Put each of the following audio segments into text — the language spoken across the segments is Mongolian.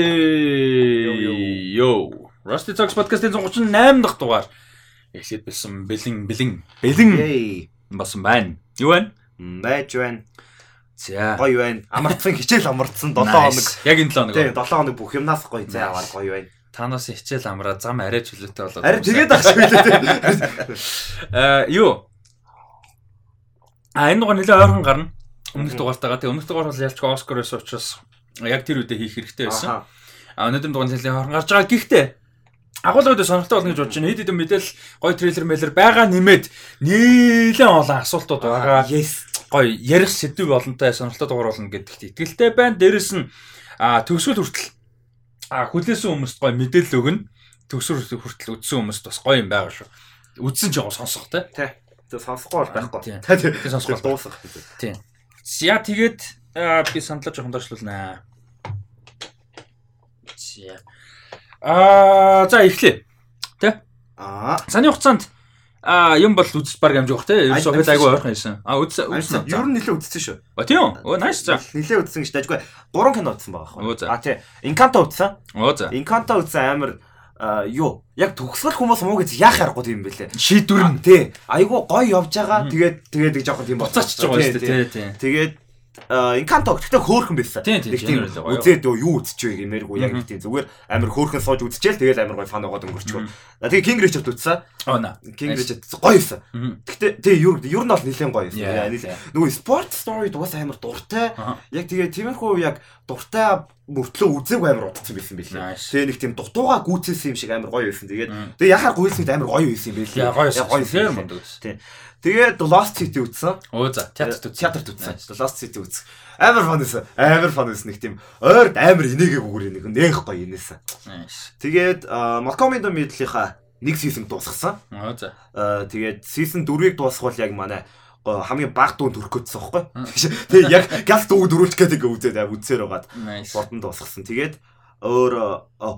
Эй йоо. Rusty Talks podcast-ийн 138 дахь дугаар. Эхлээд бэлсэн бэлэн бэлэн бэлэн басан байна. Юу байна? Байж байна. За. Гоё байна. Амарцсан хичээл амарцсан 7 Nice. хоног. Яг энэ 7 Тийм хоног. 7 хоног бүх юмнаас гоё Nice. зайвар гоё байна. Танаас хичээл амраа зам арай чөлөөтэй болоод. Харин тэгээд ах үлээ. Аа юу? А энэ дугаар нэлээд ойрхон гарна. Өмнөх дугаартайгаа. Тэгээ өмнөх дугаар бол ялчгүй Оскар байсан учраас яг тэр үедээ хийх хэрэгтэй байсан. А өнөөдөр дугаар нэлээд ойрхон гарч байгаа. Гэхдээ агуулгад сонирхолтой болно гэж бодож байна. Хэд хэдэн мэдээлэл гоё трейлер мэлэр байгаа нэмээд нэлээд олон асуултууд байгаа. Yes. Гоё ярих сэдв олонтой сонирхолтой дугаар болно гэдэгт итгэлтэй байна. Дээрэс нь төгсгөл хүртэл хүлээсэн хүмүүст гоё мэдээлэл өгнө. Төгсгөл хүртэл үдсэн хүмүүст бас гоё юм байгаа шүү. Үдсэн ч яг сонсох те. Тэ. Тэг сонсохгүй бол байхгүй. Тэ тий. Тэг сонсохгүй дуусах. Тийм. За тэгээд аа, би сандлаа жоохон доошлуулнаа. За. Аа за эхлэе. Аа. Саний хугацаанд аа юм бол үзэж баг амжих бах те. Ерөөсөө хөл айгүй ойрхон. Аа үзсэн Айсан. үзсэн. Ер нь нэлээ үзсэн шүү. Оо тийм үү? Оо nice за. Нэлээ үзсэн гэж дайггүй. 3 кино үзсэн байгаа байхгүй. А тий. Инканто үзсэн. Оо за. Инканто үзсэн амар а, юу? Яг төгсгөл хүмүүс муу гэж яах аргагүй юм бэлээ. Шийдвэр нь Тий. Айгу гоё явж байгаа. Тэгээд тэгээд нэг жоохон тийм буцаач байгаа шүү дээ. Тэгээд инканто гэхдээ хөөхөн байсан. Нэг тийм үзээд юу юу үзэж вэ гэмээргүй яг нэг тийм зүгээр амар хөөхөн сууж үзчихэл тэгээд амар гоё фан байгаад өнгөрчихөө. Тэгээд King Richard үзсэн. King Richard гоё байсан. Гэхдээ тий ер ер нь бол нэлээд гоё байсан. Нөгөө спорт стори дугаас амар дуртай. Яг тэгээд тиймэрхүү яг дуртай мөртлөө үзээгүй амар удацсан байсан билээ. Тэгээ нэг тийм дутууга гүйцээсэн юм шиг амар гоё байсан. Тэгээд тэгээ яхаар гүйцэд амар гоё байсан юм билээ. Гоё гоё байсан. Тийм. Тэгээд Lost City үзсэн. Оо за. Театрт үзсэн. Театрт үзсэн. Lost City үзсэн. Амар фан байсан. Амар фан байсан нэг тийм ойрд амар инээгээ бүгөр нэг нэх гоё инээсэн. Тэгээд Malcolm in the Middle-ийнхаа нэг сизон дуусгасан. Оо за. Аа, тэгээд season 4-ыг дуусгавал яг манай хамгийн баг дүүнд төрөх гэсэн байхгүй. Тэгээд яг газ дүүг дөрүүлчих гэдэг үзээд аа үзсээр байгаад бордон дуусгасан. Тэгээд өөр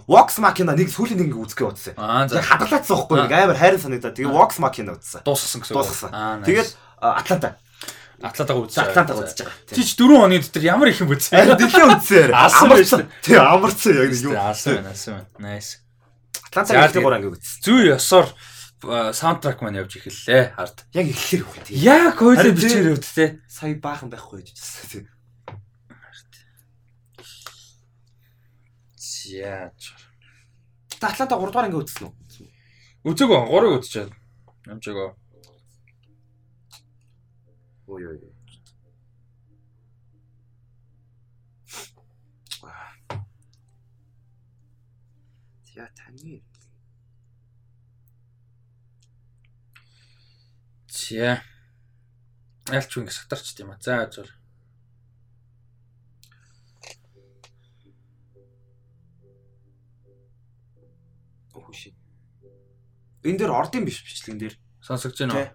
Vox Machina нэг сүүлийн нэг үзгээ утсан. Яг хадгалаацсан байхгүй нэг амар хайрын санагдаа. Тэгээд Vox Machina үзсэн. Дуусгасан гэсэн. nice. Тэгээд Атланта. Атлантаг үзсэн. Атлантаг үзэж байгаа. Чи ч 4 оны дотор ямар их юм үзсэн. Үзсээр. Алсан байж Амарсан. Тий, амарсан яг нэг юм. Аасан байна. Nice. Атланта За, гэдэг тэгээд- гурав анги үзсэн. Зүй ёсоор саундтрак маань явж эхэллээ. Хард. Яг үгүй тий. Яг Харин бичээр өвд те. Сая баахан байхгүй гэж хэлсэн. За. Та Атланта 3 дугаар анги үзсэн үү? Үзээгөө 3-ыг үзчихээ. Амжаага. Ой ой. Я таны За. Ялч ингэ сатарч тийм а. За зур. Энэ дээр ордын биш бичлэгэн дээр. Сонсогч байна уу?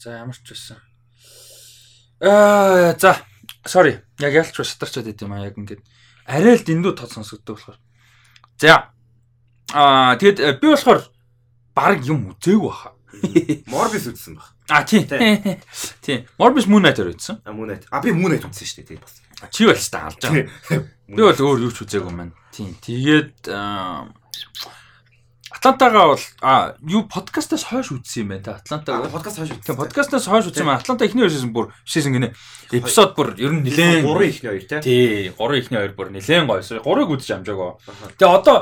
За ямар ч байсан. Аа за. Sorry. Яг ялч ба сатарчаад байт юм а яг ингээд арай л дэндүү тод сонсогддог болохоор. За. Аа тэгэд э, би болохоор баг юм үзээгүй баха. Морбис үзсэн баг. А тий. Тий. Morbius Moon Knight-ээр үзсэн. А Moonlight. А би Moonlight үзсэн шүү дээ. тий бас. Чи бол ч та алж байгаа. Би бол өөр юу ч үзээгүй маань. Тийм. Тэгээд аа, Атлантагаа бол а юу подкастаас хойш үзсэн юм байна та Атлантаг. Подкаст хойш үзсэн. Подкастаас хойш үзсэн юм. Атланта эхний хоёр шийсэн бүр шийсэн гинэ. Эпизод бүр ер нь нилээн 3 ихний хоёр тий. Тий, 3 ихний хоёр бүр нилээн гойсон. 3-ыг үзэж амжаагаа. Аха. Тэгээ одоо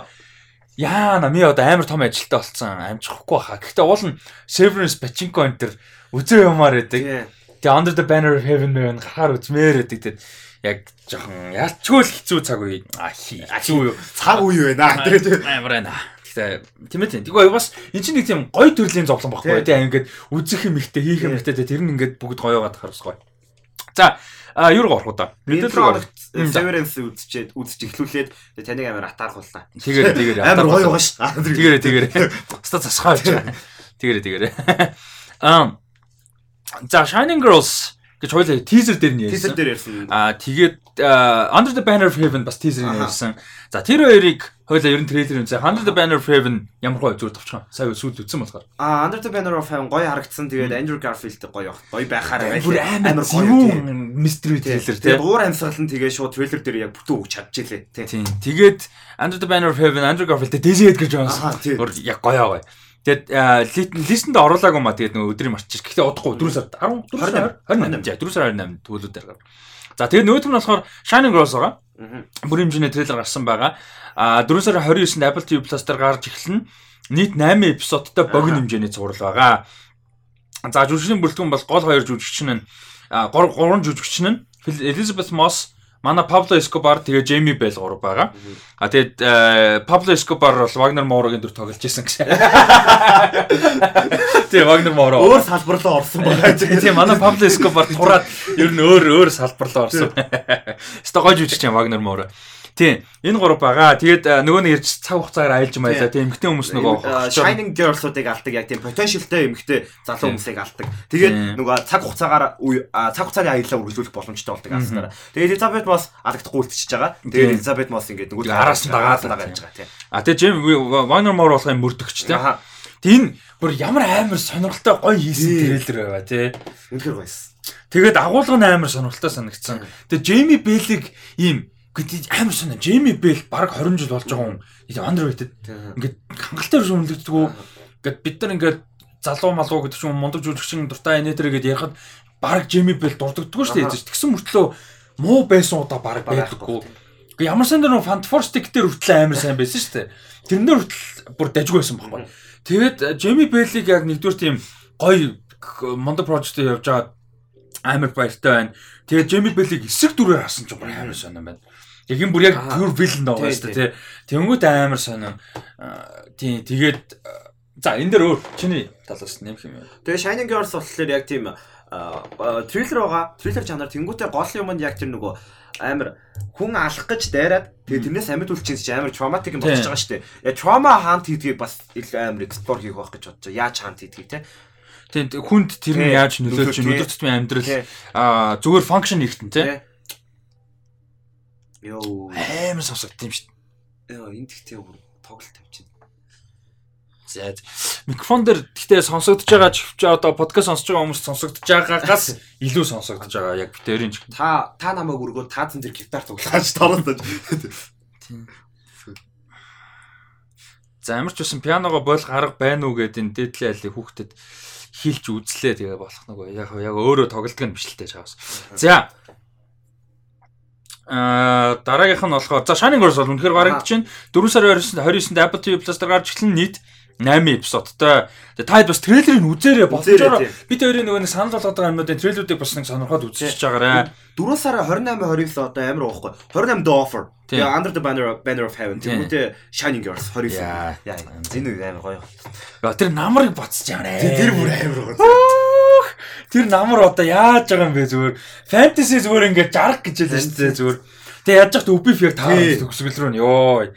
яана ми одоо амар том ажилтаа болцсон амжихгүй хаа. Гэхдээ уул нь Severance Pachinko энэ төр үзээ юмар гэдэг. Тэгээ Under the Banner of Heaven мэн гарахаар үзмээр гэдэг. Тэгээд яг жоохон ялчгүй л хэцүү цаг үе. А хэцүү юу. Цаг үе байна. Тэгээд Амар байна. Гэхдээ тийм ээ. Тэгвэл бас эн чинь нэг тийм гоё төрлийн зовлон баггүй Тий. тийм ингээд үзэх юм ихтэй хийх юм ихтэй тэр нь ингээд бүгд гоё байгаад харус гоё. За а юу руу орох уу да? Мэдээлэл. Severance үзчихэд үзэж эхлүүлээд тэгээд таныг амар атаархуулнаа. Тэгэр тэгэр Амар гоё байгаа ш. Тэгэр тэгэр. Ста засгаа явж байгаа. Тэгэр тэгэр. Ам За Shining Girls гэж хоёлаа teaser дээр нь Teaser дээр ярьсан. Аа тэгээд Under the Banner of Heaven бас teaser нь ярьсан. За тэр хоёрыг хоёлаа ер нь трейлер үзээ. Under the Banner of Heaven ямар гоё зүгээр товчхон. Сая сүйд үзсэн болохоор. Аа Under the Banner of Heaven гоё харагдсан. Тэгээд Andrew Garfield гоё гоё байхаар Бүр амар гоё mystery трейлер тий. Тэгээд уур амьсгал нь тэгээ шууд трейлер дээр яг бүтэн өгч чадчихлээ тий. Тийм. Тэгээд Under the Banner of Heaven Andrew Garfield Daisy Edgar Jones яг гоё гоё. Тэгээд листэнд оруулаагүй маа тэгээд нөгөө өдрийг марчих. Гэхдээ удахгүй 4 сард 10 4 сар 28 4 сар 28 төлөвлөдөр гар. За тэгээд нөгөөх нь болохоор Shining Girls байгаа. Бүр хэмжээний трейлер гарсан байгаа. А 4 сарын 29-нд Apple TV Plus дээр гарч эхэлнэ. Нийт 8 эпизодтой богино хэмжээний цуврал байгаа. За жүжигчний бүрэлдэхүүн бол гол хоёр жүжигч нь 3 3 жүжигч нь Elizabeth Moss Манай Пабло Эскобар тэгээ Джейми Бэл гурав байгаа. А тэгээд Пабло Эскобар бол Вагнер Моорогийн дүр тоглож исэн гэсэн. Тэгээ Вагнер Мооро өөр салбарлаа орсон байгаа. Тийм манай Пабло Эскобар тураад ер нь өөр өөр салбарлаа орсон. Стогож үжиж чам Вагнер Мооро. Тийм. Энэ гурав байгаа. Тэгээд нөгөө нэг ярьж цаг хугацаагаар аялж маялаа. Тийм эмгтэн хүмүүс нөгөө Shining Girls-уудыг алдаг яг тийм potentialтай эмгтэн залуу хүмүүсийг алдаг. Тэгээд нөгөө цаг хугацаагаар цаг хугацааны аяллаа үргэлжлүүлэх боломжтой болдог ааснараа. Тэгээд Elizabeth Moss алагдахгүй үлдчихэж байгаа. Тэгээд Elizabeth Moss ингээд нөгөө араас нь дагаад байгаа гэж байгаа тийм. А тэгээд Jim Wagner Moore болох юм мөрдөгч тийм. Тийм бүр ямар амар сонирхолтой гоё хийсэн трейлер байва тий. Үнэхээр гоёсэн. Тэгээд агуулга нь амар сонирхолтой санагдсан. Тэгээд Jamie Bell-ийг ийм Гэхдээ амар сонь. Джейми Бэл баг 20 жил болж байгаа хүн. Underrated. Ингээд хангалттай өршөөлөгддөг. Ингээд бид нар ингээд залуу малуу гэдэг чинь мундаг жүжигчин дуртай энэ тэр гэдээ ярихад баг Джейми Бэл дурддаггүй шүү дээ. Тэгсэн мөртлөө муу байсан удаа баг байдаггүй. Гэхдээ ямар сан дээр Fantastic дээр хүртэл амар сайн байсан шүү дээ. Тэрэн дээр хүртэл бүр дажгүй байсан байхгүй. Тэгээд Джейми Бэлийг яг нэгдүгээр тийм гоё мундаг прожектээр явж байгаа амар баяртай байна. Тэгээд Джейми Бэлийг эсрэг дүрээр харсан ч амар сонирн байна. Яг юм бүр яг pure villain байгаа шүү дээ тий. Тэнгүүт амар сонирн. Тий тэгээд за энэ дээр өөр чиний талаас нэмэх юм. Тэгээ Shining Girls болохоор яг тийм триллер байгаа. Триллер жанр тэнгүүтээ гол юм нь яг тэр нөгөө амар хүн алах гэж дайраад тэгээ тэрнээс амьд үлчин чинь амар traumatic юм болчихж байгаа шүү дээ. Яг trauma hunt хийдгийг бас амар explore хийх байх гэж бодож байгаа. Яаж hunt хийдгийг те. Тийм хүнд тэр нь яаж нөлөөлж өдөр тутмын амьдрал аа зүгээр function хийхтэн те. Йоо. Амар сонсогдсон юм шүү дээ. Йоо, энэ тэгтээ тоглолт тавьчихна. За микрофон дээр тэгтээ сонсогдож байгаа ч одоо подкаст сонсож байгаа хүмүүс сонсогдож байгаагаас илүү сонсогдож байгаа яг битэрийн ч. Та та намайг өргөө таазан дээр гитар тоглоож таруулж. За ямар ч байсан пианого бойл гарга байна уу гэдэг энэ дээдлийн айлыг хүүхдэд хилж үзлээ тэгээ болох нөгөө яг яг өөрөө тоглолтог нь бишлээ чаавс. За Аа дараагийнх нь болохоор за Shining Girls бол үнэхээр гарагдаж байна. 4 сарын 29-нд Apple TV Plus дээр гарч эхлэн нийт 8 эпизодтой. Тэгээ та бас трейлерыг үзээрэй болчихороо. Бид хоёрын нөгөө санал болгоод байгаа юмнуудын трейлерүүдийг бас нэг сонирхоод үзчихэж байгаарай. 4 сарын 28 29 одоо амар уухгүй. 28 The Offer. Тэгээ Under the Banner of Banner of Heaven. Тэгмүүдээ Shining Girls 29. Яа. Энэ үү амар гоё. Тэр намрыг боцож нэ. Тэр бүр амар гоё. Тэр намар одоо яаж байгаа юм бэ зүгээр. Fantasy зүгээр ингээд жарах гэж хэлсэн шүү дээ зүгээр. Тэгээ яаж яхад үбиф яг таа төгсгөл рүү нь ёо.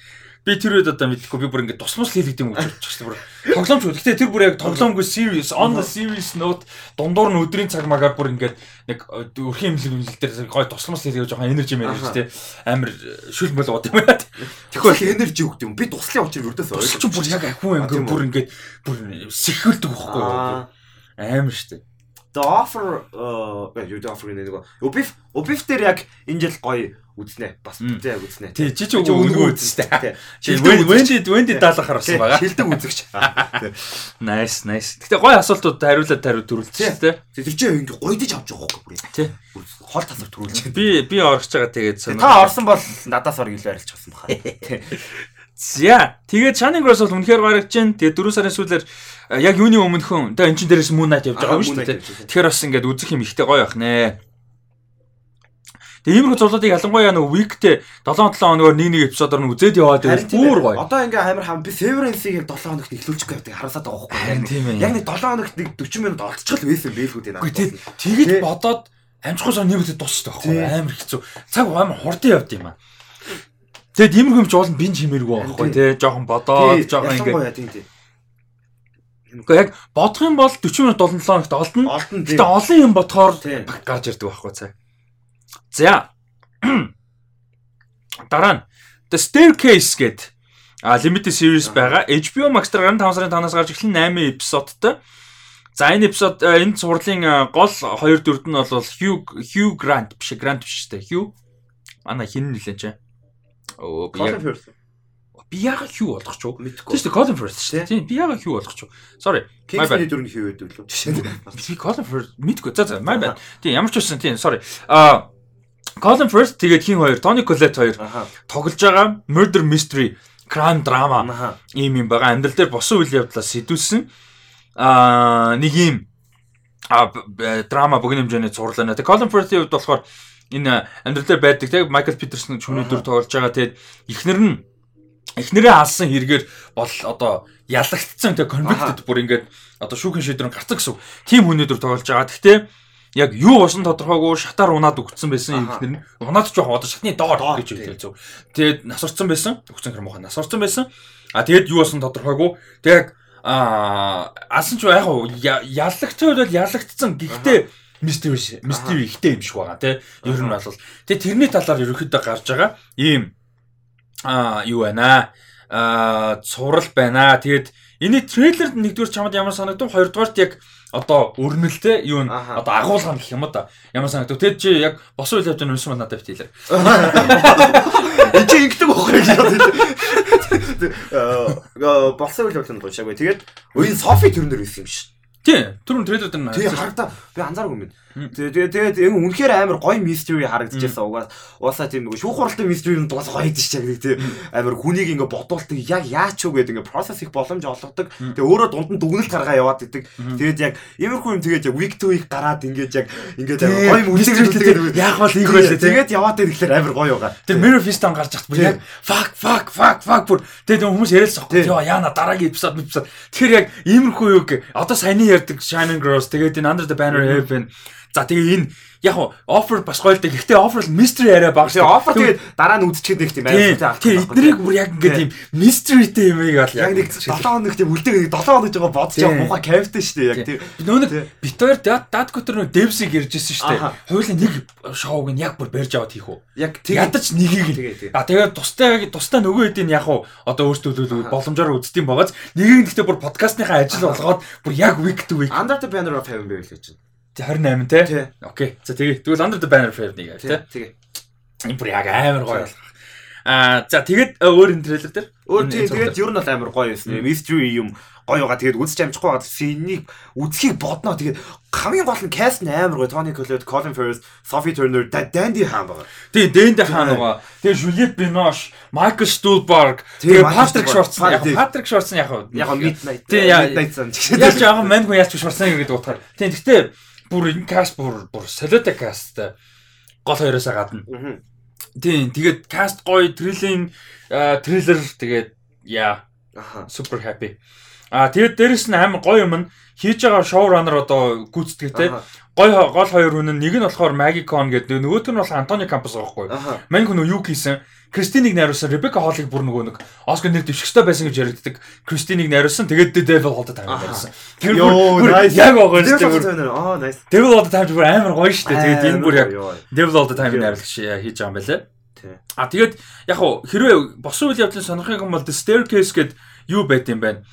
Би тэр үед одоо мэдхгүй би бүр ингээд тусмас хийлэгдэм үү гэж бүр тоглоомч. Гэхдээ тэр бүр яг тоглоомгүй serious on the serious note дундуур нь өдрийн цаг магаар бүр ингээд нэг өрхийн имлэг имлэг дээр гой тусмас хийлгээ жоохон мэн шүү дээ. Амар шүл мөл бод юм байна. Тэгэхгүй энержи өгд юм. Би туслахын учрыг өрдөөс ойлгож. Чи бүр яг ахиун юм бүр ингээд бүр сэхэлдэг байхгүй юу? Амар дээ. The offer э юу the offer нэг нэг Ubif Ubif дээр яг энэ жил гоё үзнэ. Бас үзээ үзнэ. Тий, чи чи өнгөө үзнэ шүү дээ. Wendy Wendy даалгахаар болсон байгаа. Шилдэг үзэгч. Nice, nice. Гэтэ гоё асуултууд хариулаад хариу төрүүлчихсэн тий. Тэр чинь ингээ гоё диж авч байгаа байхгүй бүр. Тий. Хол тасар төрүүлж. Би би орж байгаа тэгээд Та орсон бол надаас орг илүү арилж авсан баха. За тэгээд Shining Girls бол үнэхээр гарагч जैन. Тэгээд 4 сарын сүүлээр яг юуны өмнөхөн тэгээ эн чин дээрээс Moon Knight явж байгаа юм шүү дээ. Тэгэхээр бас ингээд үзэх юм ихтэй гоё байх нэ. Тэгээ иймэрхүү зурлуудыг ялангуяа нэг weekтэй 7 7 хоногор нэг нэг эпизодоор нь үзээд яваад байвал бүр гоё. Одоо ингээ амар хам би Severance-ийг яг 7 хоногт эхлүүлчих гэдэг хараасаад байгаа байхгүй. Яг нэг 7 хоногт нэг 40 минут олцчихл байсан байлгүй дээ. Үгүй тэгээд бодоод амжихгүй сан нэмэхэд дуусчих байхгүй амар хэцүү. Цаг амар хурдан явд юм аа. Тэгээд иймэрхүү юм ч уул нь бинж хэмээргүй байхгүй тий. Жохон бодоод жохон ингээ. Гэхдээ яг бодох юм бол 40 минут 7 хоногт олдно. Гэтэ олон юм бодохоор гарч ирдэг байхгүй цаа. За. Дараа нь The Staircase гэдэг а limited series байгаа. HBO Max дээр 15 сарын 5-наас гарч эхлэн 8 эпизодтой. За энэ эпизод энэ цувралын гол 2 4-д нь бол Hugh Hugh Grant биш Grant биш үү? Hugh. Манай хин нэлээд чи. Оо би яг би яга Hugh болгох ч уу? Тийм шүү Colin Firth шүү. Тийм би яга Hugh болгох ч уу? Sorry. Kingsman-ийн дүрний Hugh гэдэг лөө. Би Colin Firth мэдгүй. За за my bad. Тийм ямар ч байсан тийм sorry. А Colin Firth тэгээд хин хоёр Tony Collette хоёр тоглож байгаа Murder Mystery crime drama ийм юм байгаа. Амьдрал дээр босон үйл явдлаас сэтүүлсэн аа нэг ийм драма богино хэмжээний зурлаа. Тэгээ Colin Firth-ийн хувьд болохоор энэ амьдрал дээр байдаг тэгээ Michael Peterson хүний дүр тоглож байгаа. Тэгээд эхнэр нь эхнэрээ алсан хэрэгээр бол одоо ялагдцсан тэгээ convicted бүр ингээд одоо шүүхэн шийдвэр гарцсан гэсэн. Тим хүний дүр тоглож байгаа. Гэхдээ яг юу болсон тодорхойгүй шатаар унаад өгцсөн байсан ихнэр нь унаад ч одоо шатны доор гэж хэлээ зөв. Тэгээд насварцсан байсан. Өгцөн хэрэг мохоо насварцсан байсан. А тэгээд юу болсон тодорхойгүй. Тэгээд а асан ч яг яллагцсан үед бол ялагдсан. Гэхдээ мистери мистери ихтэй юм шиг байгаа тий. Ер нь бол тэгээд тэрний талаар ерөөхдөө гарч байгаа ийм а юу байна аа цуврал байна. Тэгээд энэ трейлерд нэгдүгээр чамд ямар санагдав? Хоёрдугаарт яг одоо өрнөлтэй юу н одоо агуулган гэх юм да. Ямар санагдав? Тэгэд чи яг босон үйл явдлын уншсан надад битээлээ. Энд чи ингэдэг байхгүй яа. Босон үйл явдлын уншаагүй. Тэгээд энэ Софи төрнөр байсан юм шин. Тий, түрүүн трейлер дээр нь. Тий, харагдаа би анзааргүй юм. Тэгээ тэгээд энэ үнэхээр амар гоё mystery харагдчихсан. Угаас уусаа тийм нэг шүүх хуралтай mystery нь дугаас гоё идэж чаг тий. Амар хүнийг ингээ бодуулдаг яг яач юу гэдэг ингээ process их боломж олгодог. Тэгээ өөрөө дунд нь дүгнэлт гаргаа яваад идэг. Тэгээд яг иймэрхүү юм тэгээд яг week to week гараад ингээд яг ингээд гоё mystery яг бол их байлаа. Тэгээд яваад ирэхлээр амар гоё байгаа. Тэр Mirror Fist-ан гарч ахт бүр яг fuck fuck fuck fuck бүр тэгээд хүмүүс яриалсан. Йоо яана дараагийн эпизод эпизод. Тэгэхээр яг иймэрхүү юу одоо саяны ярьдаг Shining Girls тэгээд энэ Under the Banner Heaven За тэгээ энэ яг offer бас л дээ. Гэхдээ offer л mystery арай бага шүү. Offer тэгээд дараа нь үдчихэд нэг тийм амар тийм. Тэгээ эднэрийг бүр яг ингээд тийм mysteryтэй юм яг яг нэг 7 хоног тийм үлдээг 7 хоног жоо бодож байгаа муухай кайфтай шүү дээ. Яг тийм. Нөө нэг бит хоёр датко төр нөө devs-ийг ярьжсэн шүү дээ. Хоёулаа нэг шоуг нь яг бүр барьж аваад хийх үү. Яг ядаж нэгийг л. А тэгээ тустай тустай нөгөө хэдийн яг одоо өөртөө боломжоор үздэм байгааз нэгийг гэхдээ бүр подкастныхаа ажил болгоод бүр яг week to week. Under the banner of heaven байл гэж. 28 тий. Окей. За тэгээ. Тэгвэл Under the Banner Fair нэг тий. Тэгээ. Энэ бүр яг амар гоё болох. Аа за тэгээд өөр энэ трейлер дээр өөр тий тэгээд ер нь бол амар гоё юм. Mystery юм гоё байгаа. Тэгээд үзэж амжихгүй байгаа. Синийг үзхийг бодноо. Тэгээд хамгийн гол нь cast нь амар гоё. Tony Collette, Colin Firth, Sophie Turner, Dandy хаан байгаа. Тий, Dandy хаан байгаа. Тэгээд Juliette Binoche, Michael Stuhlbarg, тэгээд Patrick Schwartz. Яг Patrick Schwartz яг яг Midnight. Тий, Midnight сан. Яг яг мань хүн яаж Schwartz гэдэг утгаар. Тий, гэхдээ бүр энэ каст бүр бүр солиотой каст гол хоёроос гадна. Тийм тэгээд каст гоё трейлинг трейлер тэгээд яа супер хаппи. А тэгээд дээрэс нь амар гоё юм нь хийж байгаа шоураннер одоо гүйцэтгэв те гой гол хоёр хүн нэг нь болохоор Magicon гэдэг нөгөөт нь бол Антони Кампус байхгүй. Мань хүн юу хийсэн? Кристиныг найруулсан Ребека Холлыг бүр нөгөө нэг Оскар нэр дэвшигчтэй байсан гэж яригддаг. Кристиныг найруулсан. Тэгээд Devil All the Time найруулсан. Тэр бүр яг байгаа шүү дээ. Аа nice. Devil All the Time бүр амар гоё шүү дээ. Тэгээд энэ бүр яг Devil All the Time найруулагч хийж байгаа юм байлаа. А тэгээд яг хуу хэрвээ босон үйл явдлын сонирхох юм бол The Staircase гэдэг юу байт юм бэ?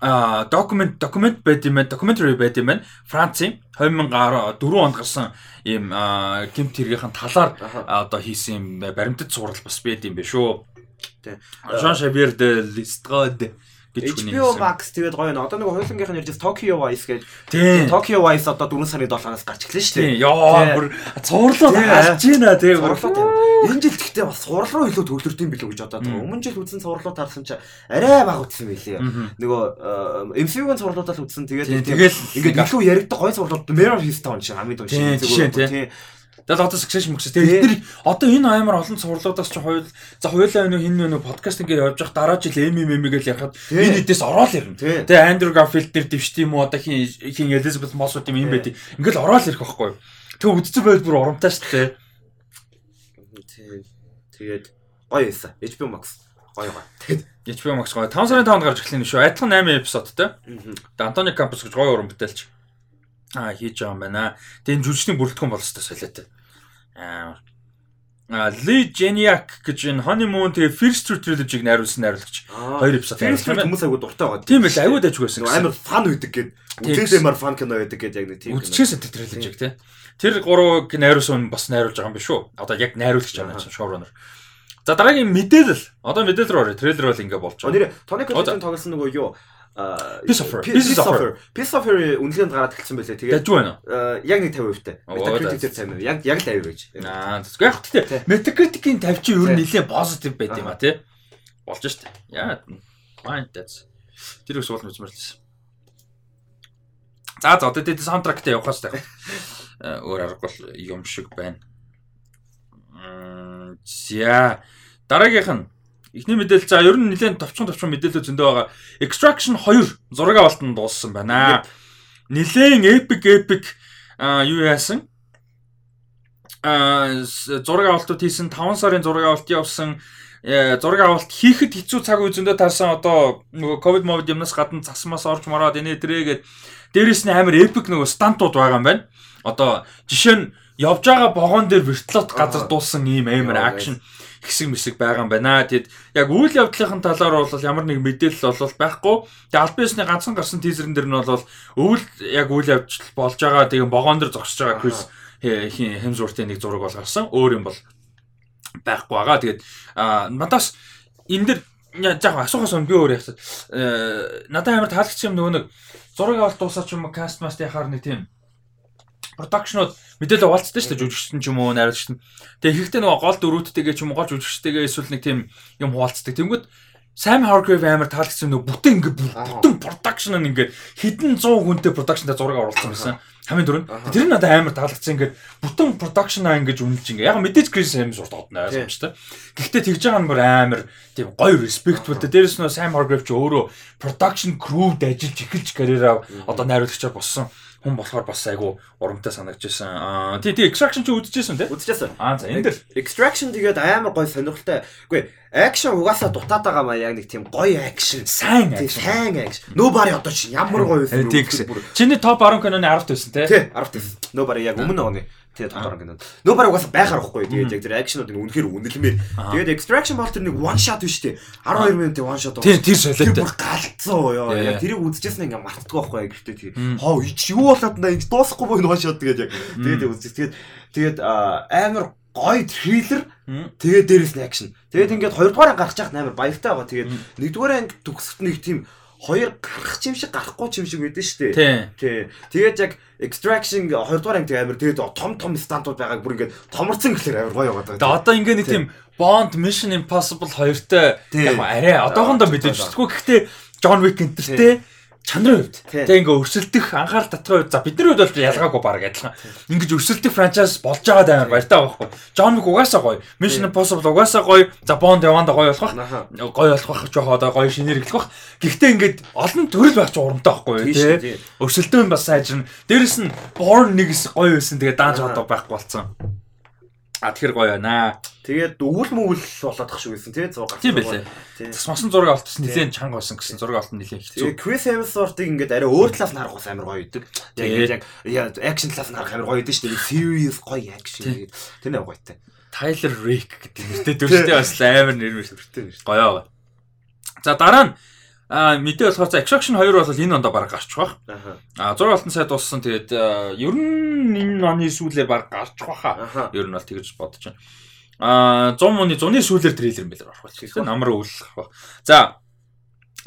А документ документ байт юм байна докюментари байт юм байна Францын 2014 онд гарсан ийм гимт хэргийнхэн талаар одоо хийсэн юм баримтат сурал бас байт юм байна шүү. Жан Шавьер де Листрод гэж хүний HBO Max тэгээд гоё нэ. Одоо нэг хуулингийнх нь ярьж Tokyo Vice гэж. Tokyo Vice одоо 4 сарын 7-наас гарч эхлэн шүү дээ. Яа бүр цуурлуу харж байна тий. Энэ жил гэхдээ бас сурал руу илүү төвлөрдөм билүү гэж бодоод байгаа. Өмнө жил үзсэн сурлуу тарсан чи арай бага үзсэн байлээ. Нөгөө MCU-гийн сурлуудаас үзсэн тэгээд тэгэл ингээд илүү яригддаг гоё сурлууд Mirror Fist-он шиг хамгийн дуу шиг зүгээр. Тэгэл одоо succession мөкс. Тэгээ эдгээр одоо энэ амар олон цувралуудаас чи хоёул за хоёулаа энэ хин нөө подкаст ингээ явж явах дараа жил MMM гэж ярихад энэ эдээс ороод ирнэ. Тэгээ Андрю Гарфилд дээр дэвшт юм уу одоо хин хин Elizabeth Moss юм юм байд. Ингээл ороод ирэх байхгүй. Тэгээ үдцэн байл бүр урамтай шүү дээ. Тэгээд гоё юмсан. HBO Max. Гоё гоё. Тэгэд HBO Max гоё. 5 сарын 5-нд гарч эхлэх нь шүү. Адилхан 8 эпизодтой. Тэгээ Антони Кампус гэж гоё уран бүтээлч аа хийж байгаа юм байна. Тэгээ энэ жүжигчний бүрэлдэхүүн бол өстой солиотой. Аа Ли Жениак гэж энэ Honeymoon тэгээ First Trilogy-г найруулсан найруулагч. Хоёр эпизод True хүмүүс аягүй дуртай байгаа. Тийм байл аягүй дайж байсан. Амар фан үйдэг гээд үзэлэмар фан кино байдаг гээд яг нэг тийм. Тэр триложиг тий. Тэр гурвыг найруулсан бас найруулж байгаа юм биш үү? Одоо яг найруулагч юм showrunner. За дараагийн мэдээлэл. Одоо мэдээлэл рүү орё. Трейлер бол ингээ болж байгаа. Нэр Tony Collette тоглосон нөгөө юу Piece of Piece of Piece of үнэлгээнд гараад эхэлсэн байлээ. Тэгээд Дажгүй байна уу? Яг нэг 50% таа. Metacritic дээр 50%. Яг яг л 50 гэж. Аа тэгвэл яг гэхдээ Metacritic-ийн 50 чинь ер нь нэлээд positive байд юм а тий. Болж штэ. Яа. Fine that's. Тэр их суулна үзмэр лээс. За за одоо тэгээд саундтрактай явахаас таа. Өөр аргагүй юм шиг байна. За дараагийнх нь Эхний мэдээлэл за ер нь нэлээд товчхон товчхон мэдээлэл зөндөө байгаа. Extraction 2 зураг авалтанд дууссан байна. Нилээн epic epic а юу яасан? а зураг авалтууд хийсэн 5 сарын зураг авалт явсан э, зураг авалт хийхэд хэцүү цаг үе зөндөө таарсан одоо нөгөө ковид мовид юмнаас гадна засмаас орж мараад энэ тэрээгээд дээрэс нь амар эпик нөгөө стантууд байгаа юм байна. Одоо жишээ нь явж байгаа вагон дээр вертолет газар дуусан ийм амар акшн хэсэг мэсэг байгаа юм байна. Тэгэд яг үйл явдлын талаар бол ямар нэг мэдээлэл бол байхгүй. Тэгээ аль биесны ганцхан гарсан тизерэн дээр нь бол өвөл яг үйл явдал болж байгаа. Тэгээ вагон дээр зогсож байгаа Крис Хемсвортын нэг зураг бол гарсан. Өөр юм бол байхгүй байгаа. Тэгээд надаас энэ дэр яг асуухаас өмнө би өөр яхад надад амар таалагдсан юм нөгөө нэг зураг авалт дуусаа ч юм уу каст маст яхаар нэг тийм продакшнууд мэдээлэл хуваалцдаг шүү дээ жүжигчтэн ч юм уу найруулагч нь. Тэгээ ихэнхдээ нөгөө гол дөрүүдтэйгээ ч юм уу гол жүжигчтэйгээ эсвэл нэг тийм юм хуваалцдаг. Тэнгүүд Sam Hargrave амар таалагдсан нөгөө бүтэн ингээ бүтэн production нь ингээ хэдэн 100 хүнтэй production-тай зураг оруулсан байсан. Хамгийн дөрөв. Тэр нь надад амар таалагдсан ингээ бүтэн production-аа ингэж үнэлж ингээ. Яг мэдээж Chris Hemsworth одно ойлгомжтой. Гэхдээ тэгж байгаа нь бүр амар тийм гоё respectful. Дээрээс нь Sam Hargrave ч өөрөө production crew-д ажиллаж эхэлж карьераа одоо найруулагчаар болсон хүн болохоор бас айгу урамтай санагдчихсан. Аа тий тий extraction чи үдчихсэн тий? Үдчихсэн. Аа за энэ дэр extraction тэгээд амар гоё сонирхолтой. Үгүй action угаасаа дутаад байгаа маа яг нэг тийм гоё action. Сайн action. Сайн action. Nobody одоо чи ямар гоё байсан. Тий гэсэн. Чиний топ 10 киноны 10 байсан тий? Тий 10 байсан. Nobody яг өмнө оны. Тэгээд тодорхой кино. Нөө бараг бас байхаар ихгүй. Тэгээд яг тэр акшнууд нь үнэхээр үнэлмээр. Тэгээд extraction бол тэр нэг one shot биш үү? 12 минутын one shot. Тэр тэр солиотой. Тэр галцсан ёо. Яг тэрийг үзчихсэн ингээ мартдаггүй байхгүй гэхдээ тэгээд хоо юу болоод наа ингэ дуусахгүй боо one shot тэгээд яг тэгээд үзчих. Тэгээд тэгээд амар гоё трейлер тэгээд дээрэс нь акшн. Тэгээд ингээд хоёрдугаар анги гарч яхад амар баяртай байгаа. Тэгээд нэгдүгээр анги төгсөлт нэг тийм хоёр гарах юм шиг гарахгүй юм шиг байдэн шүү дээ. Тий. Тэгээд яг extraction 2 дугаар анги амар тэгээд том том стантууд байгааг бүр ингээд томорцсон гэхэлэр амар гоё яваад байгаа. Одоо ингээ нэг тийм Bond Mission Impossible 2-той яг арай одоохондоо мэдээж өгөхгүй. Гэхдээ John Wick энтертэй чанарын хувьд тэгээ ингээ өрсөлдөх анхаарал татгын хувьд за бидний хувьд бол ялгаагүй баг адилхан. Ингиж өрсөлдөх франчайз болж байгаа амар баяртай байхгүй. John Wick угаасаа гоё. Mission Impossible угаасаа гоё. За Bond яванда гоё болох бах. Гоё болох бах жоохоо одоо гоё шинээр эхлэх бах. Гэхдээ ингээд олон төрөл байх ч урамтай байхгүй тий. Өрсөлдөөн бас сайжирна. Дээрэс нь Born нэгс гоё байсан. Тэгээ даанч одоо байхгүй болцсон. А тэр гоё байна. Тэгээд өвөл мөвөл болоодах шиг байсан тий зураг. Тийм байлээ. Бас масан зураг авалтсан нэлээд чанга байсан гэсэн зураг авалт нь нэлээд хэцүү. Chris Hemsworth-ыг ингээд арай өөр талаас нь харах амар гоё идэг. Яг яг акшн талаас нь харах амар гоё идэг шүү дээ. Serious гоё акшн гэдэг. Тэр нэг гоётай. Tyler Rake гэдэг нэртэй дүрстэй бас амар нэр мэртэй шүү. Гоё. За дараа нь А мэдээ болохоор Extraction 2 бол энэ онд баг гарчих واخ. А 6 алтан сайд дууссан. Тэгээд э, ер нь энэ оны сүүлээр баг гарчих واخа. Ер нь бол тэгж бодож байна. А 100 мууны 100-ны сүүлээр трейлер мэлэр орох болчих. Намар өвлөх баг. За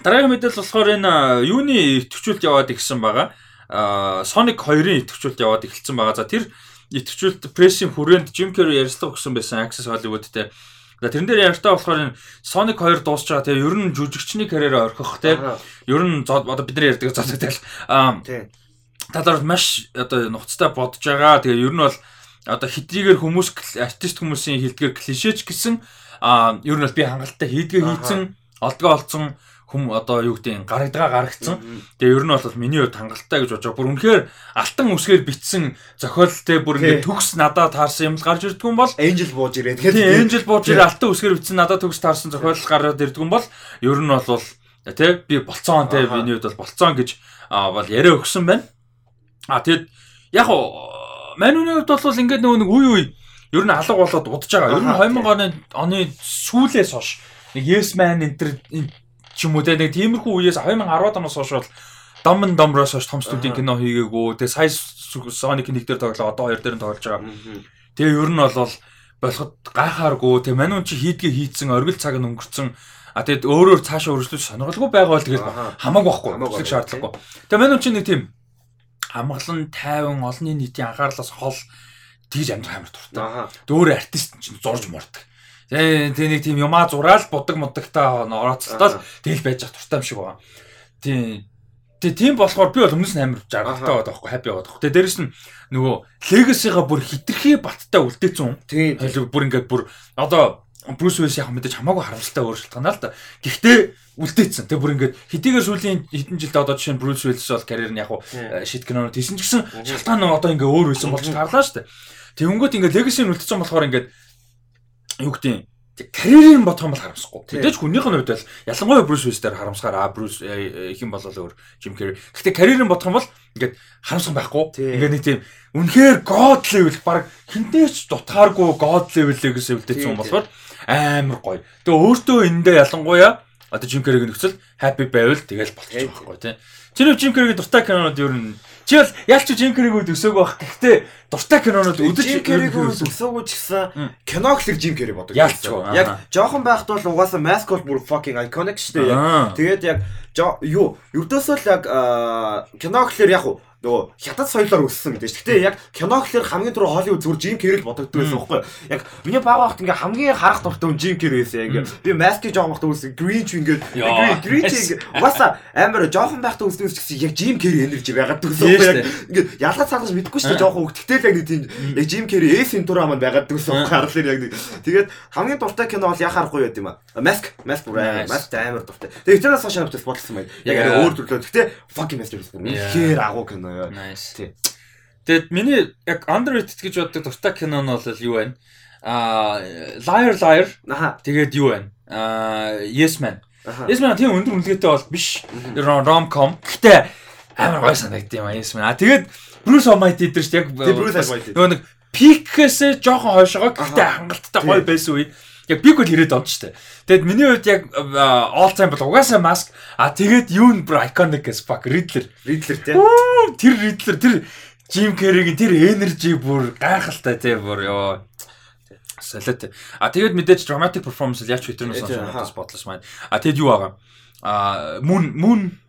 дараагийн мэдээлэл болохоор энэ э, юуны өтвчүүлд яваад ирсэн байгаа. А Sonic 2-ын өтвчүүлд яваад эхэлсэн байгаа. За тэр өтвчүүлд прессийн хүрээнд Jim Carrey ярилцлага өгсөн байсан Access Hollywood-тэй. -тэ Тэрэн дээр ярьтаа болохоор энэ Sonic 2 дуусч байгаа. Тийм ер нь жүжигчний карьераа орхих тийм ер нь одоо бид нар ярьдаг зодогтай аа талаар маш одоо нухацтай бодож байгаа. Тэгээ ер нь бол одоо хитрийгээр хүмүүс артист хүмүүсийн хэлдгээр клишеч гэсэн аа ер нь бол би хангалттай хийдгээ хийцэн олдгоо олцсон хүм одоо юу гэдэг гарагдгаа гаргацсан. Тэгээ ер нь бол миний хувьд хангалттай гэж бодож байгаа. Бүр үнэхээр алтан үсгээр битсэн зохиолтой бүр ингээд төгс надад таарсан юм гарч ирдэг юм бол Angel бууж ирээд тэгээд Angel бууж ирээ алтан үсгээр битсэн надад төгс таарсан зохиол гараад ирдэг юм бол ер нь бол тий би болцоон тий миний хувьд бол болцоон гэж бол яриа өгсөн байна. А тэгэд яг манууны хувьд бол ингээд нөгөө нэг үе үе ер нь алга болоод удаж байгаа. Ер нь 2000 оны оны сүүлээс хойш нэг Yes Man энэ ч юм уу те нэг тиймэрхүү үеэс 2010 оноос хойш бол Дом Домроос хойш том студийн кино хийгээгүй. Тэгээ сая Sonic нэг дээр тоглоо одоо хоёр дээр нь тоглож байгаа. Тэгээ ер нь бол болоход гайхааргүй. Тэгээ манун чи хийдгээ хийцэн оргил цаг нь өнгөрцөн. А тэгэд өөрөөр цаашаа өргөжлөж сонирхолгүй байгаа бол тэгэл хамаагүй байхгүй. Бүсэг шаардлагагүй. Тэгээ манун чи нэг тийм амгалан тайван олонний нийтийн анхаарлаас хол тэгж амьдрах амар дуртай. Өөр артист чинь зурж мордог. Тэгээ тэг нэг тийм юмаа зураал будаг мудагтаа орооцолтол тэгэл байж ах туртай юм шиг байна. Тийм. Тэгээ тийм болохоор би бол өмнөөс нь амар жаргалтай байгаа байхгүй хаппи байгаа байхгүй. Тэгээ дээрэс нь нөгөө легасига бүр хитрхи баттай үлдээсэн. Тийм. Бүр ингээд бүр одоо Брюс Уиллис яг мэдээж хамаагүй харамсалтай өөрчлөлт гана л да. Гэхдээ үлдээсэн. Тэгээ бүр ингээд хэдийгээр сүүлийн хэдэн жилд одоо жишээ нь Брюс Уиллис бол карьер нь яг шид кинонод хийсэн ч гэсэн шалтгаан нь одоо ингээд өөр байсан болж таарлаа шүү дээ. Тэнгүүт ингээд легаси нь үлдсэн болохоор ингээд юу гэдэг карьерийн бодох юм бол харамсахгүй. Мэдээж хүнийх нь хувьд бол ялангуяа Брюс Уиллис дээр харамсахаар а Брюс их юм болол өөр Jim Carrey. Гэхдээ карьерийн бодох юм бол ингээд харамсах байхгүй. Ингээд нэг тийм үнэхээр god level баг хинтээч дутгааргүй god level-ийг сэвэлдээсэн юм болохоор амар гоё. Тэгээ өөртөө эндээ ялангуяа одоо Jim Carrey-ийн нөхцөл happy байвал тэгэл болчих байхгүй тий. Чиний Jim Carrey-ийн дуртай кинонууд ер нь Чи бол ялч Jim Carrey-г өсөөг байх. Гэхдээ дуртай кинонууд өдөж Jim Carrey-г өсөөг ч гэсэн кино гэхэлэр Jim Carrey бодог. Яг жоохон байхад бол угаасаа Mask бол бүр fucking iconic шүү дээ. Тэгээд яг юу? Ердөөсөө л яг кино гэхэлэр яг нөгөө хятад соёлоор өссөн гэдэг. Гэхдээ яг кино гэхэлэр хамгийн түрүү Холливуд зүгээр Jim Carrey л бодогддог байсан байхгүй юу? Яг миний баг багт ингээ хамгийн харах дуртай хүн Jim Carrey байсан. Ингээ би Mask жоох багт үзсэн. Grinch ингээ ингээ угаасаа амар жоохон байхад үзсэн гэсэн яг Jim Carrey энержи байгаад дгсэн байхгүй яг ингээ ялгаж цаалгаж мэдгүй шүү дээ жоохон хөвгтгтэй л яг нэг тийм яг Jim Carrey Ace Ventura маань байгаад байхгүй харлаар яг нэг. Тэгээд хамгийн дуртай кино бол яхаар гоё байт юм а. Mask Mask Mask амар дуртай. Тэгээд тэрнээс хойш навтас бодлсон байна. Яг өөр төрлөө. Гэхдээ fucking masterpiece. Үнэхээр агуу кино ёо. Nice. Тэгэд миний яг underrated гэж боддог дуртай кино нь бол юу вэ? Аа Liar Liar. Аха. Тэгээд юу вэ? Аа Yes Man. Yes Man тийм өндөр үнэлгээтэй бол биш. Rom-com. Гэтэ амар гой санагдсан юм а Yes Man. А тэгээд Bruce Almighty дээр. Bruce Almighty. Нөгөө нэг пикээс жоохон хойшоо гэхдээ хангалттай гой байсан үе. Яг пик бол ирээд онч штэ. Тэгэд миний хувьд яг all time бол угаасаа mask а тэгээд юу н бро iconic as fuck Riddler. Riddler тий. Тэр Riddler тэр Jim Carrey-гийн тэр energy бүр гайхалтай тий бүр ёо. Солиот. А тэгээд мэдээж dramatic performance яаж хитрнээс сонирхолтой бодлоос маань. А тэгэд юу байгаа? А Moon Moon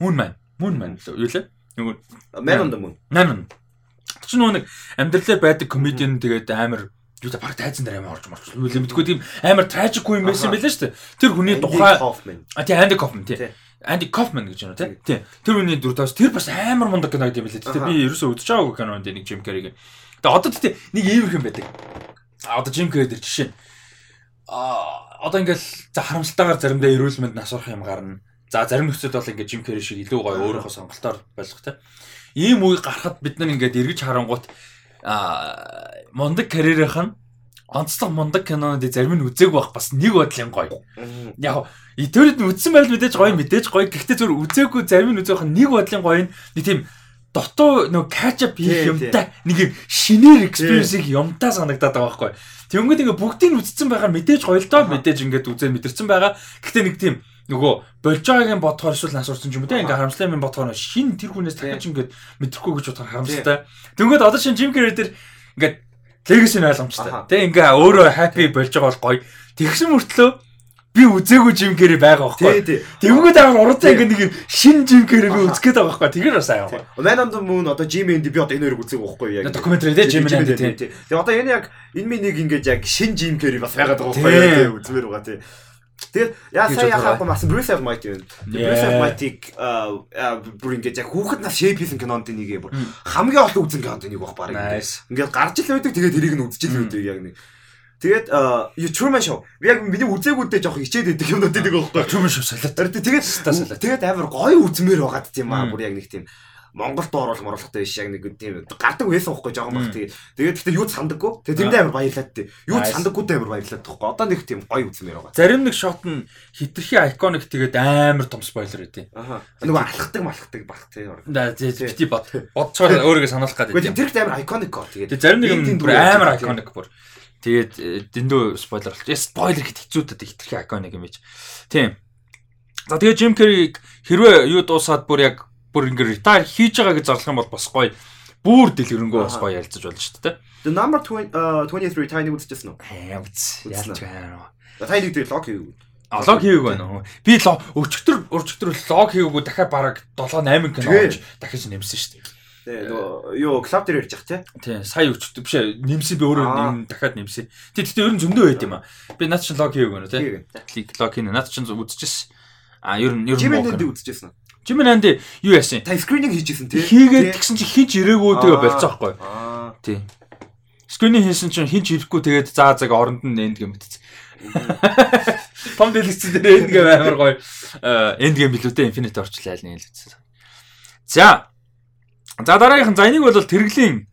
Moon Man. Moon Man юу лээ? Нөгөө Man on the Moon. Man. Чи нөгөө нэг амьдралаар байдаг комедиан тэгээд амар юу та баг тайзан дээр амар орж марч. Л мэдгүй тийм амар tragic юм байсан байлаа шүү дээ. Тэр хүний тухай А тий Andy Kaufman тий. Andy Kaufman гэж байна тий. Тэр хүний дүр таас тэр бас амар мундаг кино гэдэг юм байлаа. Гэтэ би ерөөсөө үзэж байгаагүй кино энэ нэг Jim Carrey-г. Тэгээ одоо тий нэг ийм юм байдаг. А одоо Jim Carrey дээр жишээ. А одоо ингээл за харамсалтайгаар заримдаа эрүүл мэнд нас орох юм гарна. За зарим нөхцөлд бол ингээд Jim Carrey шиг илүү гоё өөрийнхөө сонголтоор байлгах тий. Ийм үе гарахад бид нар ингээд эргэж харангуут мундаг карьерийнх нь онцлог мундаг кинонуудыг зарим нь үзег байх бас нэг бодлын гоё. Яг тэрд үзсэн байл мэдээж гоё мэдээж гоё. Гэхдээ зөв үзээгүй зарим нь үзэх нэг бодлын гоё нэг тийм дотоо нөө catch up хийх юмтай нэг шинээр experience-ийг юмтай санагдаад байгаа байхгүй. Тэнгүүд ингээ бүгдийг нь үзсэн байгаар мэдээж гоё л доо мэдээж ингээд үзээ мэдэрсэн байгаа. Гэхдээ нэг тийм нөгөө болж байгаагийн бодохоор эсвэл насурсан ч юм уу те ингээ харамслаа юм бодохоор шин тэр хүнээс дахиж ингээд мэдрэхгүй гэж бодохоор харамсалтай. Тэнгүүд одоо шин Jim Carrey дээр ингээд legacy нь ойлгомжтой. Тэ ингээ өөрөө happy болж байгаа бол гоё. Тэгсэн мөртлөө би үзээгүй Jim Carrey байгаа байхгүй. Тэнгүүд агаар уралдаа ингээ нэг шин Jim Carrey би үзэх гээд байгаа байхгүй. Тэгэхээр бас аяа. Man on the Moon одоо Jim Andy би одоо энэ хоёрыг үзээгүй байхгүй яг. Докюментари тий Jim Andy тий. Тэгээ одоо энэ яг энэ минь нэг ингээ яг шин Jim Carrey бас байгаад байгаа байхгүй. Үзмээр байгаа тий. Тэгээд яа сая яхахгүй мас Bruce Almighty байна. Bruce Almighty а бүр ингээд яг хүүхэд нас shape хийсэн кинонд нэг юм хамгийн олон үзэн кинонд нэг баг баг. Ингээд гарч ил байдаг тэгээд тэрийг нь үзчихэл байдаг яг нэг. Тэгээд юу Truman Show. Яг миний үзээгүүдээ жоох хичээд байдаг юмнууд байдаг байхгүй. Truman Show салаад. Тэгээд тэгээд амар гоё үзмээр байгаад тийм аа бүр яг нэг тийм Монголд оруулах моруулахтай биш яг нэг тийм гардаг байсан байхгүй жоохон баг тэгээд тэгээд гэхдээ юу сандаггүй? Тэгээд тэндээ амар баярлаад тий. Юу сандаггүйтэй амар баярлаад тахгүй. Одоо нэг тийм гоё үзмээр байгаа. Зарим нэг шот нь хитрхи айконик тэгээд амар том спойлер өгдөө аа нөгөө алхахдаг малхдаг баг тий. Бити бод бодцоо өөрийгөө сануулах гэдэг тэр их амар айконик гоо. Тэгээд зарим нэг юм бүр амар айконик бүр. Тэгээд э, дэндүү спойлер болчих. Спойлер гэхэд хэцүү даа хитрхи айконик юм биш. Тийм. За тэгээд Jim Carrey хэрвээ юу дуусаад бүр яг бүр ингээ retire хийж байгаа гэж зарлах юм бол бас гоё бүр дэлгэрэнгүй бас гоё ялцаж болно шүү дээ. The number 20 uh 23 tiny үзчихсэн үү? Аа үз. Ялч байна. Tiny дээр лог хийв. А лог хийвэг байна. Би өчтөр өчтөр лог хийвэггүй дахиад бараг 7 8 кино олж дахиж нэмсэн шүү дээ. Тэгээ нөгөө юу клуб дээр ярьж байгаа тий. Тий, сая өчтөр биш ээ. Нэмсэн би өөрөө нэм дахиад нэмсэн. Тий, тэгтээ ер нь зөндөө байд юм аа. Би наад чинь лог хийвэг байна тий. Лог хийнэ. Наад чинь үзчихсэн. А ер нь ер нь Жимэнд үзчихсэн. Жимэн анди юу яасан? Та скрининг хийжсэн тий. Хийгээд тэгсэн чинь хинч ирээгүй тэгээ болцоо байхгүй. Тий. Скрининг хийсэн чинь хинч ирэхгүй тэгээд заа заг оронд нь энд гэмтсэн. Том дэлгэцэн дээр энд гэм амар гоё. Энд гэм билүүтэй Infinite орчлоо айл нэг л үзсэн. За. За дараагийнх за энийг бол тэрглийн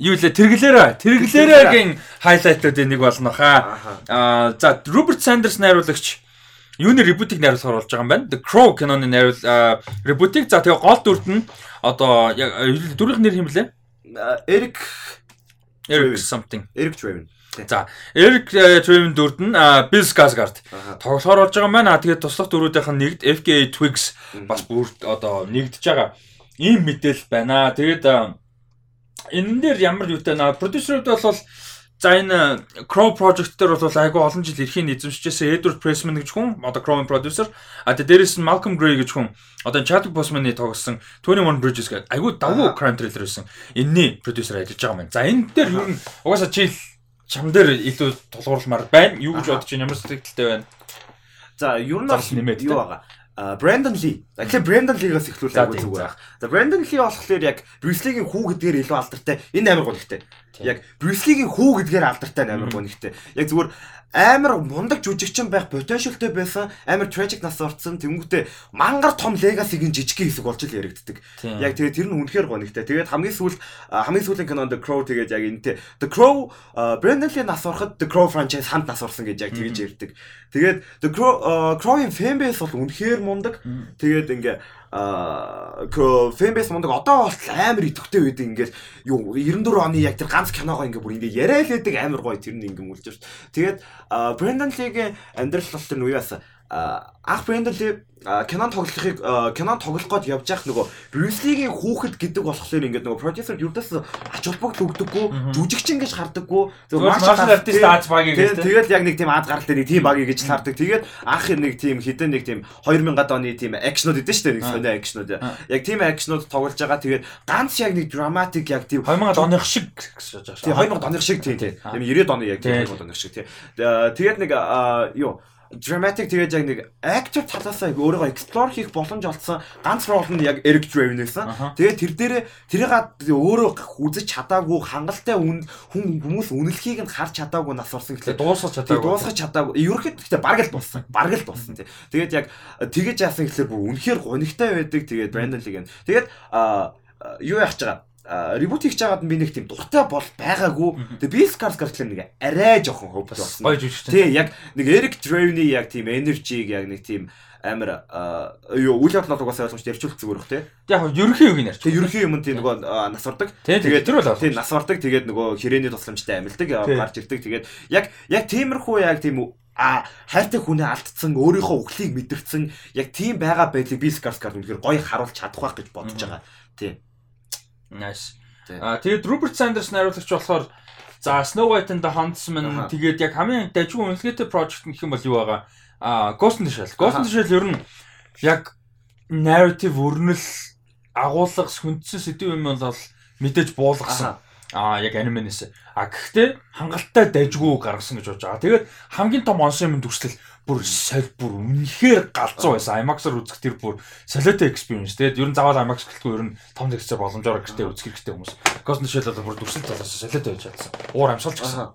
юу лээ тэрглээрээ тэрглээрээгийн хайлайтууд энийг болно хаа. Аа за Роберт Сандерс найруулагч юуны ребутыг найруулахаар болж байгаа юм байна. The Crow киноны найруул ребутыг за тэгээ гол дүрд нь одоо яг дүрийнх нэр хэмлээ. Eric Eric something. Eric Draven. За, Eric Draven дүрд нь Bill Skarsgård тоглохоор болж байгаа юм байна. Тэгээд туслах дүрүүдийнх нь нэгд FKA Twigs бас бүр одоо нэгдэж байгаа. Ийм мэдээлэл байна. Тэгээд энэ дээр ямар юутай наа продюсерүүд бол За энэ Crow project дээр бол айгүй олон жил эрхийн эзэмшижсэн Edward Pressman гэж хүн одоо Crow producer а дээрээс нь Malcolm Gray гэж хүн одоо Chadwick Boseman-ы тоглосон 21 Bridges гэдэг айгүй давуу crime thriller байсан. Энэний producer ажиллаж байгаа юм. За энэ дээр юу н угаасаа чи чам дээр илүү тулгуурлмаар байна. Юу гэж бодож байна? Ямар сэтгэлтэй байна? За ер нь юу байгаа? Brandon Lee. Тэгэхээр Brandon Lee-гаас эхлүүл айгүй зүгээр байх. За Brandon Lee болохоор яг Lee-гийн хүү гэдгээр илүү алдартай. Энэ амар гол ихтэй. Яг Lee-гийн хүү гэдгээр алдартай амар гол ихтэй. Яг зүгээр амар мундаг жүжигчин байх потенциалтай байсан амар tragic нас орцсон тэнгүүтээ мангар том legacy-гийн жижигхэн хэсэг болж л яригддаг. Яг тэгээ тэр нь үнэхээр гонигтай. Тэгээд хамгийн сүүл хамгийн сүүлийн кинонд The Crow тэгээд яг энэтэй The Crow Brandon Lee нас ороход The Crow franchise хамт нас орсон гэж яг тэгэж ярьдаг. Тэгээд The Crow Crow-ийн fan base бол үнэхээр мундаг. Тэгээд ингээ фэнбейс мундаг одоо бол амар идэвхтэй байдаг ингээд юу 94 оны яг тэр ганц киногоо ингээд бүр ингээд яриа л байдаг амар гоё тэр нь ингээд үлж шүү. Тэгээд Брэндон Лигийн амьдрал бол тэр нуяас ах Брэндон Ли кинон тоглохыг кинон тоглох гээд явж явах нөгөө Брюслигийн хүүхэд гэдэг болохоор ингээд нөгөө продюсер юудаас ач холбогдол өгдөггүй жүжигчин гэж хардаггүй. Зөв маршал артист аз багийг гэж тэгэл яг нэг тийм аз гаралтай нэг тийм багийг гэж хардаг. Тэгээд ах нэг тийм хідэн нэг тийм 2000-ад оны тийм акшнууд идэв шүү дээ нэг сонио акшнууд яг тийм акшнууд тоглож байгаа. Тэгээд ганц яг нэг драматик яг тийм 2000 оных шиг гэж бодож байгаа. Тийм 2000 оных шиг тийм тийм 90-ад оны яг тийм 2000 оных шиг тийм тэгээд нэг юу dramatic тэгээд яг нэг actor талаасаа өөрийгөө explore хийх боломж олцсон ганц role нь яг Eric Draven байсан. Тэгээд тэр дээрээ тэрийг өөрөө үзэж чадаагүй хангалттай хүн хүмүүс үнэлхийг нь харж чадаагүй нас орсон гэхлээр дуусгаж чадаагүй. Дуусгаж чадаагүй. Ерөнхийдөө гэхдээ бараг л дууссан. Бараг л дууссан тий. Тэгээд яг тэгэж яасан гэхлээр бүр үнэхээр гонигтай байдаг. Тэгээд Brandon Lee гэн. Тэгээд юу яах гэж байгаа ребут хийж байгаад би нэг тийм дуртай бол байгаагүй. Тэгээ би Scars гэхэл нэг арай жоохон хөвд болсон. Гоё жүжигч. Тий, яг нэг Eric Draven-ий яг тийм energy-г яг нэг тийм амар юу үйл явдал угаасаа ойлгомжтой ярьчулах зүгээр бах тий. Яг ерөнхий үг нь ярьж. Тэг ерөнхий юм тий нөгөө нас ордог. Тэгээд тэр бол тий нас ордог тэгээд нөгөө хирээний тусламжтай амьддаг гарч ирдэг. Тэгээд яг яг тиймэрхүү яг тийм а хайртай хүнээ алдсан өөрийнхөө үхлийг мэдэрсэн яг тийм байгаа байдлыг би Skarsgård үнэхээр гоё харуулж чадах байх гэж бодож байгаа. Тий. Nice. Аа тэгээд Robert Sanders найруулагч болохоор за Snow White and the Huntsman тэгээд яг хамгийн дажгүй үнэлгээтэй project гэх юм бол юу байгаа? Аа Ghost in the Shell. Ghost in the Shell ер нь яг narrative өрнөл агуулга хүндсэн сэдв юм бол мэдээж буулгасан. Аа яг аниманээс. А гэхдээ хангалттай дажгүй гаргасан гэж бодож байгаа. Тэгээд хамгийн том онсон юм төгслөл бүр соль бүр үнэхээр галзуу байсан. IMAX-аар үзэх тэр бүр солиотой experience. Тэгээд ер нь заавал IMAX гэлтгүй ер нь том зэгцээр боломжоор гэртээ үзэх хэрэгтэй хүмүүс. Ghost Shell бол бүр дүрсэл талаас солиотой байж чадсан. Уур амьсгалч гэсэн.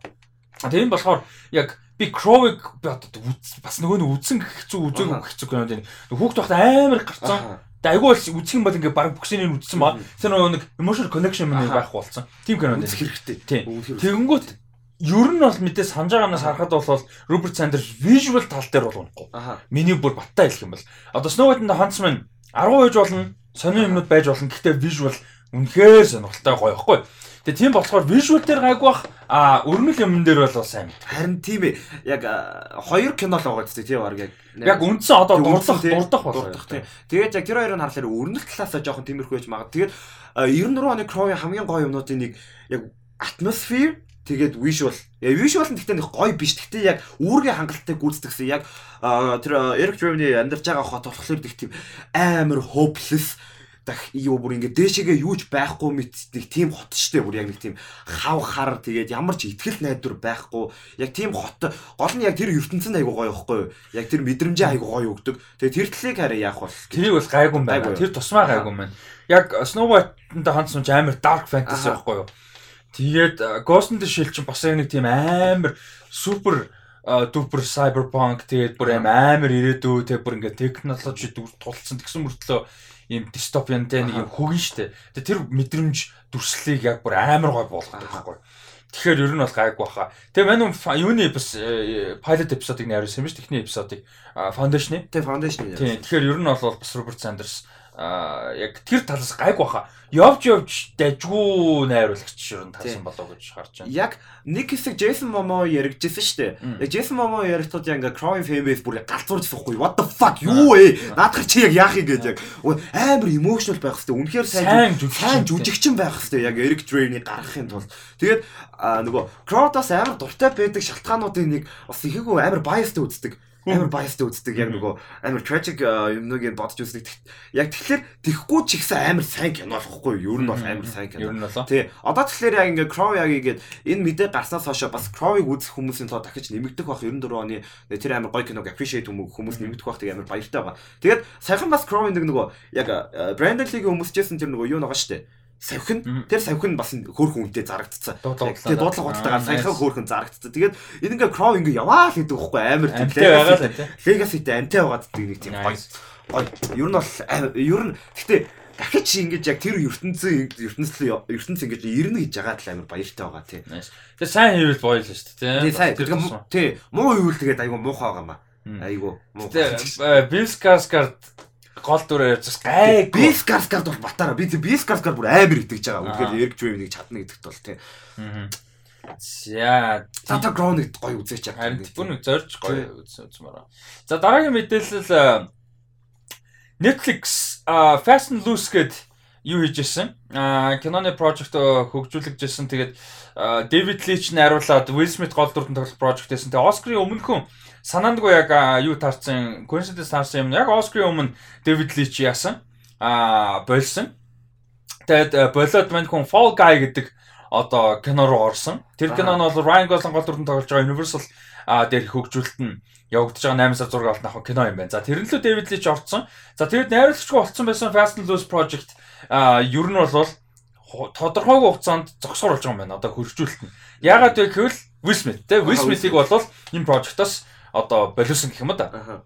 Тийм болохоор яг би Crow-ыг бас нөгөө нь үзэн хэцүү үзээг хэцүү кинод энэ хүүхд байхад амар гарцсан. Айгүй бол үзэх юм бол ингээ баг бүксэнийг үзсэн ба тэр нөгөө нэг emotional connection мань байх болсон. Тийм кинод хэрэгтэй. Тийм. Тэгэнгүүт ер нь бол мэдээ санаж байгаанаас харахад бол Роберт Сандерс visual тал дээр бол унахгүй. Миний бүр баттай хэлэх юм бол одоо Snow White-д Huntsman 10 байж болно, сонин юмнууд байж болно. Гэхдээ visual үнэхээр сонирхолтой гоё ихгүй. Тэгээ тийм болохоор visual дээр гайгүй бах а өрнөл юмн дээр бол сайн. Харин тийм ээ. Яг хоёр кино л байгаа гэдэг тийм баг яг. Яг үндсэн одоо дурдах дурдах болох тийм. Тэгээд яг тэр хоёрыг харахаар өрнөл талаасаа жоохон тиймэрхүү байж магад. Тэгээд 94 оны Crow-ийн хамгийн гоё юмнуудын нэг яг атмосфер тэгээд visual. Я visual нь гэхдээ нэг гоё биш. Гэхдээ яг үүргийн хангалттай гүйцэтгэсэн. Яг тэр Eric Draven-ий амьдарч байгаа хот болохоор нэг тийм амар hopeless. Дах юу бүр ингэ дээшээгээ юуж байхгүй мэт нэг тийм хот штэ бүр яг нэг тийм хав хар тэгээд ямар ч ихтгэл найдвар байхгүй. Яг тийм хот гол нь яг тэр ертөнцийн айгуу гоё ихгүй яг тэр мэдрэмжээ айгуу гоё өгдөг. Тэгээд тэр тлийг хараа яах бол тэрийг бас гайгүй юм байна. Тэр тусмаа гайгүй юм байна. Яг Snow White-д хандсан ч амар dark fantasy байхгүй юу тэгээд Ghost in the Shell ч бас яг нэг тийм амар супер дупер cyberpunk тэгээд бүр амар ирээдүй тэгээд бүр ингээ технологи тулцсан гэсэн мөртлөө ийм дистопиантай нэг юм хөгөн штэ. Тэгээ тэр мэдрэмж дүрслэлийг яг бүр амар гой болгоод байхгүй. Тэгэхээр ер нь бол гайгүй баха. Тэгээ манай юуны бас э, pilot episode-ыг найруулсан юм биш техний episode-ыг foundation-ы. Тэгээ foundation. Тийм. Тэгэхээр ер нь бол бас Robert Sanders а яг тэр талаас гайг баха. Явж явж дажгүй найруулагч ширэн тасан болоо гэж харж байна. Яг нэг хэсэг Jason Momoa яригдчихсэн шүү дээ. Яг Jason Momoa яригдтууд яг Crowing Fanbase бүр галзуурч байхгүй. What the fuck юу вэ? Наадах чи яг яах юм гэж яг амар emotional байх хэвээр. Үнэхээр сайн сайн жүжигчин байх хэвээр. Яг Eric Draven-ийг гаргахын тулд. Тэгээд нөгөө Crowd-аас амар дуртай байдаг шалтгаануудын нэг бас ихээгүй амар biased үздэг амар biased үздэг яг нөгөө амар tragic юмныг бодож үздэг. Яг тэгэхээр тэхгүй ч ихсэн амар сайн кино болохгүй юу? Ер нь бол амар сайн кино. Тий. Одоо тэгэхээр яг ингээ Crow яг игээд энэ мэдээ гарснаас хойш бас Crow-ыг үзэх хүмүүсийн тоо дахиж нэмэгдэх байх 94 оны тэр амар гоё киног appreciate хүмүүс нэмэгдэх байх тэг амар баяртай байгаа. Тэгээд саяхан бас Crow-ын нэг нөгөө яг Brandon Lee-гийн хүмүүсчээсэн тэр нөгөө юу байгаа штэ савхин тэр савхин бас хөөхөн үнтэй зарагдцсан. Тэгээ дуудлага бодлогоор саяхан хөөхөн зарагдцсан. Тэгээд энэ ингээ Crow ингээ яваа л гэдэг байхгүй амар тийм legacy legacyтэй амтай байгаад нэг тийм гоё. Гоё. Ер нь бол ер нь гэхдээ дахиж ингэж яг тэр ертөнцийн ертөнцийн ертөнц ингэж ирнэ гэж ягаад л амар баяртай байгаа тий. Тэгээ сайн хийвэл гоё л шүү дээ тий. Тий сайн. Тэгээ муу хийвэл тэгээд айгу муухай байгаа маа. Айгу муу. Тэгээ Bill Skarsgård гол дүрээр ярьж гай би Скарскард бол батараа би би Скарскар бүр амар итгэж байгаа. Үнэхээр Эрик Джойвнийг чадна гэдэгт бол тий. За Tata Ground-ыг гоё үзээч яг. Харин бүр зорж гоё үзмээр. За дараагийн мэдээлэл Netflix Fast and Loose гэдэг юу хийж ирсэн. Аа киноны project хөгжүүлж ирсэн. Тэгээд David Leitch найруулад Will Smith гол дүрдэн тоглох project байсан. Тэгээд Oscar-ын өмнөхөн санаандгүй яг юу таарсан coincidence таарсан юм яг Оскарын өмнө Дэвид Лич яасан а болсон. Тэгээд болоод мань хүн Fall Guy гэдэг одоо кино руу орсон. Тэр кино нь бол Ryan Gosling гол дүрдэн тоглож байгаа Universal а дээр хөгжүүлэлт нь явагдаж байгаа 8 сар 6 алт авах кино юм байна. За тэр нь л Дэвид Лич орсон. За тэгээд найруулагчгүй болсон байсан Fast and Loose Project а ер нь бол тодорхойгүй хугацаанд зогсоор болж байгаа юм байна. Одоо хөржүүлэлт нь. Яагаад вэ гэвэл Will Smith те Will Smith-ийг бол энэ project-оос одоо болиусан гэх юм да.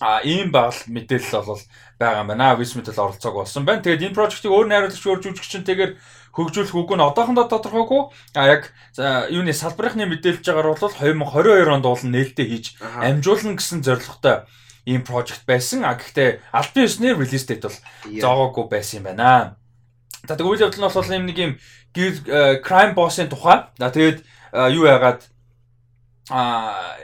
А ийм багал мэдээлэл бол байгаа юм байна. Висмитл оролцоог болсон байна. Тэгээд энэ прожектыг өөр найруулагч өөр жүжигчнтэйгээр хөгжүүлэх үгүй нь одоохондоо тодорхойгүй. А яг юуны салбарынхны мэдээлж байгаагаар бол 2022 онд бол нээлттэй хийж амжуулна гэсэн зорилготой ийм прожект байсан. А гэхдээ албан ёсны релиз дэйт бол зоогоогүй байсан юм байна. За тэгвэл үйл явдал нь бол ийм нэг юм crime boss-ын тухай. За тэгээд юу яагаад а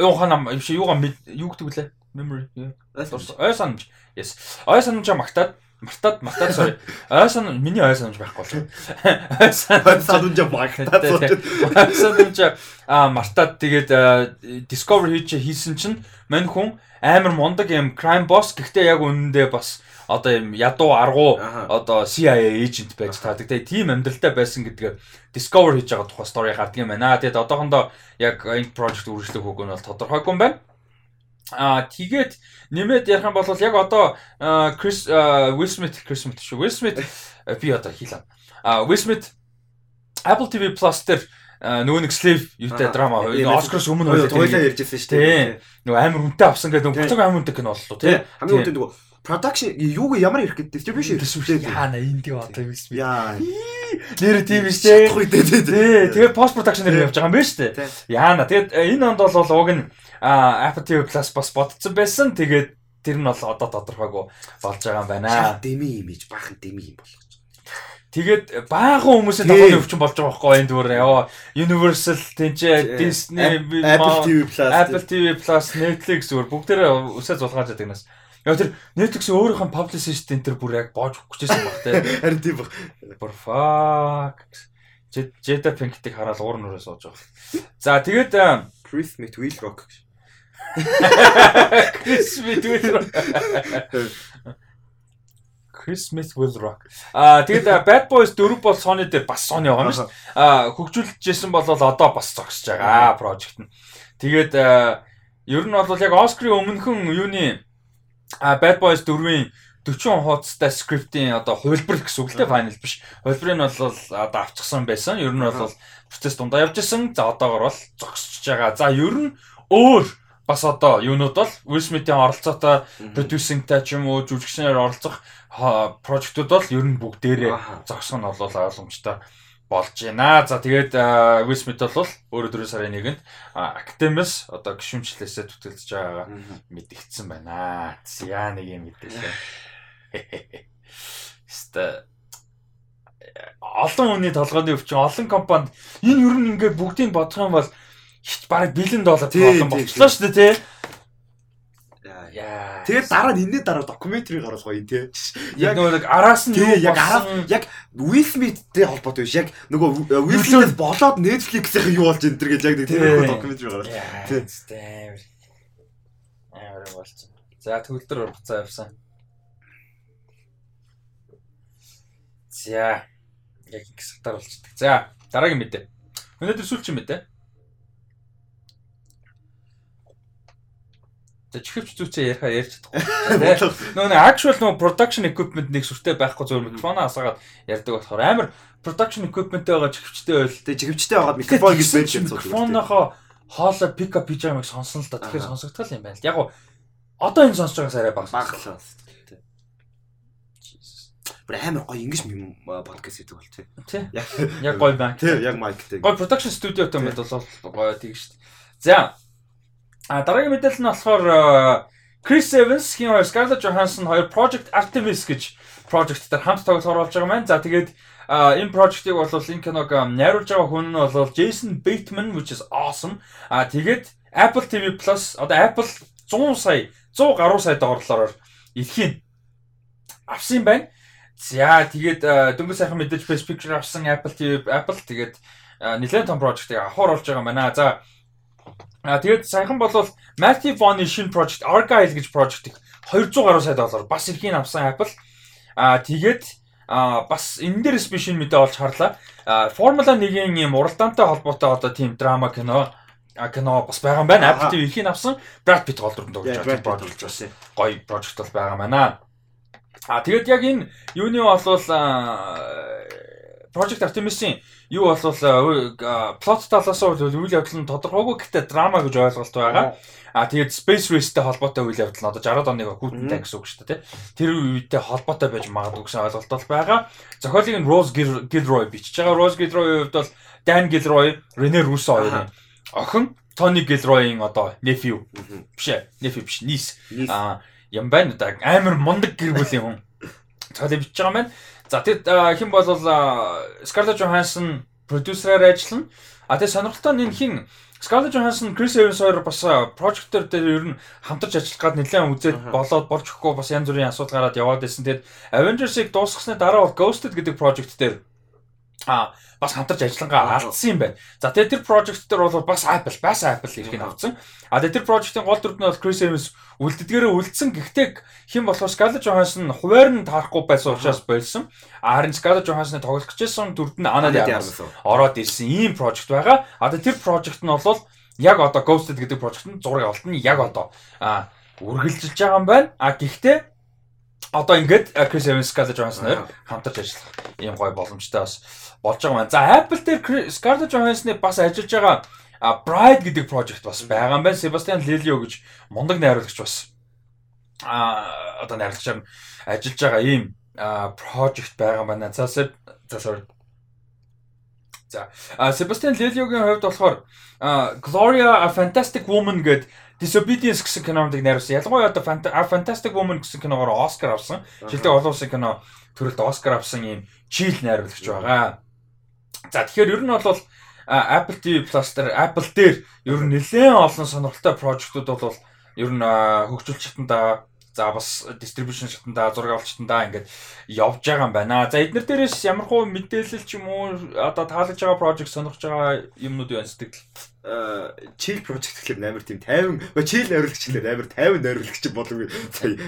юу ханам биш юугаа юу гэдэг вүлээ memory ой санамж. Yes. Ой санамж магтаад мартаад мартаад sorry ой санамж миний ой санамж байхгүй бол ой санамж магтаад ой санамж а мартаад тэгээд discover хийж хийсэн чинь мань хүн амар мундаг юм crime boss гэхдээ яг үнэндээ бас одоо юм ядуу аргу одоо CIA agent байж таадаг. Тэгээ тийм амьдралтай байсан гэдгээ discover хийж байгаа тухай story гардаг юм байна. Тэгээд одоохондоо яг энэ project үргэлжлэх үг нь бол тодорхойгүй юм байна. Аа тэгээд нэмээд ярих юм бол яг одоо Smith Chris Smith шүү. Smith би одоо хийлээ. Аа Smith Apple TV Plus дээр нөгөө нэг slave юутай драма Оскараас өмнө хоёлаа ярьжсэн шүү дээ. Нөгөө амар хүнтэй авсан гэдэг нөгөө буцаг амар хүнтэй кино боллоо тий. Хамгийн хүнтэй нөгөө production юуг ямар ирэх гэдэг distribution distribution яана энд юу одоо юм бэ? Яа. Нэр тийм биш. Тий. Тэгээ post production дээр явж байгаа юм байна шүү дээ. Яана. Тэгээд энэ онд бол уг нь Apple TV Plus бас бодсон байсан. Тэгээд тэр нь бол одоо тодорхойгүй болж байгаа юм байна. Деми имиж баахан деми юм болгож Тэгээд баахан хүмүүсийн тоглоом өвчин болж байгаа байхгүй энэ зүгээр яа Universal тэнцээ Disney Apple TV Plus Apple TV Plus Netflix зүгээр бүгдээрээ үсээ зулгааж байдаг нас. Яа тэр Netflix өөрийнх нь publicist энэ тэр бүр яг боож өгчээсэн баг те. Харин тийм баг. Бүр fuck. Jada Pinkett-ийг хараад уур нүрээ сууж байгаа. За тэгээд Chris гэж. Chris Smith Will Rock. Chris Smith will rock. Аа тэгээд Bad Boys 4 бол Sony дээр бас Sony байгаа юм шүү. Аа хөгжүүлжсэн бол одоо бас зогсож байгаа project нь. Тэгээд ер нь бол яг Oscar-ийн өмнөхөн юуны Bad Boys 4-ийн 40 хуудастай скриптийн одоо хувилбар гэсэн үг л дээ final биш. Хувилбарыг нь бол одоо авчихсан байсан. Ер нь бол процесс дундаа явж исэн. За одоогор бол зогсож байгаа. За ер нь өөр бас одоо юунууд бол Will Smith-ийн оролцоотой producing-тай ч юм уу жүжигчнээр оролцох прожектууд бол ер нь бүгдээрээ зогсох нь бол ойлгомжтой болж байна. За тэгээд Will Smith бол өөрөө 4 сарын 1-нд Academy-с одоо гишүүнчлээсээ түтгэлж байгаагаа мэдгдсэн байна. Яа нэг юм мэдээлээ. Хэвээ олон хүний толгойн өвчин олон компанид энэ ер нь ингээд бүгдийг бодох юм бол хит бараг бэлэн доллар болсон болчихлоо шүү дээ тий. Тэгээд дараа нь энэний дараа докюментари гаргаж гоё тий. Яг нөгөө араас нь яг араас яг Will Smith-тэй холбоотой биш. Яг нөгөө Will Smith болоод Netflix-ийн юу болж энэ төр гэж яг нэг тийм докюментари гаргаж. Тий. Амар болсон. За төгөлдөр буцаа явсан. За яг их сатар болчихдаг. За дараагийн мэдээ. Өнөөдөр сүүлчийн мэдээ. За чихвч зүгцээ яриа ярьж чадахгүй. Нөгөө нэг actual нөгөө production equipment нэг сүртэй байхгүй зөв микрофон асаагаад ярьдаг болохоор амар production equipment байгаа чихвчтэй байл. Тэгээ чихвчтэй байгаад микрофон гэж байж байгаа. Микрофонохоо хоолой pick up хийж байгааг сонсон л да. Тэгэхээр сонсогдтал юм байна л. Яг гоо одоо энэ сонсож байгаас арай бага. Баглаа. Бүр амар гоё ингэж подкаст хийдэг бол тий. Яг гоё байна. Тий, яг майктэй. Гоё production studio-тэй мэд бол гоё тийм шүү дээ. За А дараагийн мэдээлэл нь болохоор Chris Evans, хин хоёр Scarlett Johansson хоёр Project Artemis гэж project дээр хамт тоглохоор болж байгаа маань. За тэгээд энэ project-ийг бол энэ киног найруулж байгаа хүн нь бол Jason Bateman which is awesome. А тэгээд Apple TV Plus одоо Apple 100 сая 100 гаруй сая доллараар эрхийн авсан байна. За тэгээд дөнгөж сайхан мэдээж Best Picture авсан Apple TV Apple тэгээд нэлээд том project-ийг авахар болж байгаа юм байна. За А тэгээд саяхан болвол Matthew Vaughn-ы шинэ project Argyle гэж project-ийг 200 гаруй сая доллар бас эрхийг авсан Apple. А тэгээд а бас энэ дээрс би шинэ мэдээ олж харлаа. Формула 1-ийн юм уралдаантай холбоотой одоо тийм драма кино а кино бас байгаа юм байна. Apple TV эрхийг авсан Brad Pitt гол дүрэн тоглож байгаа project бас гоё project бол байгаа байна. А тэгээд яг энэ юуны болвол Project Artemis-ийн юу болвол плот талаас нь үйл явдал нь тодорхойгүй гэхдээ драма гэж ойлголт байгаа. А тэгээд Space Race-тэй холбоотой үйл явдал нь одоо 60-аад оны хүүтэнтэй гэсэн үг шүү дээ. Тэр үедээ холбоотой байж магадгүй гэсэн ойлголт бол байгаа. Зохиолыг нь Rose Gilroy бичиж байгаа. Rose Gilroy-ийн хувьд бол Dan Gilroy, Rene Russo хоёрын охин Tony Gilroy-ийн одоо nephew биш ээ, nephew биш, niece. А юм байна да амар мундаг гэр бүлийн хүн. Цаалаа бичиж байгаа юм байна. За тэгэд хэн бол Scarlett Johansson продюсераар ажиллана. А тэгээ сонирхолтой нь энэ хин Scarlett Johansson, Chris Evans хоёр бас project дээр ер нь хамтарч ажиллах гад нэлээд үзээд болоод болж өгөхгүй бас янз бүрийн асуудал гараад яваад байсан. Тэгээд Avengers-ыг дуусгасны дараа Ghosted гэдэг project дээр а бас хамтарч ажиллангаа алдсан юм байна. За тэгээд тэр project дээр бол бас Apple, бас Apple ирэх нь авсан. А тэгээд тэр project-ийн гол дүрд нь бол Chris Evans үлддгээрээ үлдсэн. Гэхдээ хэн болохоор Scarlett Johansson хуваар нь таарахгүй байсан учраас болсон. А харин Scarlett Johansson-ы тоглох гэжсэн дүрд нь Anna de Armas ороод ирсэн ийм project байгаа. А тэгээд тэр project нь бол яг одоо Ghosted гэдэг project нь зураг авалт нь яг одоо а үргэлжилж байгаа юм байна. А гэхдээ одоо ингээд Chris Evans Scarlett Johansson-аар хамтарч ажиллах ийм гоё боломжтой бас болж байгаа маань. За Apple дээр Scarlett Johansson-ы бас ажиллаж байгаа Bride гэдэг project бас байгаа юм байна. Sebastian Lelio гэж мундаг найруулагч бас а одоо найруулагчаар ажиллаж байгаа ийм project байгаа юм байна. За за sorry. За Sebastian Lelio-гийн хувьд болохоор Gloria a Fantastic Woman гэдэг Disobedience гэсэн кинонд найруулсан. Ялангуяа одоо Fantastic Woman гэсэн киногоор Оскар авсан. Жилдээ олон улсын кино төрөлд Оскар авсан ийм чийл найруулагч байгаа. За тэгэхээр ер нь бол Apple TV Plus дээр Apple дээр ер нь нэлээд олон сонирхолтой прожектууд бол ер нь хөгжүүлж чадандаа За бас distribution шатанда зураг авалт шатанда ингээд явж байгаа юм байна. За эднэр дээрээс ямар хуу мэдээлэл ч юм уу одоо таалагдж байгаа project сонирхож байгаа юмнууд юу сэтгэл? Chill project гэхэлэр амар тийм 50 chill найруулагч гэхэлэр амар 50 найруулагч болов сая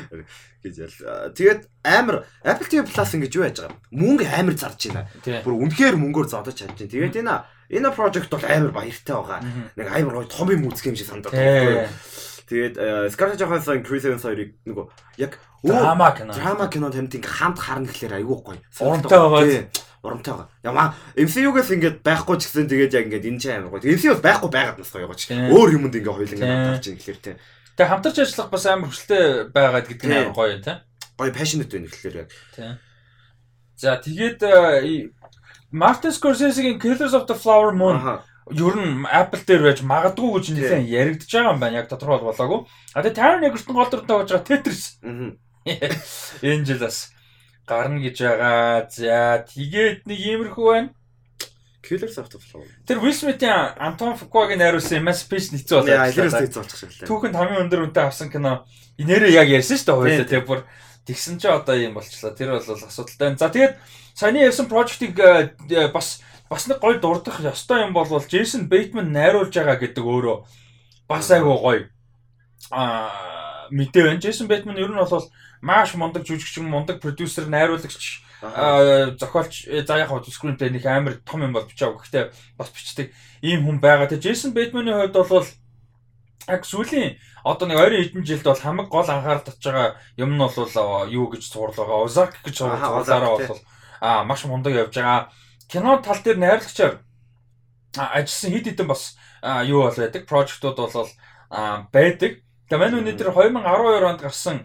гэж ял. Тэгээд амар Apple TV Plus ингэж юу яаж байгаа юм? Мөнгө амар зарж байна. Бүр үнэхээр мөнгөөр зодож чадж байна. Тэгээд энэ энэ project бол амар баяртай байгаа. Нэг амар гоё том юм үзэх юм шиг санагдаад байна. Тэгээд Scarlett Johansson, Chris Evans хоёрыг нөгөө яг драма кино. Драма кинонд хамт ингээ хамт харна гэхлээр айгүй гоё. Урамтай байгаа. Урамтай байгаа. Яма MCU-гээс ингээд байхгүй ч гэсэн тэгээд яг ингээд энэ ч амар гоё. MCU бас байхгүй байгаад нас гоё ч. Өөр юмд ингээ хоёул ингээ хамтарч ийн гэхлээр те. Тэгээд хамтарч ажиллах бас амар хүчтэй байгаад гэдэг нь амар гоё те. Гоё passionate байна гэхлээр яг. Тийм. За тэгээд э, Martin Scorsese-гийн Killers of the Flower Moon ер нь Apple дээр байж магадгүй гэж нэлээд яригдж байгаа юм байна. Яг тодорхой болоогүй. А тэгээ Taron Egerton гол дүртэй болж байгаа Tetris. Энэ жил бас гарна гэж байгаа. За тэгээд нэг иймэрхүү байна. Killers of the Flower. Тэр Will Smith-ийн Anton Fuqua-гийн найруулсан Emancipation хэцүү болоо. Яа, илэрс хэцүү болчих шиг лээ. Түүхэнд хамгийн өндөр үнэтэй авсан кино. Инээрээ яг ярьсан шүү дээ хоёулаа. Тэгээ бүр тэгсэн чи одоо юм болчлаа. Тэр бол асуудалтай. За тэгээд саяны ярьсан project-ийг э, бас бас нэг гоё дурдах ёстой юм бол Джейсон Бейтман найруулж байгаа гэдэг өөрөө бас айгүй гоё аа мэдээ байна. Джейсон Бейтман ер нь бол маш мундаг жүжигчин, мундаг продюсер, найруулагч, зохиолч за яг хаа скринплей нэг амар том юм бол бичээг. Гэхдээ бас бичдэг ийм хүн байгаа. Тэгээ Джейсон Бейтманы хувьд бол яг сүүлийн одоо нэг 20 хэдэн жилд бол хамаг гол анхаарал татж байгаа юм нь бол юу гэж цуурлаа байгаа. Озарк гэж цуурлаараа бол аа маш мундаг явж байгаа кино тал дээр найрлагчаар ажилласан хэд хэдэн бас юу бол байдаг прожектууд бол байдаг. Тэгээ үнэ дээр 2012 онд гарсан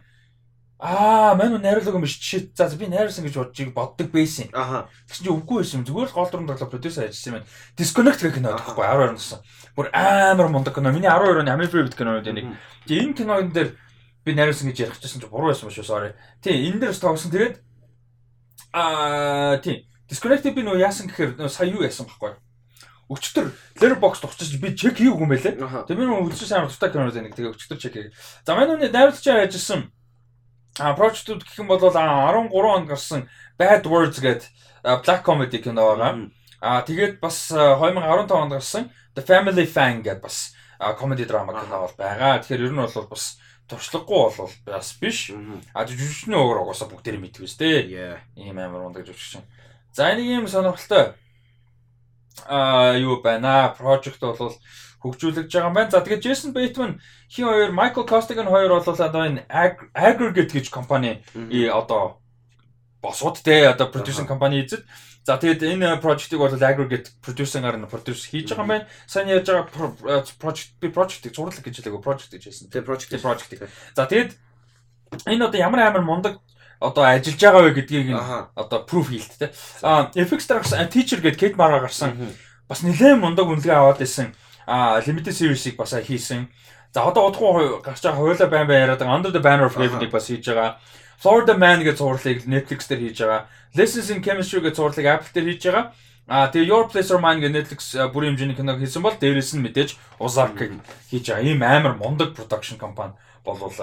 Аа, мань найруулга юм биш. Жишээ за би найруулсан гэж бодчих боддог байсан. Аха. Тэгсэн чинь үгүй байсан. Зүгээр л гол дүрэн тоглоо продюсер ажилласан юм. Disconnect гэх кино байхгүй 12 оноос. Бүр амар мундаг кино. Миний 12 оны хамгийн favorite кинонууд нэг. Тэгээ энэ кинон дээр би найруулсан гэж ярих гэсэн чинь буруу байсан шүү. Sorry. Тий, энэ дээр бас тоглосон. Тэгээд аа, тий. Disconnect-ийг би нөө яасан гэхээр сая юу яасан байхгүй. Өчтөр Letterboxd очиж би чек хийгээгүй юм байлээ. Тэгээ би нөө үлсэн сайн дуртай кино нэг тэгээ өчтөр чек хийгээ. За манай нүний найруулагч ажилласан а project-ууд гэх юм бол 13 онд гарсан Bad Words гэдэг black comedy кино байгаа. А тэгээд бас 2015 онд гарсан The Family Fan гэдэг бас comedy drama кино бол байгаа. Тэгэхээр ер нь бол бас туршлагагүй бол бас биш. А жүжигчний өөр угаасаа бүгдээр мэдвэ сте. Ийм амар ундаг жүжигчин. За нэг юм сонирхолтой аа юу байна? Project бол хөгжүүлж байгаа юм байна. За тэгээд Jason Bateman хин хоёр Michael Costigan хоёр бол одоо энэ Aggregate гэж компани одоо босууд те одоо producing компани эзэд. За тэгээд энэ project-ыг бол Aggregate producing-аар нь produce хийж байгаа юм байна. Сайн яаж байгаа project би project-ийг зурлаг гэж хэлээгөө project гэж хэлсэн. Тэгээд project project. За тэгээд энэ одоо ямар амар мундаг одоо ажиллаж байгаа вэ гэдгийг одоо proof хийлт те. А FX гарсан teacher гэдэг Kate Mara гарсан. Бас нэлээд мундаг үнэлгээ аваад исэн. А limited series-ийг бас хийсэн. За одоо удахгүй гарч байгаа хойлоо байн байн яриад байгаа Under the Banner of Heaven-ийг бас хийж байгаа. Florida Man гэж зурлыг Netflix дээр хийж байгаа. Lessons in Chemistry гэж зурлыг Apple дээр хийж байгаа. А тэгээ Your Place or Mine гэж Netflix бүрийн хэмжээний киног хийсэн бол дээрэс нь мэдээж Ozark-ыг хийж байгаа. Ийм амар мундаг production компани болвол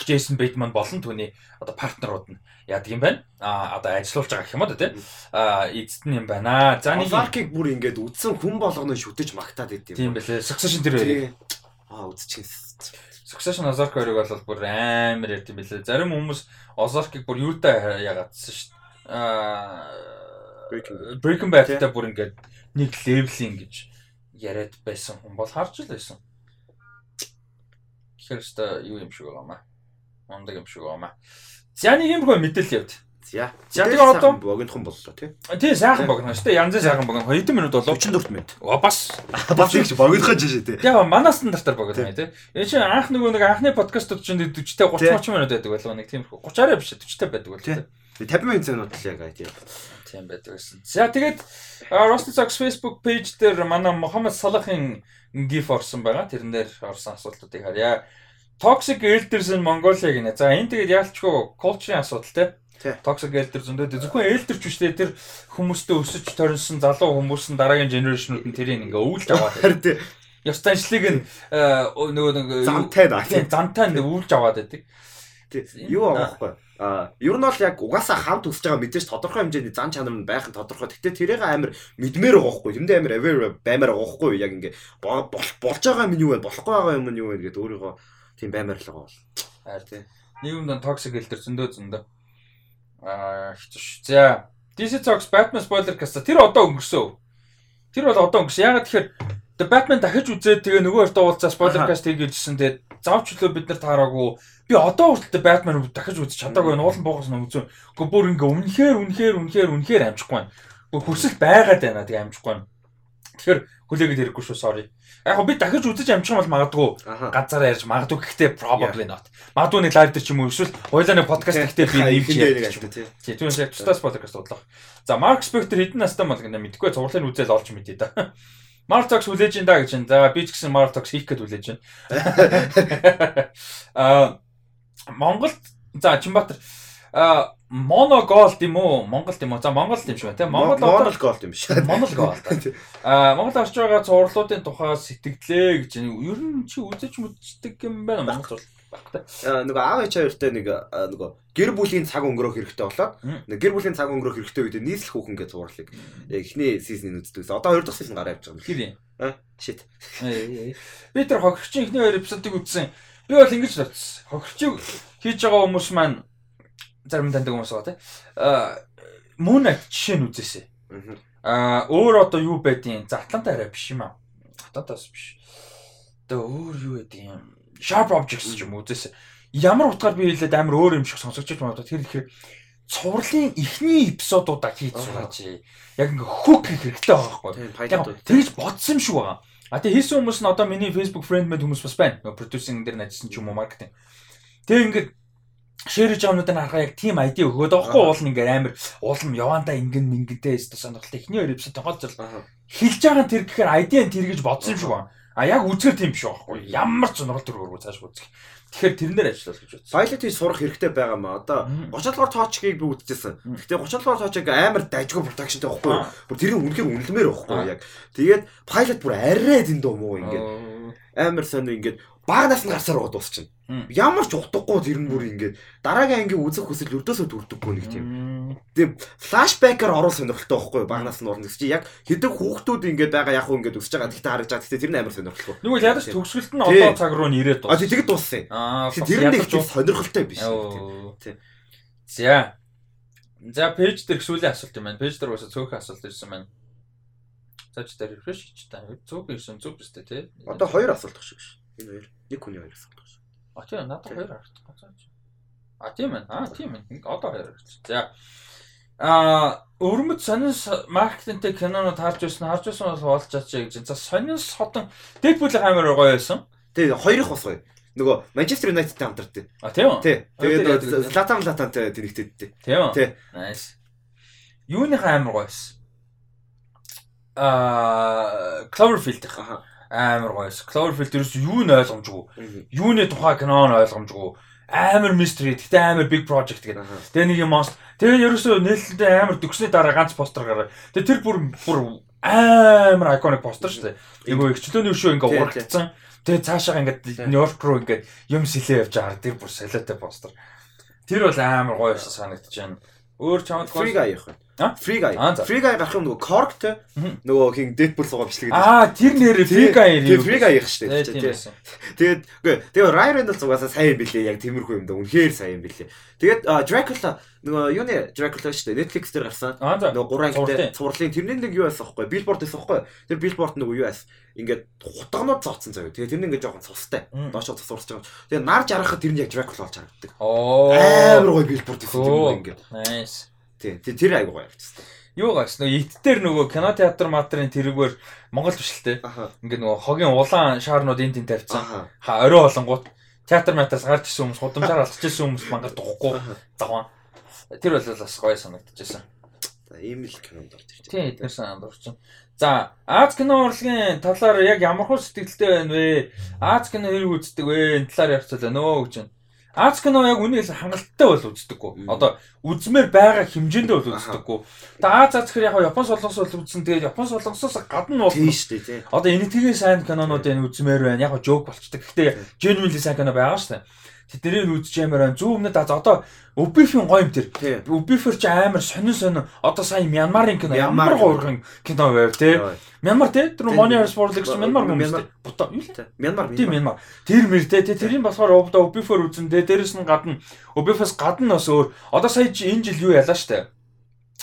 Джейсон Бейтман болон түүний одоо партнерууд нь яадаг юм байна. А одоо ажиллаулж байгаа гэх юм уу тийм. А эзэд нь юм байна. За нэг Озаркийг бүр ингээд үдсэн хүн болгоно шүтэж магтаад идэв. Тийм байлээ. Succession тэр хоёрыг. Аа үзчихсэн. Succession Ozark хоёрыг бол бүр амар ярьд юм байлээ. Зарим хүмүүс Озаркийг бүр юутай ягаадсан шүү дээ. Аа Breaking Bad-тай бүр ингээд нэг левлийн гэж яриад байсан хүн бол харж л байсан. Тэгэхээр өстой юу юм шиг байгаа маа. Ундаг юм шиг байна. За нэг юм хөө мэдээлэл явд. За. За тэгээ одоо богинохон боллоо тий. Тий сайхан богино шүү дээ. Янз бүр сайхан богино. Хэдэн минут болов? 44 минут. Оо бас бас их богинохон жишээ тий. Яг манай стандартаар богино тий. Энэ чинь анх нөгөө нэг анхны подкастууд чинь 40-тэй 30 30 минут байдаг байлаа нэг тийм 30 арай биш 40-тэй байдаг байлаа. 50 минут минут л яг тийм. Тийм байдаг гэсэн. За тэгээд Rusty Socks Facebook page дээр манай Мохаммед Салахын гиф орсон байгаа. Тэрэн дээр орсон асуултуудыг харъя. Toxic Elders in Mongolia гинэ. За энэ тэгээд яалчгүй culture-ийн асуудал те. Toxic Elder зөндөө зөвхөн Elder ч биш те тэр хүмүүстэй өсөж торинсон залуу хүмүүс нь дараагийн генерашнууд нь тэрийг ингээ өвлж аваад. Харин Ёс заншлыг нь нөгөө нэг зантай да. Зантай нь өвлж аваад байдаг. Юу аахгүй. А ер нь бол яг угаасаа хамт өсөж байгаа мэдээж тодорхой хэмжээний зан чанар нь байх нь тодорхой. Гэтэ тэрийг амар мэдмээр байгаа хгүй. Тэндээ амар aware баймаар байгаа хгүй. Яг ингээ болж байгаа юм юу вэ? Болохгүй байгаа юм юу вэ гэдээ өөрийгөө тийм баймаар л байгаа бол. Хайр тий. Нийгэмд токсик хэлтер зөндөө зөндөө. Аа хэцүү. За DC Talks Batman spoiler каста тэр одоо өнгөрсөн. Тэр бол одоо өнгөрсөн. Ягаад тэгэхээр The Batman дахиж үзээд тэгээ нөгөө өртөө уулзаа spoiler cast хийгээжсэн. Тэгээд завч лөө бид нар таараагүй. Би одоо хүртэл Batman дахиж үзэж чадаагүй. Уулан буугаас нь үзэн. Гэхдээ бүр ингээ үнэхээр үнэхээр үнэхээр үнэхээр амжихгүй байна. Бүр хүсэл байгаад байна. Тэгээ амжихгүй байна. Тэгэхээр хүлээгээд хэрэггүй шүү sorry. Яг би дахиж үзэж амжих юм бол магадгүй ганцаараа ярьж магадгүй гэхдээ probably not. Магадгүй нэг лайв дээр ч юм уу эсвэл хойлоо нэг подкаст гэхдээ би нэмж ярьж тий. Тий түүнээс яг тустаас подкаст бодлоо. За Mark Spector хэдэн настай бол гэнэ мэдгүй цувралын үзэл олж мэдээ да. Talks хүлээж ин да гэж байна. За би ч гэсэн Talks хийх гээд хүлээж байна. Аа Монголд за Чинбатар а моно голд юм уу? Монголд юм уу? За Монголд юм байна тийм. Монгол Монголд голд юм биш. Монгол голд. А Монгол орж байгаа цувралуудын тухай сэтгэлээ гэж ер нь чи үзэж мүждэг юм байна Монгол багтай. Нөгөө аав ээж хоёртой нэг нөгөө гэр бүлийн цаг өнгөрөх хэрэгтэй болоод нэг гэр бүлийн цаг өнгөрөх хэрэгтэй үед нийслэх хүүхэн гэж цувралыг эхний сизнийн үздэг. Одоо хоёр дахь сизон гараа явж байгаа юм. Хэр юм? Аа shit. Би тэр хохирчин эхний хоёр эпизодыг үзсэн. Би бол ингэж бодсон. Хохирчиг хийж байгаа хүмүүс маань зарим таньдаг хүмүүс байгаа тийм. Аа Moon Knight жишээ нь үзээсэй. Аа э, өөр одоо юу байдیں۔ За Атланта арай биш юм аа. Атлантаас биш. Тэгээ өөр юу байдیں۔ Sharp Objects ч юм үзээсэй. Ямар утгаар би хэлээд амар өөр юм шиг сонсогч ч магадгүй. Тэр ихээр цувралын эхний эпизодуудаа хийж сураач. Яг ингээ хөк хэрэгтэй байгаа байхгүй. Тэгж бодсон юм шиг байгаа. А тэгээ хийсэн хүмүүс нь одоо миний Facebook friend мэд хүмүүс бас байна. Продюсинг дээр ажилласан ч юм уу маркетинг. Тэгээ ингээ шэрэж амнуудыг харахаа яг team ID өгөөд байхгүй уул нь ингээ амар уулам явандаа ингэн мингэнтэй өстө сонирхолтой ихний хоёр эпизод тохиолдол хэлж байгаа тэр гэхээр ID-н тэр гэж бодсон юм шиг байна. А яг үзгэр тийм биш байхгүй. Ямар ч сонирхол төр хөргөө цааш үзэх. Тэгэхээр тэрнэр ажиллах гэж бодсон. Pilot хийж сурах хэрэгтэй байгаа маа. Одоо 30 дугаар тоочгийг би үзчихсэн. Гэхдээ 30 дугаар тоочиг амар дайжгүй продакшнтай байхгүй. Бүр тэрийг үнэхээр үнэлмээр байхгүй яг. Тэгээд pilot бүр арай дэндүү муу ингээд амар сонио ингээд баг нас нь гарсаар уу дуусчихна. Ямар ч утгагүй тэр нь бүр ингээд дараагийн ангийн үзэх хүсэл өрдөөсөө төрдөггүй нэг тийм. Тийм флашбекээр орол сонирхолтой байхгүй баг нас нь орно гэж чи яг хэдэг хүүхдүүд ингээд байгаа яг уу ингээд өсөж байгаа гэхдээ харагдаж байгаа гэхдээ тэр нь амар сонирхолтой. Нүгэл ядаж төгсгөлт нь одоо цаг руу нь ирээд дууссан. А тэгэд дууссан. Тэр нь их сонирхолтой биш. Тийм. За. За пэйж дээр сүүлийн асуулт юм байна. Пэйж дээр бас цөөхөн асуулт ирсэн байна. Цааш дээр рефреш хийж та. Цөөх ирсэн зүг биз дээ тий. Одоо хоёр асуулт шиг ш. Энэ хоёр. Нэг хүний хоёр асуулт ш. А тийм надад хоёр харагдсан. А тийм ээ. А тийм ээ. Одоо хоёр харагдсан. За. А өрмөд сонинс маркетингтэй кинонод харж байсан харж байсан бол болж чаач гэж. За сонинс хотон Дэдпул амар гоё байсан. Тэгээ хоёрыг бас гоё. Нөгөө Манчестер Юнайтедтэй хамтардаг. А тийм үү? Тий. Тэгээд Златан Златантай тэнэгтэдтэй. Тийм үү? Тий. Nice. Юуныхаа амар гоё байсан. Аа Cloverfield амар гоёс. Cloverfield ерөөс юу нь ойлгомжгүй. Юуны тухай кино нь ойлгомжгүй. Амар mystery гэхдээ амар big project гэдэг. Тэгээ нэг юм монст. Тэгээ ерөөсөө нээлттэй амар төгсний дараа ганц постэр гараа. Тэгээ тэр бүр бүр амар iconic постэр шүү дээ. Нөгөө ихчлөөний өшөө ингээ урагдсан. Тэгээ цаашаа ингээд Нью-Йорк руу ингээд юм сэлээ явж байгаа. Тэр бүр солиотой постэр. Тэр бол амар гоё санагдаж байна. Өөр чамд Free Guy явах. Free Guy. Free Guy гарах юм нөгөө Cork те нөгөө хин Deadpool суугаа бичлэг гэдэг. Аа тэр нэр Free Guy юм. Free Guy их штэ. Тэгээд үгүй тэгээ Ryan Reynolds угаасаа сайн билээ яг тиймэрхүү юм да. Үнэхээр сайн билээ. Тэгээд Dracula нөгөө юуны Dracula штэ Netflix дээр гарсан. Нөгөө гурван ангитай цувралын тэрний нэг юу байсан аахгүй? Billboard байсан аахгүй? Тэр Billboard нөгөө юу байсан? Ингээд хутагнууд зооцсон заяа. Тэгээ тэрний ингээд жоохон цустай. Доошоо цус урсч байгаа. Тэгээ нар жаргахад тэр нь яг Dracula болж харагддаг. Амар гоё Billboard гэсэн юм ингээд. Nice. Тий. Тэр айгуу гоё явчихсан. Юу гаш нөгөө ит дээр нөгөө кино театр матрын тэрүүгээр Монгол биш л те. Ингээ нөгөө хогийн улаан шаарнууд энэ тэн тавьсан. Ха орой болонгууд театр матраас гарч ирсэн хүмүүс худамжаар алхаж ирсэн хүмүүс мангар духгүй заван. Тэр бол бас гоё санагдчихсан. За ийм л кинонд орж ирж байна. Тий, эдгээр санаанд орчин. За, Аз кино урлагийн талаар яг ямар хөө сэтгэлтэй байна вэ? Аз кино хэрэг үздэг вэ? Энэ талаар ярьцгаалаа нөө гэж байна. Аз кино яг үнээс хангалттай бол үздэггүй. Одоо үзмээр байгаа хэмжээндээ бол үздэггүй. Тэгээ Аз аз гэхээр яг Япон солонгос бол үзсэн. Тэгээд Япон солонгосоос гадна бол тийм шүү дээ. Одоо энэ тгий сайн кинонууд энэ үзмээр байна. Яг жоок болчдаг. Гэхдээ genuinely сайн кино байгаа шүү дээ. Тэднийг үзэж ямар байна. Зөв өмнөд одоо Убифийн гоё юм тэр. Убифер ч амар сонин сонин одоо сайн Мянмарын кино ямар гоорхон кино байв тий. Мянмар тий тэр Money Sport гэж Мянмар юм шүү дээ. Бута юу лээ? Мянмар. Тийм Мянмар. Тэр мэр тий тэрийн болохоор одоо Ubifер үзэн тий дээрэс нь гадна Ubifээс гадна бас өөр. Одоо сая энэ жил юу ялаа штэ.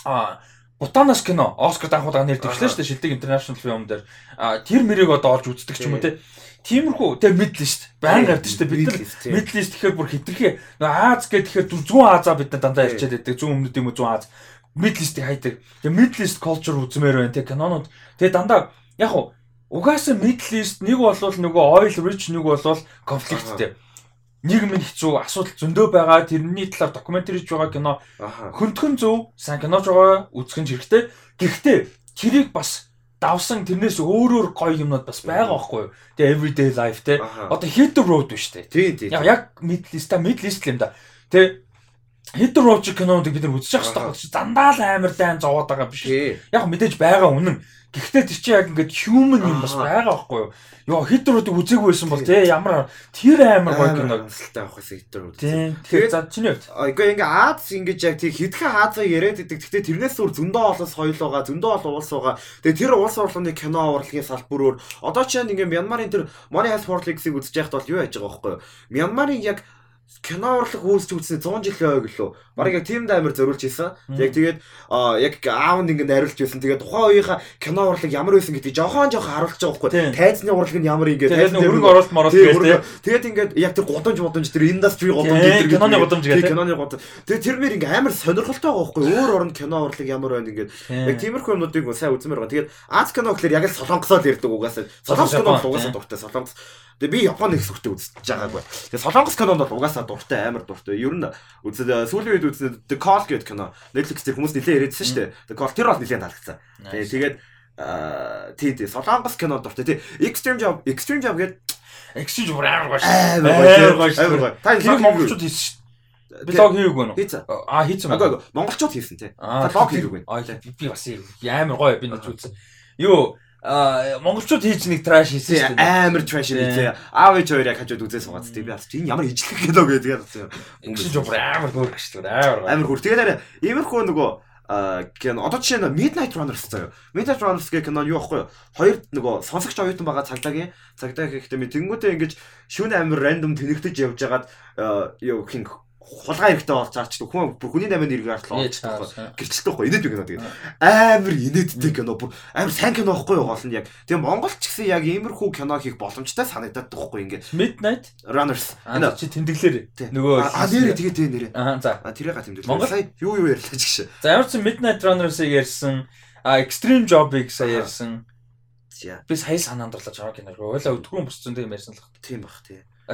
Аа Бутанаас кино Оскар данхуулга нэр дэвшлээ шүү дээ шилдэг интернэшнл фильм дээр. А тэр мэрийг одоо олж үздэг ч юм уу те. Тиймэрхүү те мэдл шүү дээ. Баян гардаг шүү дээ. Бид нар мэдл шүү тэгэхээр бүр хитрхи Аз гэхээр зүүн Азаа бид нар дандаа ярьчаад байдаг. Зүүн өмнөд юм уу зүүн Аз Middle-ийг хайдаг. Тэгээ Middle East culture үзмээр байна те кинонууд. Тэгээ дандаа яг уу угаасаа Middle East нэг болвол нөгөө oil rich нэг болвол конфликттэй. Нийгмийн хэцүү асуудал зөндөө байгаа. Тэрний талаар докюментарич байгаа кино хөнтгөн зөв сайн кинож байгаа үзэх нь хэрэгтэй. Гэхдээ тэрийг бас давсан тэрнээс өөрөөр гоё юмнууд бас байгаа байхгүй юу? Тэгээ everyday life те. Одоо hit the road биш те. Тийм тийм. Яг Middle East та Middle East юм да. Тэ Хидр Роуч кинонуудыг бид нар үзэж явах хэрэгтэй. Дандаа л амар дайн зовоод байгаа биш. Яг мэдээж байгаа үнэн. Гэхдээ тэр чинь яг ингээд human юм бас байгаа байхгүй юу? Йоо хидруудыг үзээгүй байсан бол тий ямар тэр амар гоё кино тасалтай авах гэсэн хидрууд. Тэгэхээр за чиний хувьд. Айгаа ингээ Аз ингэж яг тий хэдхэн Азыг яриад идэг. Гэхдээ тэрнээс өөр зөндөө олос соёл байгаа, зөндөө ол улс байгаа. Тэгээ тэр улс орлогын кино урлагийн салбараар одоо чинь ингээ Мянмарын тэр Money Heist Forlex-ийг үзэж байхад бол юу яаж байгаа байхгүй юу? Мянмарын яг кино урлаг хөөсч үзснээр 100 жил байг лөө. Бараг яг тийм даймар зориулж исэн. Яг тэгээд яг аав нь ингэ найруулж байсан. Тэгээд тухайн үеийнхаа кино урлаг ямар байсан гэдгийг жохон жохон харуулж байгаа байхгүй. Тайзны урлаг нь ямар ингэ тайзны өргөн оролт моролт гэдэг. Тэгээд ингээд яг тэр гудамж гудамж тэр индастри гудамж гэдэг. Киноны гудамж гэдэг. Киноны гудамж. Тэгээд тэр мэр ингэ амар сонирхолтой байгаа байхгүй. Өөр орнд кино урлаг ямар байна ингээд. Яг тиймэрхүү юмнуудыг сайн үзмээр байгаа. Тэгээд Аз кино гэхэлэр яг л солонгосоо л ярьдаг угаасаа. Солонгос кино угаасаа дуртай. Солонгос Тэгээ би Японы их сүртэй үзэж байгаагүй. Тэгээ Солонгос кинонд бол угаасаа дуртай амар дуртай. Ер нь үзэл сүүлийн үед үзсэн The Call гэдэг кино Netflix дээр хүмүүс нэлээд яриадсан шүү дээ. The Call тэр бол нэлээд таалагдсан. Тэгээ тэгээд тий тий Солонгос кино дуртай. Тий Extreme Job Extreme Job гэдэг Extreme Job амар гоё шүү. Амар гоё шүү. Та энэ монголчууд хийсэн шүү. Блог хийгээгүй нөө. Аа хийсэн. Агаа монголчууд хийсэн тий. Та блог хийгээгүй. Аа би бас амар гоё би нэг үзсэн. Юу монголчууд хийж нэг траш хийсэн шүү дээ. Амар траш хийсэн. Аав ээж хоёр яг хажууд үзээ суугаад тий би бас энэ ямар ижлэх гэдэг гэдэг бодсон. Өнгөж жоо амар хөөрх шүү дээ. Амар. Амар хөөр. Тэгээд иймэрхүү нөгөө кино одоо жишээ нь Midnight Runners заяа. Midnight Runners гэх кино юу аахгүй юу? Хоёр нөгөө сонсогч оюутан байгаа цагдаагийн цагдаа гэхдээ тэнгуүтээ ингэж шүн амир рандом тэнэгтэж явж хагаад юу хин хулгай хэрэгтэй бол цаачдаг хүн бүр хүний намын нэрийг артлаа гэрчлэлтэй байхгүй. инээд кино тэгээд. Амар инээдтэй кино бүр амар сайн кино байхгүй юу гол нь яг. Тийм Монгол ч гэсэн яг иймэрхүү кино хийх боломжтой санагдаад байхгүй ингээд. Midnight? Runners. Энэ чи тэмдэглэр нөгөө а нэрээ тэгээд тэгээ нэрээ. Аа за. Тэрийг га тэмдэглэр Монгол? Юу юу ярьлаа ч гэж за ямар ч Midnight Runners-ыг ярьсан а Extreme Job-ыг сая ярьсан. Би сая санаанд орлож байгаа кино. Ойлаа өдгөрөн босцсон тийм ярьсан л баг тийм баг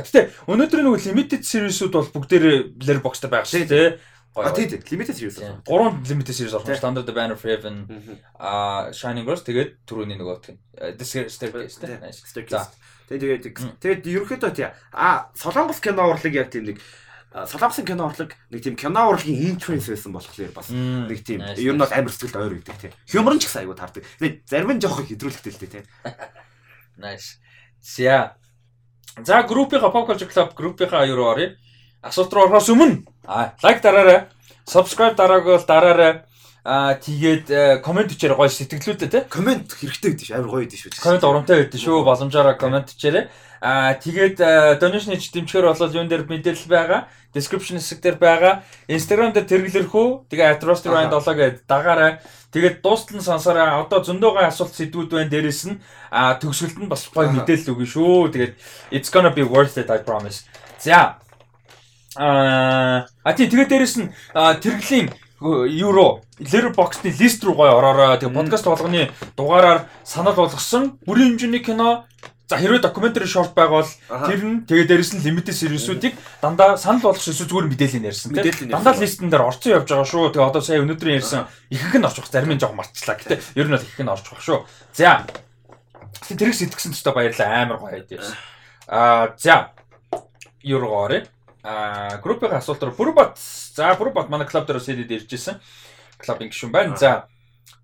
тий Гэтэ өнөөдөр нөгөө limited series-үүд бол бүгдээр Blair Box дээр байгаа шүү дээ. А тий тий limited series байна. Гурван limited series орсон. Standard Banner of Heaven, а Shining Girls тэгээд түрүүний нөгөө тийм Staircase тийм. Тэгээд тэгээд ерөөхдөө тий а Солонгос кино урлаг яг тийм нэг Солонгосын кино урлаг нэг тийм кино урлагийн influence байсан болохоор бас нэг тийм ер нь бол амар сэтгэлд ойр гэдэг тийм. Хюмрын ч гэсэн айгуу таардаг. Тэгээд зарим нь жоохон хэдрүүлэгтэй л дээ тийм. Nice. Зя За группийнхаа Pop Culture Club группийнхаа руу оръё. Асуулт руу орохоос өмнө лайк дараарай. Subscribe дараагүй бол дараарай. Аа тэгээд комент бичээрэй гоё сэтгэлдээ тий. Комент хэрэгтэй гэдэг шүү. Амар гоё гэдэг шүү. Комент урамтай байдаг шүү. Боломжоор комент бичээрэй. Аа тэгээд donation хийж дэмжихээр бол юун дээр мэдээлэл байгаа. Description хэсэг дээр байгаа. Instagram дээр тэргэлэрхүү. Тэгээ Atrosty Ryan 7 гэдэг дагаарай. Тэгээд дуустал нь сонсороо одоо зөндөөгийн асуулт сэдвүүд байна. Дээрээс нь а төгсгөлд нь бас гоё мэдээлэл өгнө шүү. Тэгээд it's gonna be worth it I promise. За. Аа а тий тэгээд дээрээс нь тэрглийн евро Letterboxd-ийн лист руу гоё ороорой. Тэгээ подкаст болгоны дугаараар санал болгосон бүрийн хэмжээний кино За хэрвээ докюментари шорт байвал тэр нь тэгээ дээрэс нь лимитед сервисүүдийг дандаа санал болгох шишүү зүгээр мэдээлэл ярьсан тийм дандаа листэн дээр орцсон явж байгаа шүү. Тэгээ одоо сая өнөөдрийн ярьсан ихэнх нь орчих зарим нь жоо марцлаа. Гэтэ ер нь бол ихэнх нь орчих шүү. За. Тэр их сэтгсэн та баярлаа амар гоё ярьсан. Аа за. Юургоорэ. Аа группийн асуултаар Бүрбат. За Бүрбат манай клуб дээр сэдэд иржсэн. Клубын гишүүн байна. За.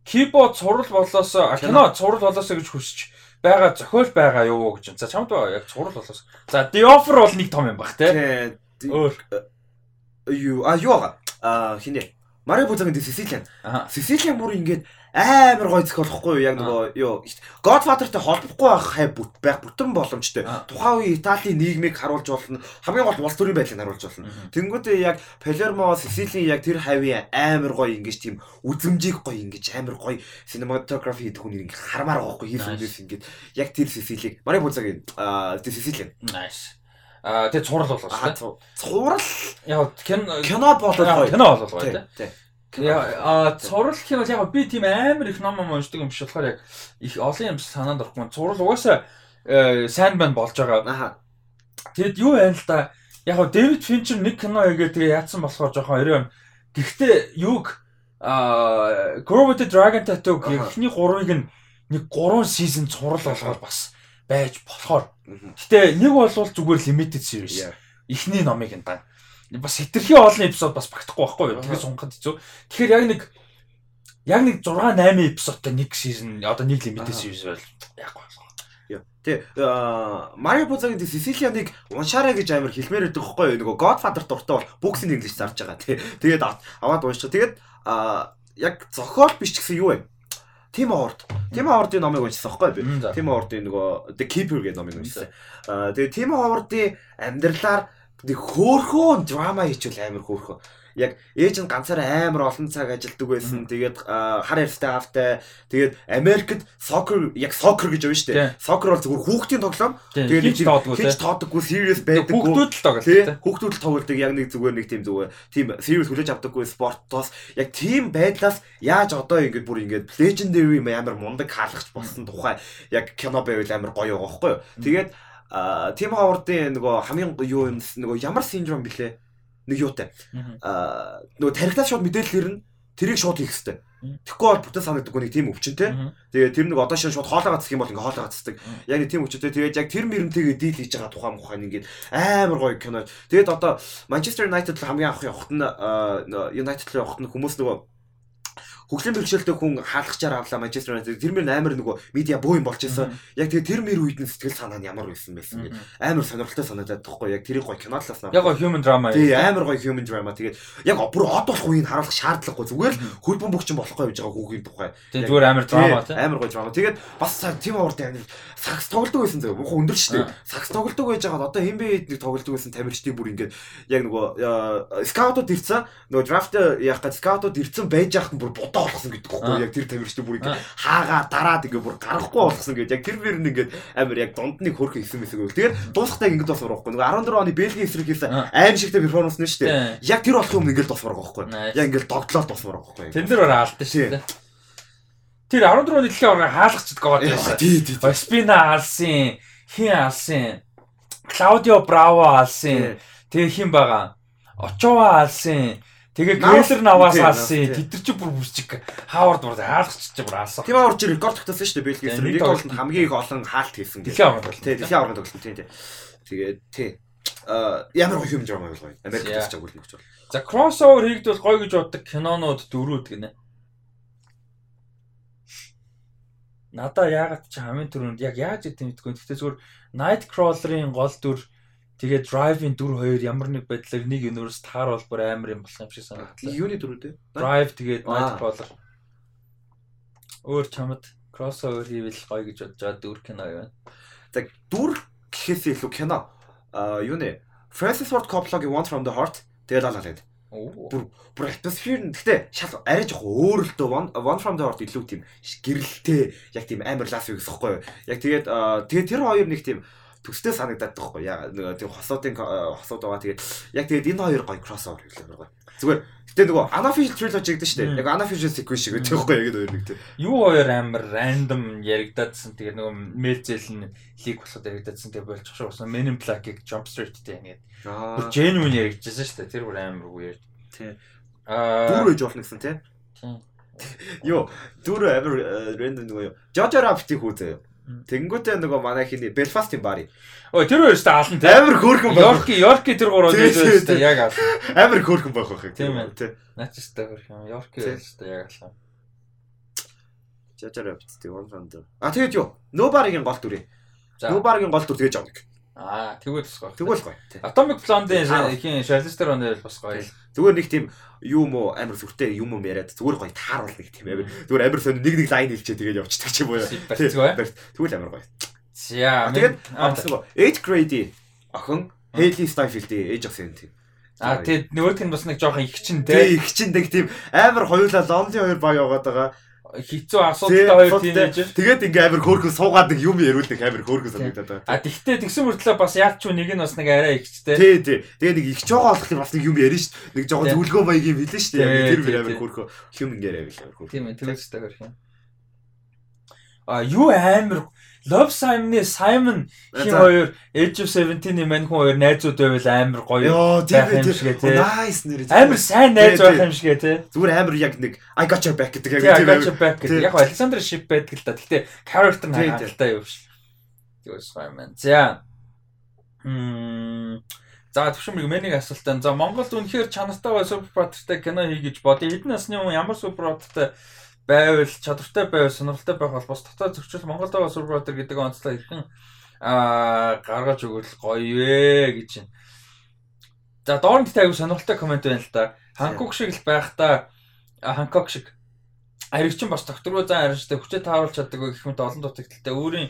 Keyboard сурал болоос кино сурал болоос гэж хүсэж байгаа зохиол байгаа юу гэж. За чамд яг сурал болоос. За The Offer бол нэг том юм баг те. Өөр юу а юу а хинэ. Марио Бузагийн Сицилиан. Сицилиан бүр ингээд амар гой зохиолохгүй юу яг нөгөө юу Godfather-тай холбохгүй байх хай бүт байх бүтэн боломжтой. Тухайн үеийн Италийн нийгмийг харуулж болно. Хамгийн гол улс төрийн байдлыг харуулж болно. Тэнгүүтээ яг Palermo, Sicily яг тэр хавийн амар гой ингэж тийм үзэмжийг гой ингэж амар гой cinematography гэдэг хүн ингэ хармаар байгаа хгүй хийх юмээс ингэж яг тэр Sicily Мари Бузагийн тэр Sicily. Nice. Тэгээ цуврал болоо шүү. Цуврал яг кино кино болоо кино болоо тий. Аа цурал гэх юм бол яг би тийм амар их ном уншдаг юм биш болохоор яг их олон юм санаанд орохгүй. Цурал угаасаа э, сайн байна болж байгаа. Аа. Тэгэд юу байна л да. Яг Дэвид Финчер нэг кино хийгээ тэгээ яатсан болохоор жоохон орой. Гэхдээ юуг аа Gravity Dragon Tattoo гэхний гурвыг нэг 3 сизон цурал болгоод бас байж болохоор. Гэтэ нэг бол зүгээр limited series. Эхний номыг энэ даа бас хитрхи олон эпизод бас багтахгүй байхгүй юу. Тэгээ сунгахад хэцүү. Тэгэхээр яг нэг яг нэг 6 8 эпизодтай нэг сизон одоо нэг лимитед сизон байл яг байна. Тэ Марио Бузагийн Сицилианыг уншаарай гэж амар хэлмээр байдаг хгүй юу. Нөгөө Godfather дуртай бол бүгсийн инглиш зарж байгаа тий. Тэгээд аваад уншчих. Тэгээд яг зохиол биш гэсэн юу вэ? Тим Орд. Тим Ордын номыг уншсан байхгүй би. Тим Ордын нөгөө The Keeper гэдэг номыг уншсан. Аа тэгээд Тим Ордын амьдралаар Тэг хөөхөө драма хийчихвэл амар хөөхөө. Яг ээж нь ганцаараа амар олон цаг ажилладаг байсан. Тэгээд хар ярьстай автай. Тэгээд Америкт сокер яг сокер гэж байна шүү дээ. Сокер бол зүгээр хүүхдийн тоглоом. Тэгээд хийж тоодоггүй serious байдаг. Хүүхдүүд л тоглодог. Хүүхдүүд л тоглодог. Яг нэг зүгээр нэг тийм зүгээр тийм serious хүлээж авдаггүй спортоос яг тийм байдлаас яаж одоо ингэж бүр ингэж legendary амар мундаг хаалгач болсон тухай яг кино байвал амар гоё байгаа байхгүй юу. Тэгээд а Тим Ховардын нөгөө хамгийн юу юм нөгөө ямар синдром блэ? Нэг юутай. а нөгөө тархитаас шууд мэдээлэл ирнэ. Тэрийг шууд хийх хэрэгтэй. Тэгэхгүй бол бүтэн санагддаггүй нэг тийм өвчнтэй. Тэгээ тэр нэг одоо шинэ шууд хоолоо гацдаг юм бол ингээ хоолоо гацдаг. Яг нэг тийм өвчнтэй. Тэгээд яг тэр мөрөнтэйгээ дийл хийж байгаа тухайн мухайн ингээд амар гоё кино. Тэгээд одоо Manchester United хамгийн анх явахт нь United руу явахт нь хүмүүс нөгөө хөгжлийн бэрхшээлтэй хүн хаалгачаар авлаа Манчестер Юнайтед тэр мөр амар нөгөө медиа буу юм болж исэн. Яг тэгээ тэр мөр үед нь сэтгэл санаа нь ямар байсан байсан гэдэг амар сонирхолтой санагдаад тахгүй яг тэрийг гоё кинолоос наа. Яг human drama. Тий амар гоё human drama. Тэгээд яг бүр од болох үеийг харуулах шаардлагагүй зүгээр л хөлбөм бөгчөн болохгүй байж байгаа хүүгийн тухай. Тий зүгээр амар drama тий. Амар гоё drama. Тэгээд бас тим уурд амар сакс тоглодог байсан заяа. Муухай өндөр шүү дээ. Сакс тоглодог байж байгаад одоо хин бэ нэг тоглодог байсан тамирчдын бүр ингээд яг нөгөө скаутууд ирсэн нөгөө драфт яах гэж скаутууд ирсэн байж яхад бүр бодоо болгосон гэдэг байхгүй яг тэр тамирчдын бүр ингэ хаагаа дараад ингэ бүр гарахгүй болгосон гэдэг яг тэр мөр нь ингэ амар яг дунд нэг хөрх хийсэн мэсэг үл тэгээд дуусахтаа ингэ бас урахгүй. Нөгөө 14 оны Бельгийн эсрэг хийсэн аим шигтэй перформанс нь шүү дээ. Яг тэр болох юм ингэ дус урах байхгүй яг ингэ догтлоод дус урах байхгүй тэн дээр хаалтсан шүү дээ. Тэр 14 оны дэлхийн орны хаалгач гоод байсан. Тий, тий. Спина алсын, хин алсын, Клаудио Браво алсын. Тэгээ хин байгаа. Очова алсын. Тэгээ Грейлер наваас алсан. Тэд нар чи бүр бүсчиг Хавард бүр хаалгач чи бүр алсан. Тийм Хавард чи рекорд тогтоосон шүү дээ Бельгиэс. Нэг тоглолтод хамгийн их олон хаалт хийсэн. Дэлхийн аврагт тоглолт. Тийм дэлхийн аврагт тоглолт тийм тийм. Тэгээд тий. А ямар гоё юм жаа гоё. Америкт ч агуул нөхч бол. За crossover хийгдвэл гоё гэж боддог кинонууд дөрүүд гинэ. Надаа яагаад чи хамгийн түрүүнд яг яаж идэв мэдгүй. Гэхдээ зүгээр Nightcrawler-ын гол дүр Тэгээд Drive-ийн дүр хоёр ямар нэг байдлаар нэг universe тааруул бүр амар юм болох юм шиг санагдлаа. Юуны дүр үү? Drive тэгээд Nightcrawler. Өөр чамд crossover хийвэл гоё гэж бодож байгаа дүр кино вэ? За дүр гэхээс илүү кино. Аа юу нэ? Francis Ford Coppola-гийн One from the Heart тэгээд лалаа лээд. Бүр бүр атмосфер нь гэхдээ шал арай жоох өөр л дөө One One from the Heart илүү тийм гэрэлтэй яг тийм амар лас юу гэсэхгүй юу. Яг тэгээд тэгээд тэр хоёр нэг тийм төстэй санагдаад тахгүй яа нөгөө тийм хосуудын хосууд байгаа. Тэгээд яг тэгээд энэ хоёр гоё кроссовер хэлээ гоё зүгээр гэтээ нөгөө unofficial trilogy гэдэг шүү дээ яг unofficial sequence шиг гэдэг байхгүй яг энэ хоёр нэг тийм юу хоёр амар random яригдаадсан тэгээд нөгөө мэлзэл нь лиг болоход яригдаадсан тэгээд болчих шүү болсон Men in Black-ийг Jump Street-тэй ингээд бүр genuine яригдчихсан шүү дээ. Тэр бүр амар weird. Тий. Аа. Дөрөв ээж болно гэсэн тий. Йоо, дөрөв амар random нөгөө юу. Jojo Rabbit-ийг хүү заяа. Тэнгүүтээ нөгөө манай хиний Belfast-ийн бари. Ой тэр хоёроо аална те. Амар хөөрхөн байх. Йорки Йорки тэр гурав дээд те яг аална. Амар хөөрхөн байх байх. Тийм ээ. Тэ. Начистай хөөрхөн. Йорки өстэй яг аална. Жажаар бит тэг one round. А тэгээд юу? Nobody-гийн гол дүрээ. Nobody-гийн гол дүр тэгэж авдаг. Аа тэгвэл бас гоё. Тэгвэл гоё. Atomic Blonde-ийн ихийн Charlize Theron нь бас гоё. Зүгээр нэг тийм юу мó амар сүртэй юм юм яриад зүгээр гоё тааруул нэг тийм амар. Зүгээр амар сон нэг нэг лайн хэлчээ тэгээд явчихдаг ч юм уу. Тэгвэл амар гоё. За тэгээд аа 8 grade охин Hailey Steinfeld-ийн ээж асан юм тийм. А тэгээд нөгөөх нь бас нэг жоохон их чин те. Их чин нэг тийм амар хоёулаа lonely хоёр баг яваад байгаа хитцүү асуудалтай хоёр тийнейжер. Тэгээд ингээ амар хөөрхөн суугаад нэг юм яриулдаг амар хөөрхөн санагдаад байна. А тэгтээ тэгсэн мөртлөө бас яач ч нэг нь бас нэг арай ихчтэй. Тий, тий. Тэгээд нэг ихч байгаа болох юм бас нэг юм ярина шүү дээ. Нэг жоохон зөвлөгөө маягийн хэлнэ шүү дээ. Тэр бүр амар хөөрхөн юм ингээ яриа гэх юм. Тийм ээ, тэгэж та хөрх юм. А юу амар Love Simon-ы Simon хин хоёр Age of 17-ийн мань хүн хоёр найзууд байвал амар гоё байх юм шиг тий. Nice нэр. Амар сайн найз байх юм шиг тий. Зүгээр амар яг нэг I got your back гэдэг яг тийм I got your back гэдэг. Яг Alexander Ship байдаг л да. Гэхдээ character нь хангалттай юм шиг. Тэгвэл Simon. За. Мм За төвшмөрг мэнийг асуултаа. За Монголд үнэхээр чанартай ба супер баттай кино хий гэж бодъё. Хэдэн насны хүн ямар супер баттай байвал чадвартай байвал сонирхолтой байх бол бос дотоод зөрчил Монголд байгаа Survivor гэдэг онцлог хэрхэн аа гаргаж өгвөл гоё вэ гэж байна. За доор нь тэгтээ аягүй сонирхолтой комент байна л да. Ханкок шиг л байх та Ханкок шиг Аригчин бас докторгүй зан арьжтай хүчээ тааруулж чаддаг гэх мэт олон дутагдaltaй өөрийн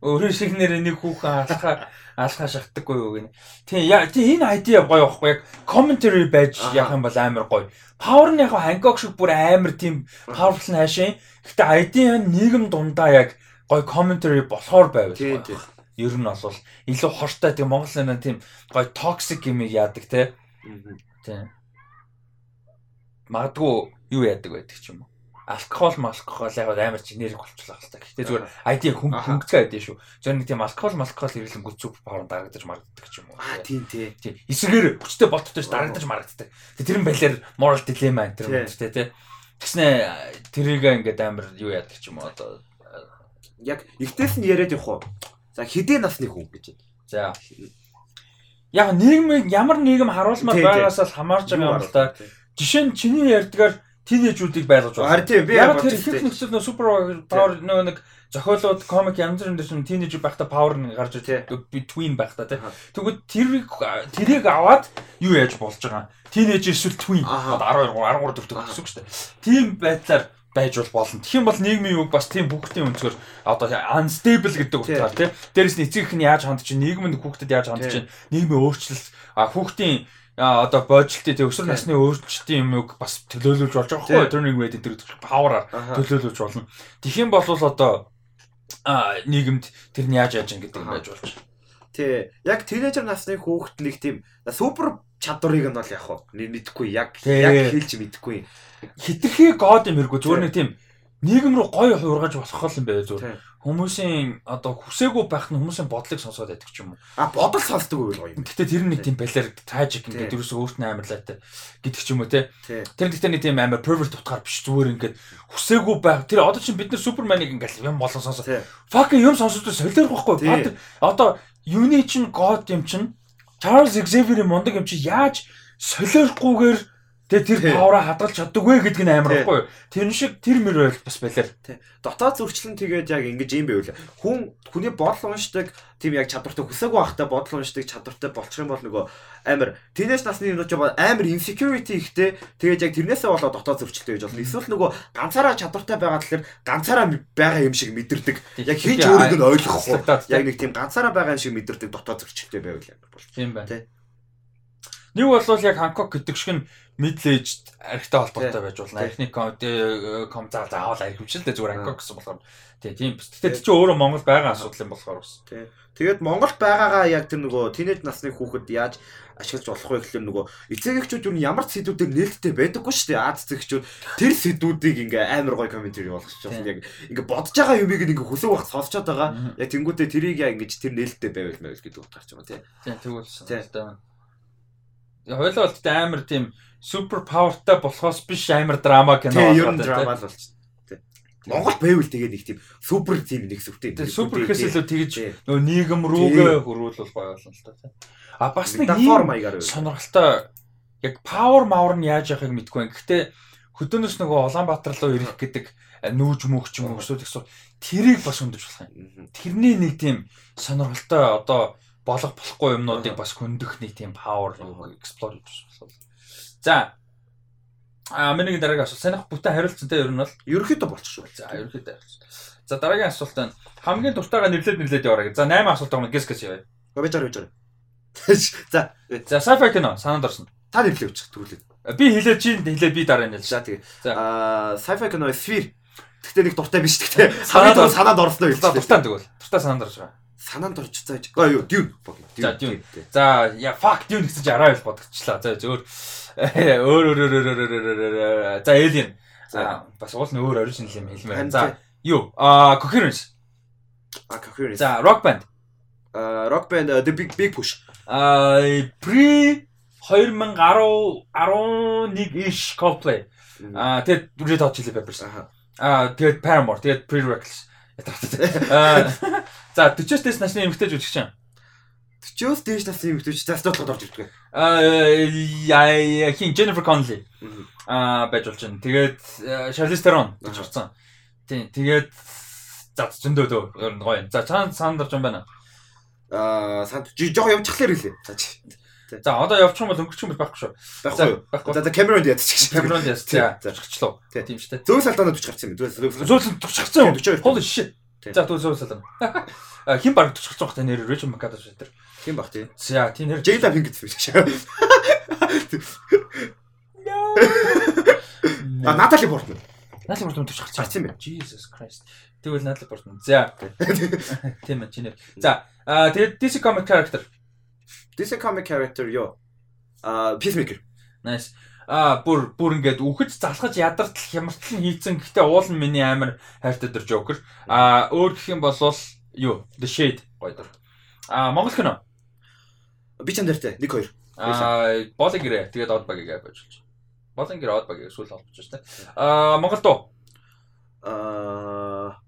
өөрийн шиг нэр нэг хүүхэн алхаа алхаа шахдаггүй юу гэнэ. Тийм яа тийм энэ айдиа гоё байхгүй яг commentary байж яах юм бол амар гоё. Power нь яг Hancock шиг бүр амар тийм powerful хаашаа. Гэхдээ айдиа нийгэм дундаа яг гоё commentary болохоор байвал. Ер нь бол илүү хортой тийм Монгол нэг тийм гоё toxic юм яадаг те. Тийм. Магадгүй юу яадаг байдаг ч юм уу алкогол алкогол яг амар генерик болчихлоо л та. Гэхдээ зүгээр ID хүн хөнгөцгөө ID шүү. Зөв нэг тийм алкогол алкогол ирлэнгүү зүг павар дарагдаж марагддаг ч юм уу. Аа тийм тий. Тийм. Эсрэгээр хүчтэй боттой дарагдаж марагддаг. Тэр нь балиар moral dilemma энэ төр үнэтэй тий. Тэгснэ тэрийг ингээд амар юу яадаг ч юм уу одоо яг ихтэйс нь яриад явах уу. За хэдий насны хүн гэж. За яг нийгэм ямар нийгэм харуулмаар байгаас л хамаарж байгаа юм л да. Жишээ нь чиний ярьдгаар тинейжүүдийг байлгаж байна. Харин тийм би яг тэр их нөхцөл нөө супер павер нөө нэг зохиолууд комик янз бүрийн дэс тинейж байхдаа павер нь гарч ирдэг between байхдаа тий. Тэгвэл тэрийг тэрийг аваад юу яаж болж байгаа. Тинейж эсвэл twin 12 13 дөрөвдөг гэсэн үг шүү дээ. Тийм байдлаар байж бол болно. Юм бол нийгмийн үг бас тийм бүгдийн өнцгөр одоо unstable гэдэг утгаар тий. Дээрээс нь эцэг их нь яаж хандж чинь, нийгэм нь хүүхдэд яаж хандж чинь, нийгмийн өөрчлөлт, а одоо боожлтын тэг өсвөр насны өөрчлөлтийн юмыг бас төлөөлүүлж болж байгаа байхгүй turning way дээр power-аар төлөөлүүлж болно. Юм бол одоо нийгэмд тэр нь яаж яаж ингэдэг юм байж болж. Тий. Яг тинейжер насны хүүхэд нэг тийм супер чадварыг нь бол яг хоо мэдэхгүй яг яг хэлж мэдэхгүй. Хитрхи гоод юм хэрэггүй зүгээр нэг тийм нийгэм рүү гоё хуургаж болох юм байна зүгээр хүмүүсийн одоо хүсээгүй байх нь хүмүүсийн бодлыг сонсоод байдаг ч юм уу. А бодол сонсдог үйл гоё юм. Гэтэ тэр нэг тийм балер tragic ингээд ерөөсөө өөртөө амарлаатай гэдэг ч юм уу те. Тэр гэхдээ нэг тийм амар pervert утгаар биш зүгээр ингээд хүсээгүй байх. Тэр одоо чинь бид нар суперманыг ингээд юм болон сонсоо. Fuck юм сонсоод солиорох байхгүй. Одоо юуны чинь god юм чинь Charles Xavier-ийн мундаг юм чи яаж солиорохгүйгээр Тэгээ тэр павра хадгалж чаддаггүй гэдэг нь амар байхгүй юу? Тэр шиг тэр мөр бас байлаа. Тий. Дотоод зөрчлөн тэгээд яг ингэж юм байвал хүн хүний бодол уншдаг тийм яг чадвартай хүсээгүй байхдаа бодол уншдаг чадвартай болчих юм бол нөгөө амар тинейж насны юмнууд жоо амар insecurity ихтэй тэгээд яг тэрнээсээ болоод дотоод зөрчилтэй гэж болно. Эсвэл нөгөө ганцаараа чадвартай байгаа тэлэр ганцаараа байгаа юм шиг мэдэрдэг. Яг хийж өөрийг нь ойлгохгүй. Яг нэг тийм ганцаараа байгаа юм шиг мэдэрдэг дотоод зөрчилтэй байвал амар бол. Тийм байна. Нэг бол яг Hancock гэдэг шиг нь aged архитай холбоотой байж болно. Архины ком заа заавал архи биш л дээ зүгээр Hancock гэсэн болохоор. Тий, тийм. Гэтэ чи өөрөө Монгол байгаа асуудал юм болохоор бас. Тий. Тэгээд Монголд байгаагаа яг тэр нөгөө тинейж насны хүүхэд яаж ашиглаж болох вэ гэхэлэр нөгөө эцэгчүүд юу ямар ч сэдвүүдээр нээлттэй байдаггүй шүү дээ. Аз эцэгчүүд тэр сэдвүүдийг ингээ амар гоё комментари болгож байна. Яг ингээ бодож байгаа юмыг ингээ хөсөг бах сонсчод байгаа. Яг тэнгуүтээ тэрийг яг ингээ тэр нээлттэй байвал маяг гэдэг утгаарч байгаа тий. Тий, тэгвэл байна. Хойлоо бол амар тийм супер павертай болохоос биш амар драма кино болоод тийм драма л болчихсон. Монгол байвал тэгээ нэг тийм супер тийм нэг сүвтэй. Тэгээ супер гэхээс илүү тэгж нөгөө нийгэм рүүгээ хөрвүүлвэл гоё болно л та. А бас нэг сонирхолтой яг power power нь яаж яахыг мэдгүй. Гэхдээ хөдөөнөөс нөгөө Улаанбаатар руу ирэх гэдэг нүүж мөхч юм өсвөл гэсэн тэрийг бас өндөж болох юм. Тэрний нэг тийм сонирхолтой одоо болох болохгүй юмнуудыг бас хөндөх нэг тийм power explore хийж болох. За. А миний дараагийн асуулт санах бүтэн хариулцсан те ер нь бол ерөөхдөө болчих шүү. За ерөөхдөө хариулсан. За дараагийн асуулт нь хамгийн дуртайгаа нэрлээд нэрлээд яваарай. За 8 асуулт байгаа гэс гэс яваа. Арай гэж. За. За sci-fi кино санаанд орсон. Та нэрлээ өчг тэгвэл. Би хэлээ чи хэлээ би дараа нь. За тэгээ. Аа sci-fi кино Sphere. Тэгтээ нэг дуртай биш тэгтээ. Санаанд санаанд орсноо хэлж. Дуртай тэгвэл. Дуртай санаанд орж байгаа санаанд орж зааж. Аа юу, Dune. За Dune. За я fuck Dune гэсэн чи араа ил бодогчлаа. За зөөр өөр өөр өөр өөр за Alien. За бас уул нь өөр оригинал юм хэлмээр. За юу? Аа Coherence. А Coherence. За Rock Band. Аа Rock Band The Big Big Push. Аа pre 2010 11 ish Coldplay. Аа тэгээд Red Hot Chili Peppers. Аа тэгээд Paramore, тэгээд Pre-Reckless. Аа За 40-оос дээш насны эмэгтэй жүжигч чинь. 40-оос дээш насны эмэгтэй жүжигч застууд толгойд орж ирдэг. Аа хин Jennifer Connelly. Аа байж болж байна. Тэгээд Charlize Theron гэж орсон. Тийм. Тэгээд за зөндөө дөө гоё. За цаанд саанд орж байна. Аа санд жоо явчихлаа хэлээ. За. За одоо явчих юм бол өнгөрчих юм байхгүй шүү. Байхгүй. За за Diaz ч Cameron Diaz. За зурчихлоо. Тийм шүү дээ. Зөөл салдаанаа 40 гарсан юм. Зөөл салдаанаа 40 гарсан. 42. Holy shit. За зөөл салдаана. Хин баг 40 гарсан бахтай нэр Rachel McAdams шүү дээ. Хин баг тий. За тийм нэр Jada Pinkett биш шүү. А Натали Портман. Натали Портман 40 гарсан юм байна. Jesus Christ. Тэгвэл Натали Портман. За. Тийм ээ чиний. За тэгээд DC comic character DC comic character юу? А Peacemaker. Nice. А бүр бүр ингээд үхэж залхаж ядартал хямртал нь хийцэн гэхдээ уул нь миний амар хайртай дэр Joker. А өөр гэх юм бол юу? The Shade гоё дэр. А Монгол кино. Би ч дэртэй 1 2. А Болын гэрээ тэгээд од багийг. Болын гэрээ од багийг сүүл олж байна. А Монгол дуу. А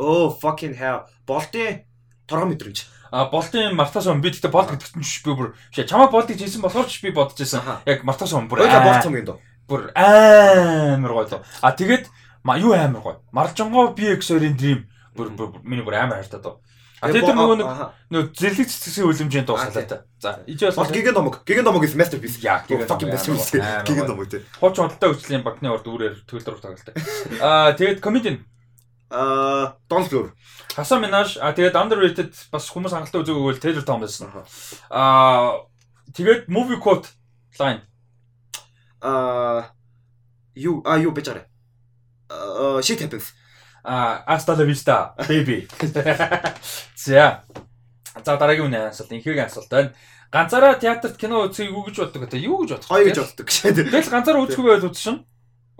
Oh fucking hell. Болтын торгон мэдрэмж. А болтын мартаас өмнө би тэгтээ болт гэдэгт нь би бүр чамаа болтыг хийсэн болохоор ч би бодож байсан. Яг мартаас өмнө бүр ойлоо болт юм доо. Бүр амар гоё доо. А тэгээд юу амар гоё. Маржонгоо BX2-ийн Dream бүр миний бүр амар хайртай доо. А тэгээд нөгөө нэг нөгөө зэрлэг цэцгийн үлэмжийн дуу салаатай. За ичээ бас гиген домог. Гиген домог is masterpiece. Яа, гиген masterpiece. Гиген домог тий. Хууч худалдаа үзлийн банкны урд үүрээр төлөвлөрөв тоглолтой. А тэгээд comedian Аа, Donald Glover. Хасан Минаж а тэгээд underrated бас хүмүүс хангалттай үзээгүй бол Taylor Tom байсан. Аа тэгээд movie quote line. Аа юу а юу бэж арай. Аа shit happens. Аа hasta la vista baby. За. За дараагийн үнэ асуулт инхээгийн асуулт байна. Ганцаараа театрт кино үзхийг юу гэж боддог вэ? Юу гэж бодох? Гоё гэж боддог гэж. Тэгэл ганцаараа үзэхгүй байл үзсэн.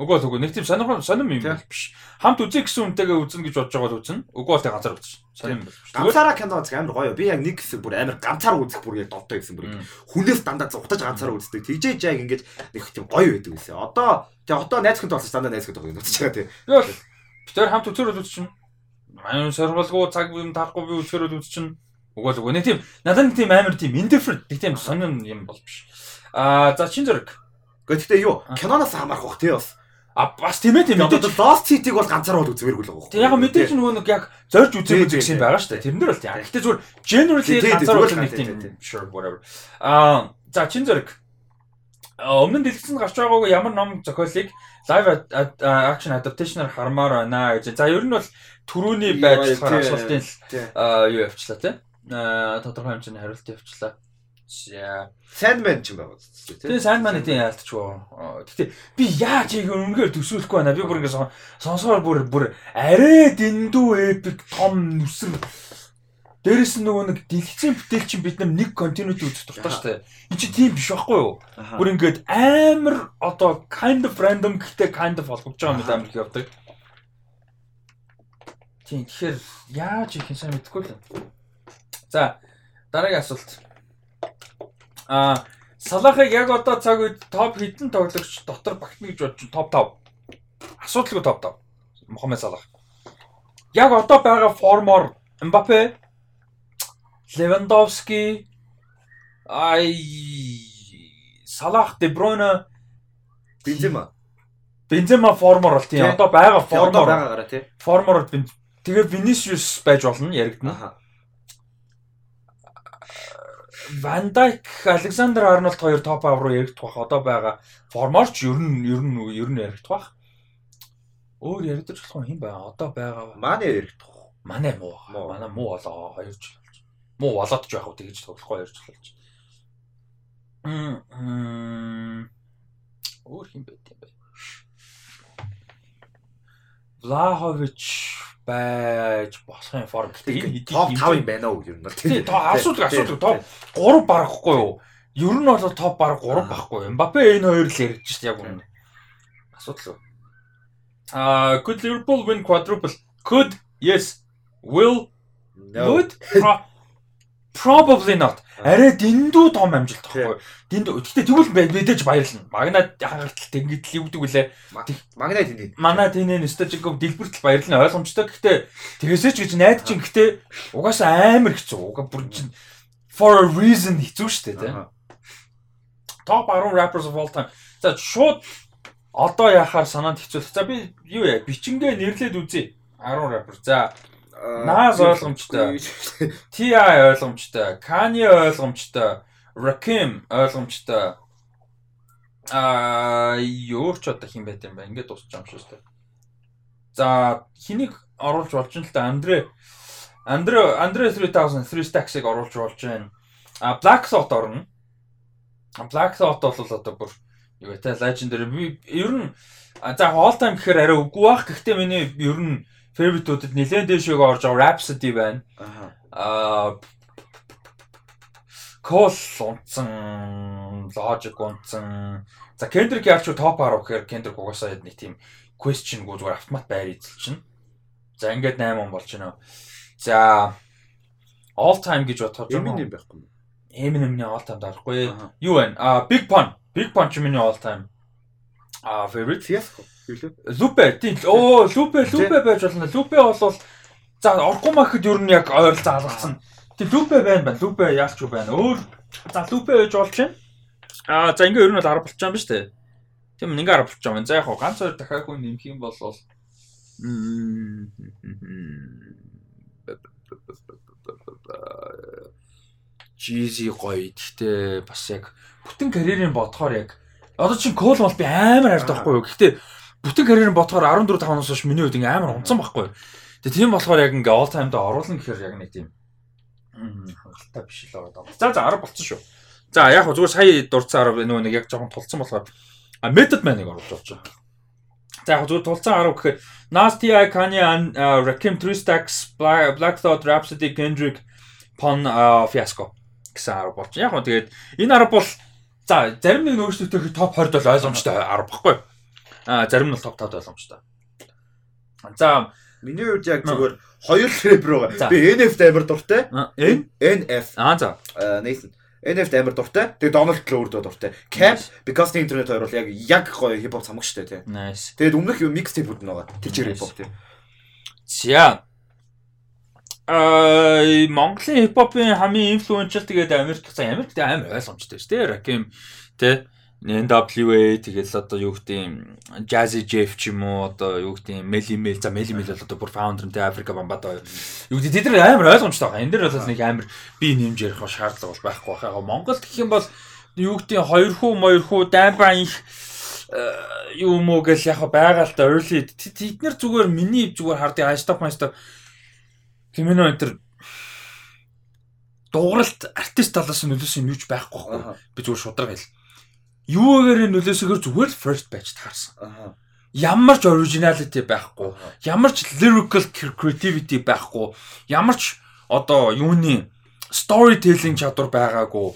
Үгүй л үгүй нэг тийм сонирхол сонирм юм биш. Хамт үзье гэсэн үнтэйгээ үзнэ гэж бодож байгаа л үзнэ. Үгүй бол тэг ганцаар үзсэн. Сонирм биш. Ганцаараа кино үзэх амар гоё. Би яг нэг хэсэг бүр амар ганцаар үзэх бүр яг донтой гэсэн бүр. Хүнээс дандаа зугтаж ганцаар үздэг. Тэгжээж яг ингэж нэг тийм гоё байдаг гэсэн. Одоо тэг одоо найз хүнтэй болсон дандаа найз хүнтэй гоё үзэж байгаа тий. Би бол битэр хамт үзээр үзчихнэ. Аюун сорволгоо цаг юм таахгүй би үзэхээр үзчихнэ. Үгүй л үгүй. Нэг тийм надад нэг тийм амар тийм indifferent нэг тийм сонирн юм бол биш. Аа за чин зэрэг Гэхдээ юу? Киноноос хамаарах бах тий бас. А бас тийм ээ тийм мэдээж Lost City-г бол ганцаараа бол үзмээргүй л байгаа. Тэг яг мэдээж нөгөө нэг яг зорж үзээгүй зэгсэн байгаа шүү дээ. Тэрнэр бол тийм. Гэхдээ зүгээр generally ганцаараа үзэх нэг тийм sure whatever. Аа за чин зэрэг өмнө нь дэлгэцэнд гарч байгаагүй ямар ном зохиолыг live action adaptation-аар хармаар байна гэж. За ер нь бол түрүүний байдлаар асуултын юу явчлаа тий. Аа тодорхой хэмжээний хариулт явчлаа. Sandman ч юм байгаа тийм. Тэгээ Sandman эдийн яалтчгүй. Гэтэ би яаж яг үнэхээр төсөөлөхгүй байна. Би бүр ингэ сонсоор бүр бүр арай дэндүү epic том нүсэр Дээрэс нь нөгөө нэг дэлгэцийн бүтээл чинь бид нэг continuity үзэх дуртай шүү дээ. Энд чи тийм биш байхгүй юу? Бүр ингээд амар одоо kind of random гэхдээ kind of холбогдож байгаа юм амар их явдаг. Тийм тэгэхээр яаж их юм сайн мэдэхгүй л. За дараагийн асуулт. Аа Салахыг яг одоо цаг үед топ хэдэн тоглогч дотор багтна гэж бодож топ 5. Асуудалгүй топ 5. Мохамед Салах. Яг одоо байгаа формоор Мбаппе, Левандовски, ай Салах, Де Бройне, Бензема. Бензема формоор бол тийм. Одоо байгаа формоор байгаагаараа тийм. Формоор тэгээ Vinicius байж болно яригдана. Ван Дайк, Александр Арнольд хоёр топ ав руу яригдах бах одоо байгаа форморч ер нь ер нь ер нь яригдах бах. Өөр яригдаж болох юм байна. Одоо байгаа. Манай яригдах. Манай муу. Манай муу болоо 2 жил болж. Муу болоод ч яг уу тэгж тоглохгүй 2 жил болж. Мм. Өөр хин байт юм бэ? Влахович байж болох юм форм. Гэтэ энэ топ 5 юм байна уу ер нь бол. Тийм асуудаг асуудаг топ 3 барахгүй юу? Ер нь бол топ баг 3 байхгүй. Мбаппе энэ хоёр л ярьж шít яг үнэ. Асуудал уу? Аа, could Liverpool win quadruple? Could yes. Will no. Would Probably not. Арай дэндүү том амжилт тахгүй. Дэндүү. Гэхдээ тэгвэл мэдээж баярлна. Магнат хангалттай ингэж л юудаг үлээ. Магнат тэний. Манай тэний Nostalgic-г дэлбэртэл баярлна ойлгомжтой. Гэхдээ тэгээсээ ч гэж найд чинь гэхдээ угаасаа амар хэцүү. Угаа бүр чинь for a reason хэцүү шүү дээ, тийм. Top 10 rappers of all time. За шууд одоо яхаар санаанд хэцүү. За би юу яа бичингээ нэрлээд үзье. 10 rapper. За Наас ойлгомжтой. TI ойлгомжтой. Kanye ойлгомжтой. Rakim ойлгомжтой. Аа юу ч одоо хин байт юм ба. Ингээд байгаа юм шүү дээ. За хэнийг оруулж болж юм л да. Андре Андре Андре 3000 3 stacks-ыг оруулж болж байна. А Black Thought орно. Black Thought бол одоо бүр юу вэ? Legendary. Би ер нь за all time гэхээр арай үгүй бах. Гэхдээ миний ер нь favorite-уудад нэлээд дэшөг орж байгаа Rhapsody байна. Аа Call унтсан, Logic унтсан. За Kendrick яарч топ 10 гэхээр Kendrick угаасаа нэг тийм question гоо зүгээр автомат байр эзэлчихнэ. За ингээд 8 он болж байна. За all time гэж бодоход Eminem байхгүй юм. Eminem-ний all time дарахгүй. Юу вэ? А Big Pun. Big Pun ч миний all time. А favorite Fiasco. Лупе тийм оо лупе лупе байж болно. Лупе бол за орохгүй махад ер нь яг ойролцоо алгацсан. Тийм лупе байна байна. Лупе яалч юу байна. Өөр за лупе байж болж байна. Аа за ингээ ер нь бол 10 болчих юм ба штэ. Тийм ингээ 10 болчих юм. За яг ганц хоёр дахиад хүн нэмэх юм бол Jeezy гоё. Гэхдээ бас яг бүтэн карьерийн бодохоор яг одоо чинь кол бол би амар хайртай байхгүй юу. Гэхдээ бүтэн карьерийн бодохоор 14 5 оноос хойш миний хувьд ингээм амар унтсан байхгүй. Тэгээ тийм болохоор яг ингээ all time доо оруулна гэхээр яг нэг тийм хангалттай биш л байгаа. За за 10 болцсон шүү. За яг хөө зүгээр сая дурдсан 10 нөгөө нэг яг жоохон тулцсан болохоор а method man-ыг оруулж болж байгаа. За яг зүгээр тулцсан 10 гэхээр Nasty Eye, Kanye, Rakim, Three Stacks, Black Thought, Rhapsody, Kendrick, Pon, Fiasco гэсэн 10 болж. Яг хөө тэгээд энэ 10 бол за зарим нэг нөөцлөлтөөр топ 20-д бол ойлгомжтой 10 баггүй. А зарим нь бол топ 5-д ойлгомжтой. За миний хувьд яг зүгээр хоёр рэпер байгаа. Би NF амар дуртай. NF. Аа за. Nathan. NF амар дуртай. Тэгээ Donald Glover дуртай. Cap because the internet хоёр бол яг яг гоё хип хоп цамаг штэ тий. Nice. Тэгээд өмнөх mixtape-үүд нь байгаа. Тэр чиг хип хоп тий. За. Аа Монголын хип хопын хамгийн инфлюеншл тэгээд Америк за Америкт амар ойлгомжтой шүү дээ. Rakim тий NWA тэгэл одоо юу гэдэг Jazzy Jeff ч юм уу одоо юу гэдэг Melly Mel за Melly Mel бол одоо бүр founder нь Африка Бамбада юу гэдэг тэд нар амар ойлгомжтой байгаа. Энэ дэр бол нэг амар би нэмж ярих шаардлага бол байхгүй байгаа. Монголд гэх юм бол юу гэдэг хоёр хүү моёр хүү дайбаа их юу мөө гэл яг байгаа л да early тэд нар зүгээр миний зүгээр хардыг ажтап маастап Кимино энэ дууралт артист талаас нь нөлөөсөн юм юуч байхгүй байхгүй. Би зүгээр шудраг хэл. Юугаар нөлөөсөөр зүгээр л first batch таарсан. Ямар ч originality байхгүй. Ямар ч lyrical creativity байхгүй. Ямар ч одоо юуны storytelling чадвар байгаагүй.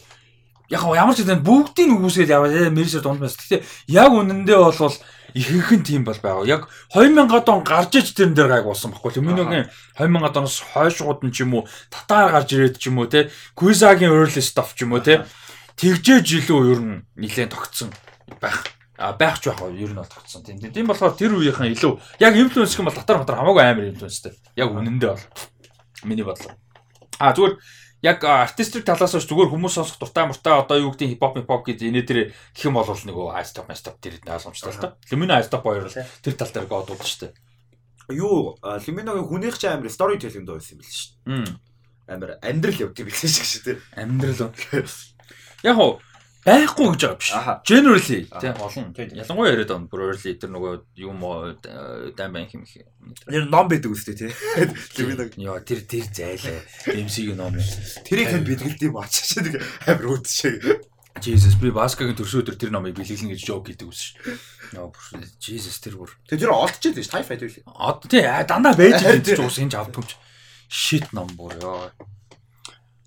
Яг ямар ч гэдэг бүгдийг үгүйсгээл яваа мэрсэр дунд байна. Гэхдээ яг үнэндээ бол ихэнх нь тийм бол байгаа. Яг 2000-ад он гарч иж тэрэн дээр гайг болсон баггүй. Миногийн 2000-ад оноос хойшгууд нь ч юм уу татаар гарч ирээд ч юм уу те Куизагийн early stuff ч юм уу те тэгжээж илүү ер нь нилээн тогтсон байх. А байх ч байх ер нь бол тогтсон. Тийм тийм болохоор тэр үеийнхэн илүү яг инфлюенс гэх юм бол татар матар хамаагүй амар инфлюенстэй. Яг үнэндээ бол миний бодлоо. А зүгээр яг артистик талаас нь зүгээр хүмүүс сонсох дуртай муртай одоо юу гэдэг хипхоп хипхоп гэдэг энэ тэр гэх юм бол нөгөө айстоп айстоп тэр ойлгомжтой л та. Лимино айстоп хоёр л тэр тал дээр гоод шүү дээ. Юу Лиминогийн хүнийх ч амар стори теллинг доо байсан юм биш шүү. Амар амьдрал явдаг юм биш шүү дээ. Амьдрал. Яг уу байхгүй гэж байгаа биш. Generally тийм олон. Ялангуяа яриад байна. Бүр early тэр нөгөө юм дайм банк юм их. Тэр ном байдаг үстэй тий. Яа тэр тэр зайлаа. MC-ийн ном. Тэрийг хэн бэлгэлдэв баачаа нэг амир үүдчихээ. Jesus би Баскагийн төрсөн өдөр тэр номыг бэлгэлнэ гэж жоок гэдэг үс ш. Яа бүр Jesus тэр бүр. Тэр тэр олдчиход биш тайфайт үү? Одоо тий дандаа байж байгаа ч ус энэ авдагч. Shit ном бүр ёо.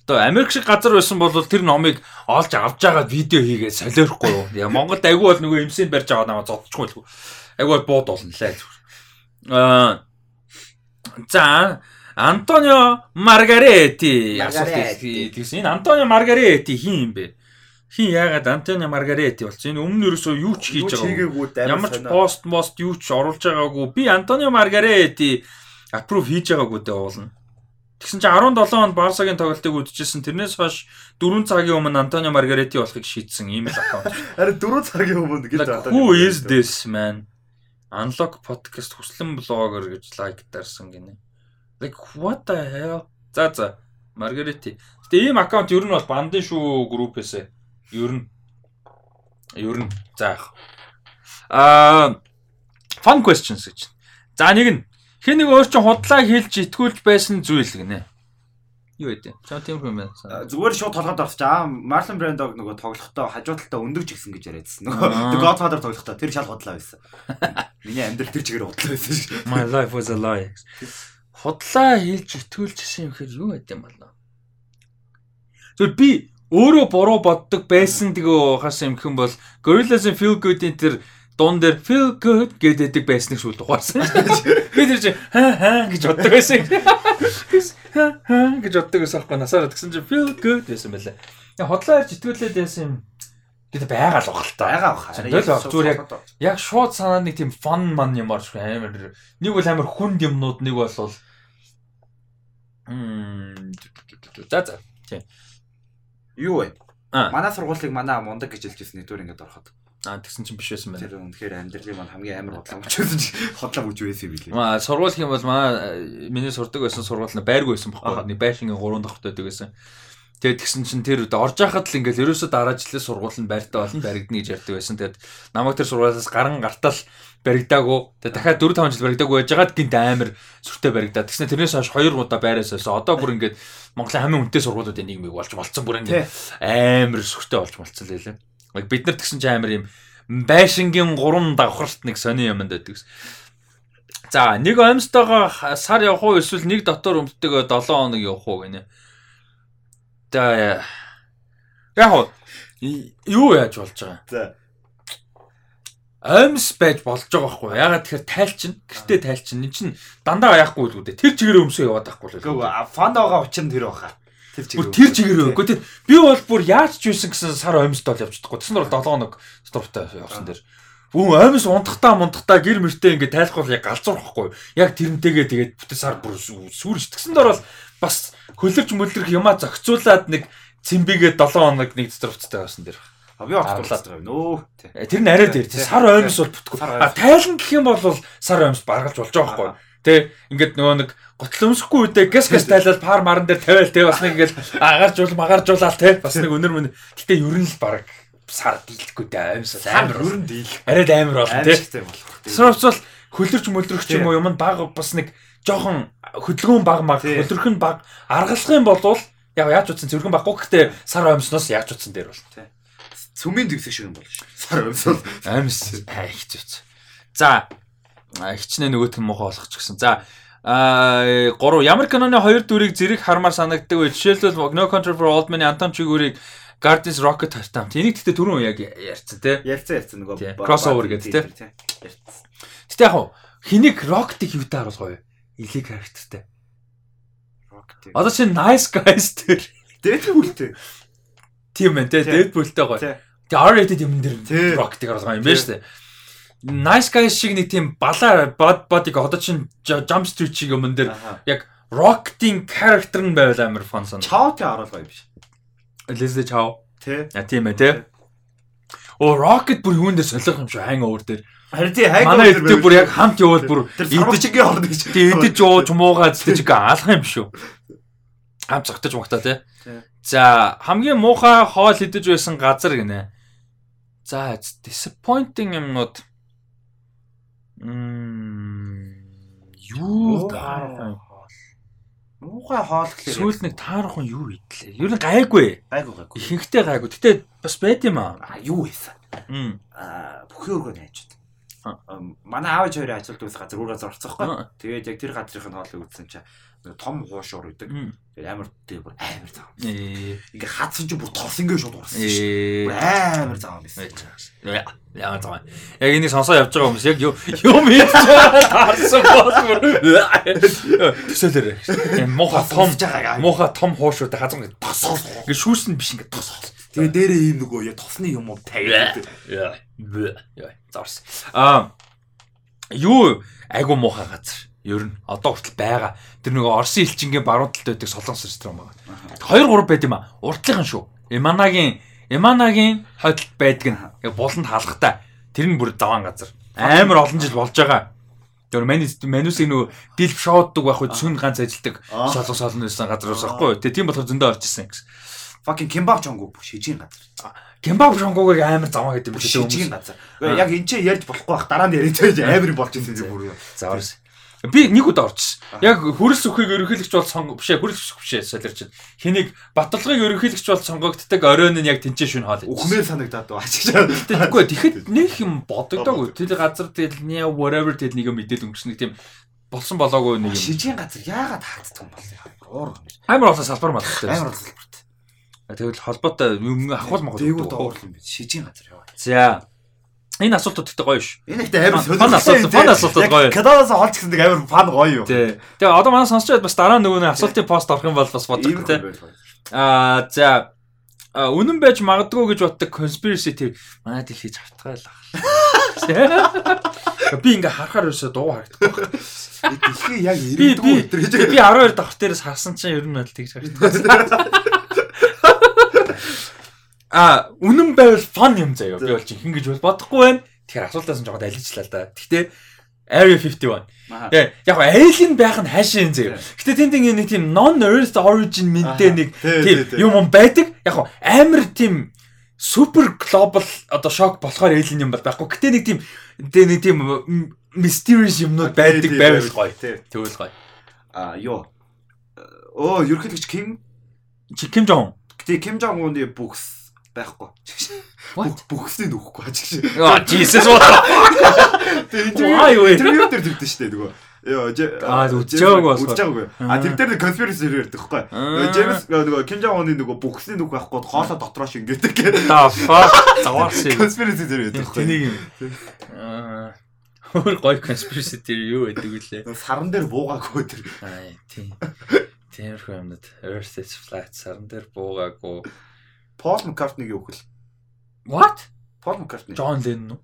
Одоо Америк шиг газар байсан бол тэр номыг олж авч байгаа видео хийгээд солиорохгүй юу. Яа Монголд агүй бол нөгөө эмсэнд барьж аваад намайг зодчихгүй л. Агүй бол бууд болно лээ. Аа за Антонио Маргарети гэсэн энэ Антонио Маргарети хин юм бэ? Хин яагаад Антонио Маргарети болсон? Энэ өмнө ерөөсөө юу ч хийж байгаа. Ямар ч пост мост юу ч оруулж байгаагүй. Би Антонио Маргарети аппрув хийж байгаагүй дээ уулна. Тэгсэн чинь 17 онд Барсагийн тоглолтыг үзчихсэн. Тэрнээс хойш 4 цагийн өмнө Антонио Маргарети болохыг шийдсэн ийм л аккаунт. Харин 4 цагийн өмнө гэж Антонио. Who is this man? Unlock podcast хүслэн блогер гэж лайк дарсан гинэ. Like what the hell? За за. Маргарети. Гэтэ ийм аккаунт ер нь бол бандын шүү группээс. Ер нь. Ер нь. За яах. Аа fun questions гэж. За нэг нь Хэн нэг өөр чинь худлаа хэлж итгүүлж байсан зүйл гинэ. Юу вэ? Чаа тиймэрхүү юм байна. Зүгээр шууд толгойд орчих. Аа, Marlon Brando нөгөө тоглохдоо хажуу талдаа өндөгч гисэн гэж яриадсан. Нөгөө The Godfather тоглохдоо тэр шал худлаа байсан. Миний амьдрал тэр чигээр худлаа байсан шүү. My life was a lie. Худлаа хэлж итгүүлж гисэн юм хэр юу байд юм бол. Зүгээр би өөрөө буруу боддог байсан тэгээ хаас юм хэм бол Gorillaz-ын Feel Good-ийн тэр дуун дээр feel good гэдэг байсныг сүүл ухаарсан. Би тэр чи хаа хаа гэж боддог байсан. Хаа хаа гэж боддог байсан аахгүй насаараа тэгсэн чи feel good байсан байлаа. Хотлоо ярьж итгүүлээд байсан юм. Гэт байгаа л бахал та. Байгаа бах. Тэгэл зүгээр яг яг шууд санаа нэг тийм fun man юмар шүү амар. Нэг бол амар хүнд юмнууд нэг бол Мм. За за. Юу вэ? Манай сургуулийг манай мундаг гэж хэлжсэн нэгдүгээр ингээд ороход. Аа тэгсэн чинь биш байсан байна. Тэр үнэхээр амьдралын маань хамгийн амар бодлоо өчөөсөн чи хотлоо үж байсан юм билээ. Аа сургууль юм бол манай миний сурдаг байсан сургууль нь байргүй байсан байхгүй. Нэг байшингийн 3 дахь байдаг байсан. Тэгээд тэгсэн чинь тэр орж яхад л ингээл ерөөсөө дараа жилийн сургууль нь байртай болно баригдана гэж ярьдаг байсан. Тэгээд намайг тэр сургуулиас гарan гартал баригдаагүй. Тэгээд дахиад 4 5 жил баригдаагүй байж байгаад гинт амар сүртэй баригдаад. Тэгснэ тэрнээс хойш 2 удаа байраас байсан. Одоо бүр ингээд Монголын хамгийн үнэтэй сургуулиудын нийгмийг болж болцсон бүр ингээд амар сүртэй болж болцсон лээ. Бид нар тэгсэн чинь амар юм байшингийн гурван давхарт нэг сони юмд байдаг. За нэг амьстайгаа сар явах уу? Эсвэл нэг дотор өмддөг 7 хоног явах уу гинэ. За яг юу яаж болж байгаа? За. Амьс байж болж байгаа байхгүй. Ягаад тэгэхээр тайлчин гэртээ тайлчин. Эн чин дандаа яахгүй л үү тэр чигээр өмсөө яваад байхгүй л фанд байгаа учир нь тэр баха Тэр тэр чигээр өгөө. Тэр би бол бүр яаж ч юусэн гэсэн сар амьсд бол явж чадахгүй. Тэсн бол 7 хоног стоптай явсан дээр. Бүүн амьс унтахтаа мунтахтаа гэр мөртөө ингээд тайлхвал яг галзуурахгүй. Яг тэрнтэйгээ тэгээд бүтэн сар бүр сүрж тэгсэн дор бол бас хөлөрч мөлөрх юмаа зохицуулаад нэг цэмбигээ 7 хоног нэг стоптай явсан дээр. А би орлуулаад байгаа юм. Нөө. Тэр нь арай дээр сар оймс бол бүтггүй. А тайлан гэх юм бол сар оймс баргалж болж байгаа байхгүй. Тэ ингээд нөгөө нэг готлон өмсөхгүй үедээ гэс гэс тайлал пар маран дээр тавиал тэ бас нэг ингээд агарж ул магаржуулаад тэ бас нэг өнөр мөн. Гэтэ ер нь л баг сар дийлэхгүй дээ оймс амар ер нь дийл. Арай амар болно тэ. Тэр учраас хөлөрч мөлдөрөх ч юм уу юм баг бас нэг жоохон хөдөлгөөн баг маг хөлөрөх нь баг аргалах юм бол яг яаж утсан зөвхөн баггүй гэхдээ сар оймсноос яаж утсан дээр бол тий. Цүмийн дэвсэг шиг юм шүү. Сар оймс бол оймс их зүц. За хичнээн нөгөөт нь муухай болгоч гэсэн. За а 3 ямар киноны хоёр дүрийг зэрэг хармаар санагддаг вэ? Жишээлбэл No Country for Old Men Антон Чигүүрийг Guardians Rocket Heart. Энийг гэхдээ түрүүн яг ярьсан тий. Ярьсан ярьсан нөгөө crossover гэдэг тий. Ярьсан. Гэтэ яг хэнийг Rocket-ийг юутай харуулгаа вэ? Илийг харагдталтай. Одоо чи nice guys тэр Deadpool-тэй. Тийм байна те Deadpool-тэй гоё. Тэгээ R-rated юм дээр Rocket-ийг оруулсан юм байна шүү дээ. Nice guys шиг нэг тийм балаа body body одоо чин Jump Street шиг юм дээр яг Rocket-ийн character нь байвал амар fun сан. Chao-тэй оруулгаа юм биш. Leslie Chao. Тэ. А тийм ээ те. Оо Rocket бүр юунд дээр солих юм шүү hangover дээр. Харин тий хайг манай эдгээр бүр яг хамт явал бүр идчихгийн орно гэж. Тий идэж ууж муугаад тий чиг алах юм шүү хамт зогтож магтаа тий. За хамгийн муухай хоол идэж байсан газар гинэ. За disappointing юмнууд юу таарах Муухай хоол гэхлээр сүүл нэг таарах нь юу идлээ. Ер нь гайгүй. Гайгүй гайгүй. Ихэнхдээ гайгүй. Гэтэ бас байд юм аа. Юу байсан? Аа бүхий өргөө найж манай аав хоёр ажилд байсан газар өөр газар орцсоохгүй. Тэгээд яг тэр газрын хоолыг үзсэн чинь том хуушуур үйдэг. Тэгээд амар тэр бүр амар зав. Ингээ хатсан чинь бүр тос ингээ шууд урсан шүү. Амар зав байсан. Ямар зав. Яг энийг сонсоо явж байгаа хүмүүс яг юм хийж таарсан бол бүр төсөөлөр. Муха том муха том хуушууд хазан ингээ тосоо. Ингээ шүүсэн биш ингээ тосоо. Тэгээ дээрээ ийм нөгөө я тосны юм уу тавиад. Яа. Яа. Зарс. Аа юу айгу муухай газар. Ер нь одоо хүртэл байгаа. Тэр нөгөө Орсын элчингийн баруун талд байдаг Солонгос ресторан байгаа. 2 3 байд юм а. Урдлынхан шүү. Эманагийн Эманагийн хойдолд байдаг нь буланд хаалгатай. Тэр нь бүр даваан газар. Амар олон жил болж байгаа. Тэр манус манусыг нөгөө дилф шоуддаг байх үед сүн ганц ажилдаг солонгос олон байсан газар ус аахгүй. Тэгээ тийм болохоор зөндөө орж исэн гэсэн. Fucking Кимбаб Жонгу шижийн газар. Кимбаб Жонгугийг амар заваа гэдэг юм шиг шижийн газар. Яг энэ ч ярьж болохгүй бах дараа нь яриад байж амар болж ирсэн зүг бүр. За орс. Би нэг удаа орчихсон. Яг хөрс өхийг ерөнхийлөгч бол сонгох бишээ хөрс өх бишээ солирч. Хэнийг баталгыг ерөнхийлөгч бол сонгогддог оройн нь яг тэнцээ шүн хоол. Үхмээр санагдаад байна. Тэгэхгүй тэгэхэд нэг юм бодогдоогүй. Тэр газар тэгэл нэ whatever тэгэл нэг юм мэдээл өнгөрснө тийм болсон болоогүй нэг юм. Шижийн газар яагаад хаагддаг юм бол яа. Амар болсон салбар малтай. Амар болсон салбарт. Тэгвэл холбоотой юм ахвал Монгол дээгүүр доор юм би шижийн газар яваа. За энэ асуултууд ихтэй гоё ш. Энэ ихтэй амар фан асуулт фан асуултууд гоё. Кадаас олж гэсэн нэг амар фан гоё юу. Тий. Тэгээ одоо манай сонсч байд бас дараа нөгөө нэг асуултын пост орох юм бол бас бодох тий. Аа за үнэн байж магадгүй гэж боддог conspiracy theory манай дэлхийж автгаалаа. Би ингээ харахаар ерөөсө дуу харагддаг. Дэлхий яг 90 дүү өдр гэж. Би 12 давхар дээрээс харсан чинь ер нь л тэгж харагддаг. А үнэн байвал фан юм заяа. Би бол чи хин гэж бол бодохгүй байна. Тэгэхээр асуултаас нь жоод алижлаа л да. Гэхдээ Area 51. Тэгээ яг alien байх нь хаашаа юм заяа. Гэтэ тэнд нэг тийм non earth origin мэдээ нэг тийм юм байдаг. Яг амар тийм супер глобал одоо шок болохоор alien юм бол байхгүй. Гэтэ нэг тийм нэг тийм mysterious юмнууд байдаг байвал гоё. Тэгвэл гоё. А ёо. Оо, ерөнхийлөгч Ким Ким Жон. Гэтэ Ким Жон Уны бүкс байхгүй. Бүгсийг нөхгүй хаж гэж. Аа Jesus what. Тэгээ интервью дээр тэгдэж штэ нөгөө. Йоо аа үжээг бас үжээг. А тэр дээр conspiracy ярьдаг байхгүй. Нөгөө Джеймс нөгөө Ким Жон Уны нөгөө бүгсийг нөх байхгүй хоолоо дотроо шиг ингэдэг. Да fuck. Заваарсан. Conspiracy дээр ярьдаг байхгүй. Тэнийг юм. Аа өөр гоё conspiracy дээр юу байдаг вүлээ. Саран дээр буугаагүй тэр. Аа тийм. Тиймэрхүү юмнууд Earth is flat саран дээр буугаагүй Пол Маккартниг юу хэл? What? Пол Маккартни. Джон Ленн үү?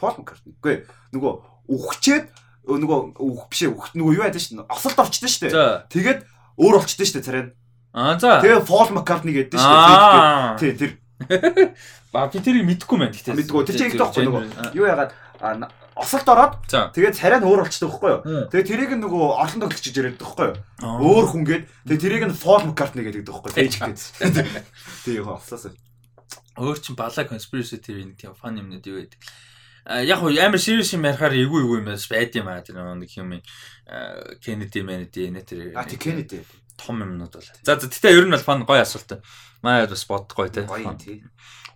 Пол Маккартни. Үгүй нөгөө үхчээд нөгөө үх бишээ үхт нөгөө юу яадаг шин осолд орчдөө штэ. Тэгээд өөр болчдөө штэ царай. Аа за. Тэгээ Пол Маккартни гэдэг штэ. Тий тэр. ба би тэрийг мэдгүй мэн гэхдээ. Мэдгүй. Тэр чинь их тоохгүй нөгөө. Юу яагаад осолт ороод тэгээд царай нь өөр болчихдог байхгүй юу. Тэгээд тэрийг нь нөгөө олон тоглогч гэж яриад байхгүй юу. Өөр хүн гээд тэгээд тэрийг нь Fall McCartney гэдэг байхгүй юу. Тэгээ яг олсоос. Өөр чин балаа conspiracy theory нэг тийм фан юмнууд юу гэдэг. Яг хуу амар serious юм ярихаар эгүй эгүй юм байд юм аа тэр нэг юм Kennedy Kennedy нэ тэр. А тий Kennedy том юмнууд бол. За за тэгтээ ер нь бол фан гоё асуулт. Маа бас бодгоо тий. Гоё тий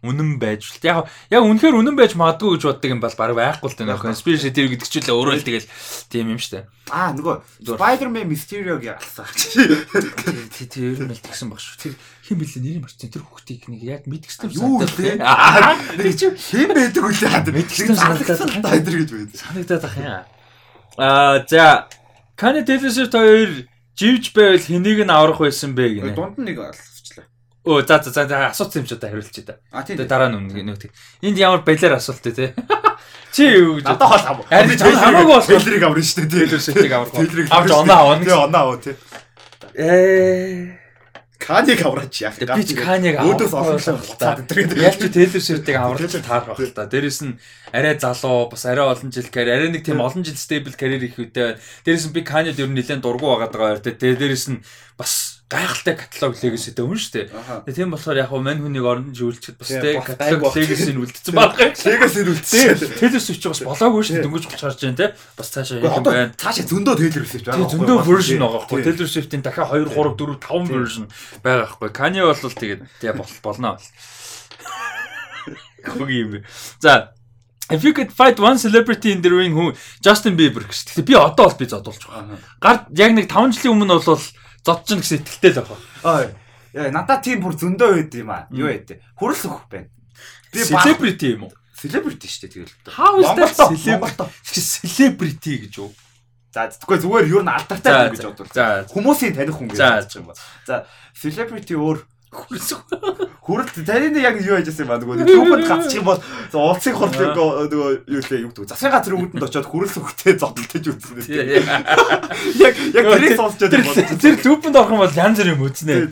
үнэн байж л яг яг үнэхээр үнэн байж магадгүй гэж боддог юм бол баг байхгүй л дээ. Conspiracy theory гэдэг чинь л өөрөө л тэгэл тийм юм штэ. Аа нөгөө Spider-Man Mysterio-г ялсан. Тий, тий, ер нь л тэгсэн баг шүү. Тэр хэн бэлээ нэрийн марцсан тэр хүүхдийг нэг яг мэдгэсэн юм санагдав. Аа, тэр чинь хэн байдаг үлээ хаад мэдгэсэн санагдаад та тэр гэж байд. Санагдаад ах юм. Аа, за Кани Телесерт хоёр живж байвал хэнийг нь аврах байсан бэ гинэ. Дунд нь нэг Өө за за за асуусан юм ч удаа хариулчих та. Тэгээ дараа нь үнэ нөх. Энд ямар балиар асуулт те. Чи юу гэж надад хол хам. Харин хамаагүй бол телрийг аврын шүү дээ. Телэр шилтийг аврах. Авч оноо авна. Тэгээ оноо аваа тий. Ээ Каниг авраач яах вэ? Би ч Каниг өөдөөс олонлоо болтаа. Ялч Тейлор Свифтийг авраж таарах л та. Дээрэс нь арай залуу бас арай олон жил карьер арай нэг тийм олон жил стейбл карьер их үедээ. Дээрэс нь би Канид ер нь нэлээд дургу байгаад байгаа. Дээрэс нь бас гайхалтай каталог үнэ шүү дээ. Тийм болохоор яг мань хүнийг оронд жүүлчихэд бас тий каталог legacy-г үлдсэн байгаа. Legacy-г үлдсэн. Swift ч бас болоогүй шүү дээ. Дөнгөж гарч гарч байна тий. Бас цаашаа юм байна. Цаашаа зөндөө Taylor Swift байгаа. Зөндөө version байгаа байхгүй. Taylor Swift-ийн дахиад 2 3 4 5 version байгаа байхгүй. Kanye бол тэгээд тий болно. Хөгийн юм бэ. За If you could fight one celebrity in the ring who Justin Bieber гэж. Гэтэ би одоо бол би зодуулж байгаа. Гар яг нэг 5 жилийн өмнө бол зодчихно гэсэн итгэлтэй л байгаа. Аа. Яа надад тийм бүр зөндөө байд юм аа. Юу байд? Хүрэл өгөх байна. Би celebrity юм уу? Celebrity шүү дээ тэгэл. How is that celebrity? Celebrity гэж юу? За тэгвэл зүгээр ер нь алдартай хүн гэж бодвол. Хүмүүсийн таних хүн гэж бодож байгаа юм ба. За celebrity өөр Хүрэлт таны яг юу яжсэн юм ба нөгөө түүхэнд гацчих юм бол уулцыг хорлог нөгөө юу лээ юу гэдэг засгийн газар үүдэнд очиод хүрэлс хөхтэй зодтолтож үзсэн. Яг яг тэрийг сонсчод байна. Тэр түүхэнд орох юм бол янз бүр юм үзнэ.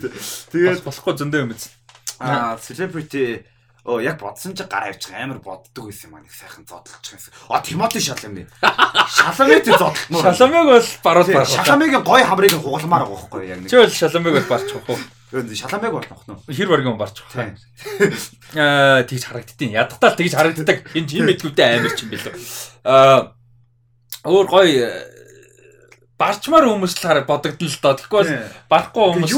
Тэгээд болохгүй зөндөө юм үзнэ. Аа celebrity Оо яг бодсон чи гар авчих амар боддог байсан юм аа нэг сайхан зодтолчих гэсэн. А Тимоти Шаламын. Шаламыг тий зодтолтмоор. Шаламыг бол баруул барах. Шаламыг гой хамрыг хугалмаар байгаа байхгүй яг нэг. Чи бол Шаламыг бол барчих واخ. шаланбайг болно хно. Хэр баргийн барч байгаа. Аа тэгж харагддیں۔ Ядтал тэгж харагддаг энэ юм мэдгүүдээ амирч юм билүү. Аа өөр гоё э, барчмаар хүмүүс л хараг бодогдно л доо. Тэгэхгүй бол барахгүй хүмүүс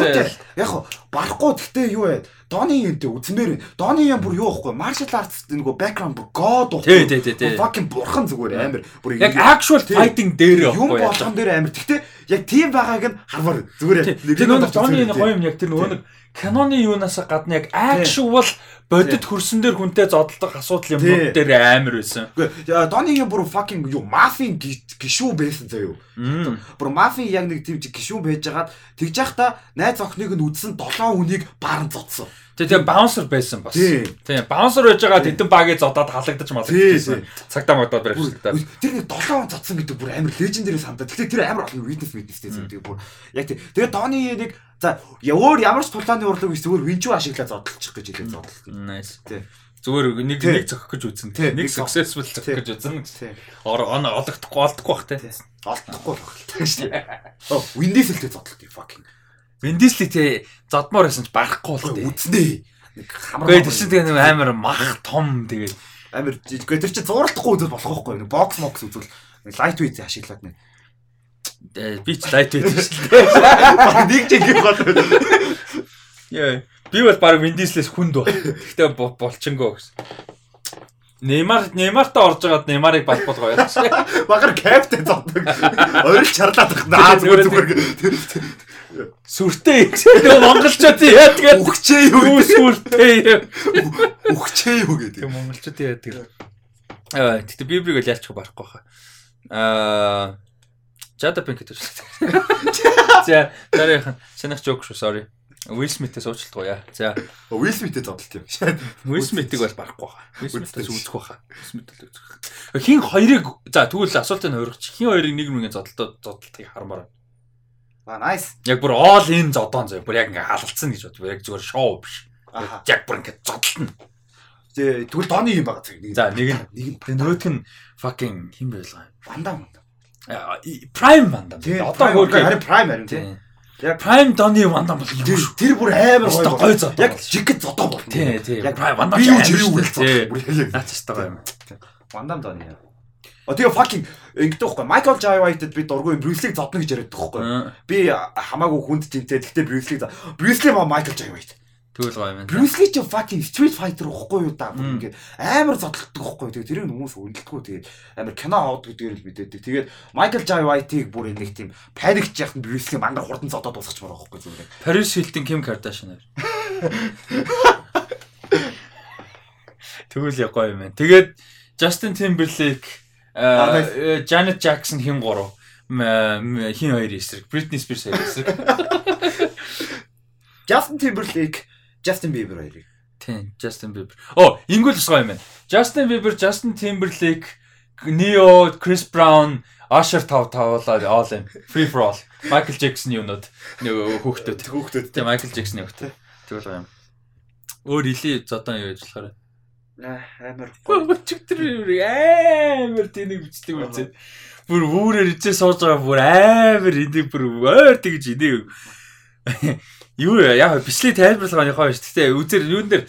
яг хуу барахгүй гэхдээ юу вэ? Доны юм дэ үзмээр. Доны юм бүр юу ихгүй. Martial arts нөгөө background бүр god уу. Тий, тий, тий. Fucking бурхан зүгээр амир. Бүр яг actual fighting дээр байхгүй. Юм болгон дээр амир. Гэхдээ яг тийм байгааг нь хармаар зүгээр. Тэр нөгөө Доны гоё юм яг тэр нөгөө нэг киноны юунаас гадна яг actual бодит хөрсөн дээр хүнтэй зодтолдог асуудал юмнууд дээр амар байсан. Үгүй Донигийн бүр fucking юу мафийн гişүү байсан заяа юу. Бүр мафийн яг нэг тийм гişүү байжгаад тэгж яхта найз охиныг нь үдсэн 7 хүнийг баарн зодсон. Тэгээ баунсер байсан бас. Тийм баунсер байж байгаа тэдэн багийг зодоод халагдаж малагдчихсан. Цагтаа модод барьчихдаг. Тэр нэг 7 он зодсон гэдэг бүр амар лежендэрийн санагдаад. Тэгэхээр тэр амар олон witness witnessтэй зүйл бүр яг тийм. Тэгээ Доны нэг За өөр ямар ч тулааны урлаг биш зүгээр винчүү ашиглаад зодтолчих гэж хэлээд зодтолт. Nice. Тий. Зүгээр нэг нэг зөхөх гэж үзэн. Нэг successful зөхөх гэж үзэн. Ор он олохдохгүй олдохгүй бах тий. Олдохгүй шүү дээ. Оо Windows л тий зодтолт fucking. Л тий зодмоор байсан ч барахгүй л тий. Үзнэ. Хамраа. Тэр чинь тэгээ нэг амар мах том тэгээ амар гэхдээ тэр чинь зуралдахгүй үзэл болох байхгүй. Нэг бокс мокс үзвэл lightweight ашиглаад нэг би ч лайт байдаг шүү дээ. Нэг жиг гол. Яа. Би бол баг Виндислээс хүнд баг. Гэхдээ болчингөө гэсэн. Неймар Неймартаа орж байгаад Неймарыг балбал гоё яасан. Багар капитан зоддог. Орил чарлаад наа зүгээр зүгээр. Сүртэй ихсээ монголчууд яа тэгээд үхчээ юу сүртэй. Үхчээ юу гэдэг. Монголчууд яа тэгээд. Аа тэгтээ Библийг л ялчих барахгүй хаа. Аа Jada Pinkett үү. За, дараагийн санах жоок шүү, sorry. Will Smith-ээс уучлалт гуяа. За. Will Smith-тэй зодтолт юм. Will Smith-ийг бол барахгүй хаа. Will Smith-ээс үүсэх байхаа. Will Smith л үүсэх. Хин хоёрыг за тэгвэл асуултыг хувиргач. Хин хоёрыг нэг нэгэн зодтолтод зодтолтыг хармаар. Аа nice. Яг бүр all in зодоон зөө. Бүр яг ингээ халалцсан гэж бод. Яг зүгээр шоу биш. Яг бүр ингээ зодтолно. Тэгвэл Дони юм байгаа зэрэг. За нэг нь нэг нь нөгөөх нь fucking хин байлгаа. Вандам. Prime Вандам. Одоо хөргөө харин Prime харин тий. Яг Prime Donny Вандам бол юм шүү. Тэр бүр амар гоё гоё зоо. Яг жигд зодоо бол. Тий, тий. Яг Prime Вандам би юу үлдээ. Бүр яг наач тастаа юм. Вандам Donny. Тэгээ fucking ингэдэг байхгүй. Michael Jai White-д би дургүй Bruce-ийг зодно гэж яриад байхгүй. Би хамаагүй хүнд тэнцээ. Гэхдээ Bruce-ийг Bruce-ийг маа Michael Jai White. Тэгвэл гоё юм. Bruce Lee ч fucking Street Fighter ухгүй юу та. Ингээд амар зодтолдог ухгүй. Тэгээ тэрийг хүмүүс үнэлдэггүй. Тэгээ амар кино авдаг гэдгээр л мэдээдэг. Тэгээд Michael Jai White-ийг бүр нэг тийм panic яах нь Bruce Lee мангар хурдан зодоод дуусчихмаар байхгүй зүгээр. Paris Hilton Kim Kardashian. Тэгвэл яг гоё юм байна. Тэгээд Justin Timberlake Janet Jackson хин гурав? Хин хоёр эсрэг? Britney Spears эсрэг. Justin Timberlake Justin Bieber хоёрыг. Тийм Justin Bieber. Оо ингүүл гоё юм байна. Justin Bieber Justin Timberlake Neo Chris Brown Usher тав тавуулаад all in. Free for all. Michael Jackson юунод нөгөө хүүхдүүд. Хүүхдүүд. Тийм Michael Jackson хүүхдүүд. Тэгвэл юм. Өөр илий зодон юу болохоор амар өчигдөр амар тэнийг бичдэг үзээ. Бүр үүрээр ичээ сууж байгаа бүр амар энийг бүр ойр тэгж энийг юу яа бичлэг яхаа шүү. Гэтэ үзэр юун дээр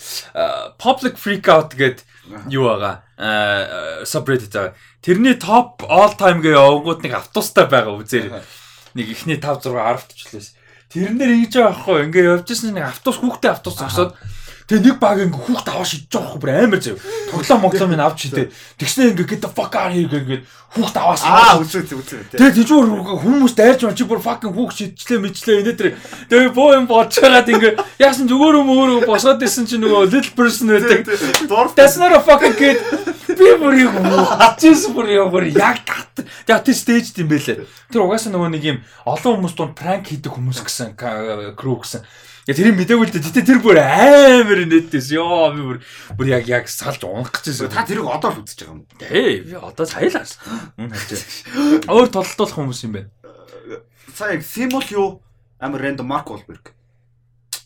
public freak out гэдэг юу байгаа. subreddit байгаа. Тэрний top all time гээ явгууд нэг автобустай байгаа үзэр. Нэг ихний 5 6 10 төчлөөс. Тэрнэр ингэж байгаа байхгүй. Ингээ явж ирсэн нэг автобус хүүхдээ автобус зогсоод Тэгээ нэг баг ингээ хүүхд аваа шидэж байгаа хөө бүр амар зав. Тоглоом моглоом минь авч шидэ. Тэгснэ ингээ get the fuck out here ингээ хүүхд аваас. Аа үзээ үзээ. Тэгээ тийчүүр хүмүүс дайрч чи бүр fucking хүүхд шидчихлээ мэдлээ энэ тэр. Тэгээ боо юм болж байгаад ингээ яасан зүгээр юм өөрөө босоод исэн чи нөгөө little person байдаг. That's not a fucking kid. Би бүр юм. Ачис бүр юм бүр яг тат. Тэгээ тэр stage тийм байлээ. Тэр угаасаа нөгөө нэг юм олон хүмүүс дунд prank хийдэг хүмүүс гэсэн crew гэсэн. Я тэрийг мэдээгүй л дээ. Гэтэ тэр бүр амар нэттэйс. Йоо би бүр бүр яг яг салж унах гэжсэн. Та тэрийг одоо л үзэж байгаа юм. Тий, би одоо саялаас. Мөн хажаа. Өөр толдуулах хүмүүс юм байна. Сая Симул юу? Амар рандом Марк Волберг.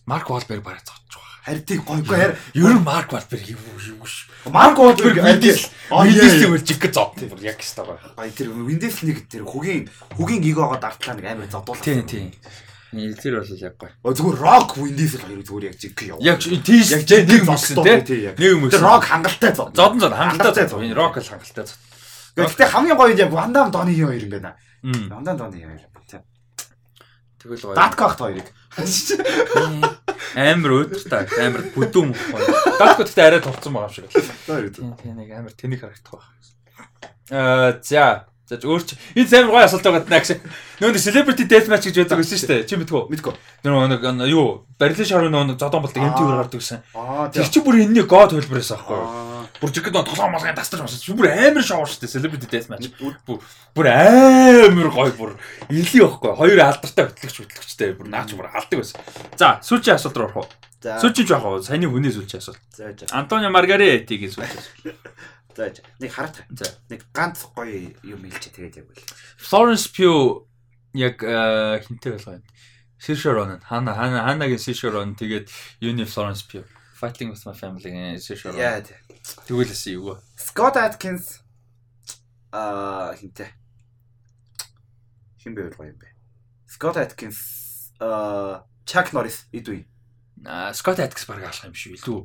Марк Волберг бараг зодж байгаа. Харин гойгүй харин ер нь Марк Волберг юу юу ш. Марк Волберг Виндис Виндис үл жиг зод яг хэвээр байгаа. Гай тэр Виндис нэг тэр хүгийн хүгийн эгоогоо дартлаа нэг амар зодуулах. Тийм тийм. Тэр бол яг гоё. О зүгээр рок Vin Diesel хоёрыг зүгээр яг жиг яв. Яг тийш яг нэг мөсөн тий. Нэг мөсөн. Тэр рок хангалттай зов. Зодон зод хангалттай зов. Энэ рок л хангалттай зов. Гэхдээ хамгийн гоё яг Вандам Доны хоёр юм байна. Вандам Доны хоёр. Тэгвэл гоё. Даткахт хоёрыг. Амар өөдөртэй амар бүдүүн мөхгүй. Даткахт гэхдээ арай тулцсан байгаа юм шиг. Тийм тийм нэг амар тэнийг харагдах байх. Аа за За өөр чи энэ амар гоё асуулт байгаа наа гэсэн. Нөөний celebrity death match гэж байдаг гэсэн шүү дээ. Чи мэдгүй. Мэдгүй. Нөө нэг юу барилын шар нөө зодон болдог MTV-ээр гардаг гэсэн. Тэр чи бүр энэний god хэлбэрээс аахгүй юу? Бүр жигэд нөө толгой малгай тастаж масаж бүр амар шоу шүү дээ celebrity death match. Бүр бүр амар гоё бүр илий байхгүй. Хоёр алдартай хөтлөгч хөтлөгчтэй бүр наач бүр алдаг байсан. За сүүлийн асуулт руу орох уу? Сүүлийн жоох уу? Саяны хүний сүүлийн асуулт. Антонио Маргаретигийн сүүлийн асуулт. За нэг харах. За нэг ганц гоё юм хэлчих тэгээд яг үл. Florence Pugh яг хинтэй байлгаа юм. Ronan хана хана ханагийн Ronan тэгээд юуны Florence Pugh Fighting with my family-гийн Saoirse Ronan. Яа. Тэгвэл юу вэ? Scott Atkins аа хинтэй. Хин бэ гоё юм бэ? Scott Atkins аа Chuck Norris эдүй. Аа Scott Atkins баг алах юм шүү. Илүү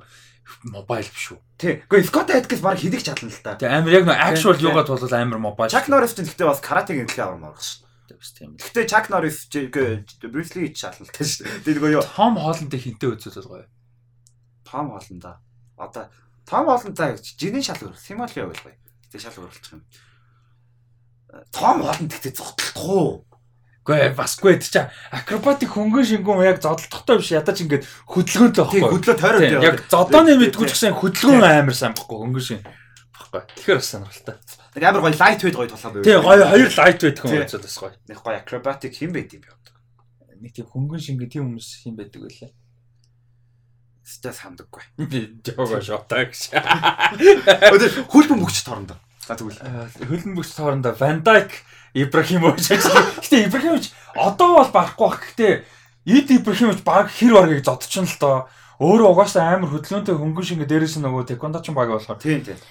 мобайл биш үү? Тий. Гэхдээ Scott Atkins баг хийдэг чадна л та. Тий амар яг нөө actual юугаад бол амар мобайл. Chuck Norris ч гэхдээ бас каратегийн төлөө авах морох шүү. Бас тийм. Гэхдээ Chuck Norris Bruce Lee ч шалналтай шүү дээ. Тэгээ юу Tom Holland-ыг хинтээ үзүүлэл гоё. Holland да. Одоо Tom Holland за жинийн шалгуур Simon Lee байх гоё. Тэгээ шалгуур болчих юм. Том Holland гэхдээ зогтлох уу? Гэхдээ басгүй ч акробатик хөнгөн шингэн яг зодолдохтой биш ядаж ингээд хөдөлгөөнтэй байхгүй. Хөдлөө тойроо. Яг зодооны мэдгүй ч гэсэн хөдөлгөөн амар сайн байхгүй хөнгөн шин. Баггүй. Тэгэхээр бас сонирхолтой. Нэг амар гоё лайт вейт гоё толгой байв. Тий гоё хоёр лайт вейт хүн үзээд бас гоё. Нэг гоё акробатик хин байд юм бэ? Нэг тийм хөнгөн шингэн тийм хүмүүс хин байдаг байлаа. Би жоо шотаа гэж. Өдөр хөлбөм мөгч торондоо. За тэгвэл хөлбөм мөгч торондоо Van Dijk Ибрахимович гэхдээ Ибрахимович одоо бол барахгүй бах. Гэхдээ Эд Ибрахимович баг хэр баргийг зодчихно л доо. Өөрөө угаасаа амар хөдөлгөөнтэй хөнгөн шингээ дээрээс нөгөө тэквондочин баг болохоор. Тийм тийм.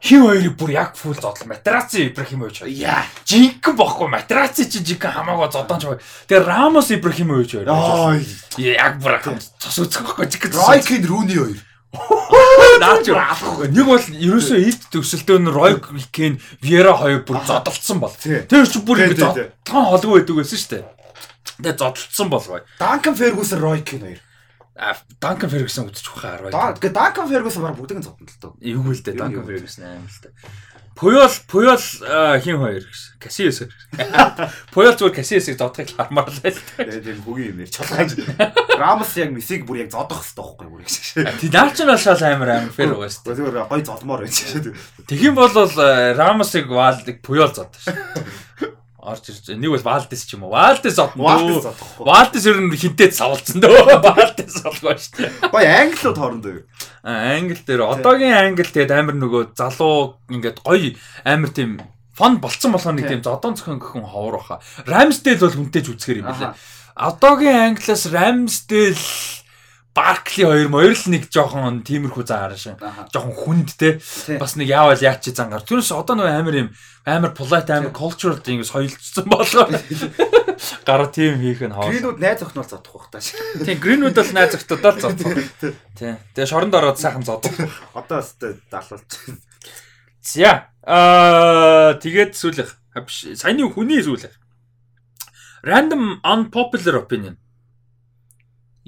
Хин хоёрыг бүр яг фул зодол матераци Ибрахимович. Яа. Жинхэнэ бохгүй матераци чи жинхэнэ хамаагаа зодоонч баг. Тэгээ Рамос Ибрахимович хоёр. Аа. Яг бүр цус үзэх бохгүй жинхэнэ. Ройкин Руни хоёр. Наач нэг бол ерөөсөө эд төгсөлтөө нь Ройкин Вера хоёр бүр зодолцсон бол. Тэр чи бүр ингэ тон холгүй байдаг байсан шүү дээ. Тэгээ зодолцсон бол гоё. Данкан Фергюсон Ройкин хоёр. Данкан Фергюсон үзчих واخа 10 байх. Гэхдээ Данкан Фергюсон баг бүгдийг нь зовдсон л дөө. Эвгүй л дээ Данкан Фергюсон аим л дээ. Пуйол Пуйол хин хоёр гэсэн. Касиас. Пуйол зүгээр Касиасыг зодохыг л хармаар л байл. Тийм хөгийн юм яа. Чулгаж. Рамос яг Мессиг бүр яг зодох хэвээр байхгүй бүр гэж. Тийм наач нь бол шал амар амар фэр уу шүү. Зүгээр гой зодмоор байж шүү. Тэгхийн бол Рамосыг Ваалдыг Пуйол зодчих шүү. орж ирж нэг бол Валдес ч юм уу. Валдес одно. Валдес одохгүй. Валдес ер нь хинтээд савлцсан дөө. Валдес олгоо шүү дээ. Гой англиуд хоорондоо юу? Аа англи дээр одоогийн англи тэгээд амар нөгөө залуу ингээд гоё амар тийм фон болцсон болохоор нэг тийм зодон зохион гөхөн ховор баха. Рамсдейл бол хүнтэйж үзэхэр юм билээ. Одоогийн англиас Рамсдейл Баркли хоёр моёр л нэг жоохон тиймэрхүү заагаар шин. Жоохон хүнд те. Бас нэг яавал яач чи зангаар. Түүнээс одоо нөгөө амар юм амар polite амар cultural ингэ соёлжсон болгоо. Гараа тийм хийх нь хоо. Greenwood найз охин бол зодох бах тааш. Тийм Greenwood бол найз охтодоо л зодох. Тийм. Тэгээ шоронд ороод сайхан зодох. Одоо өстэй далуулж. За. Аа тэгээд сүүлэх. Саяны хүний сүүлэх. Random unpopular opinion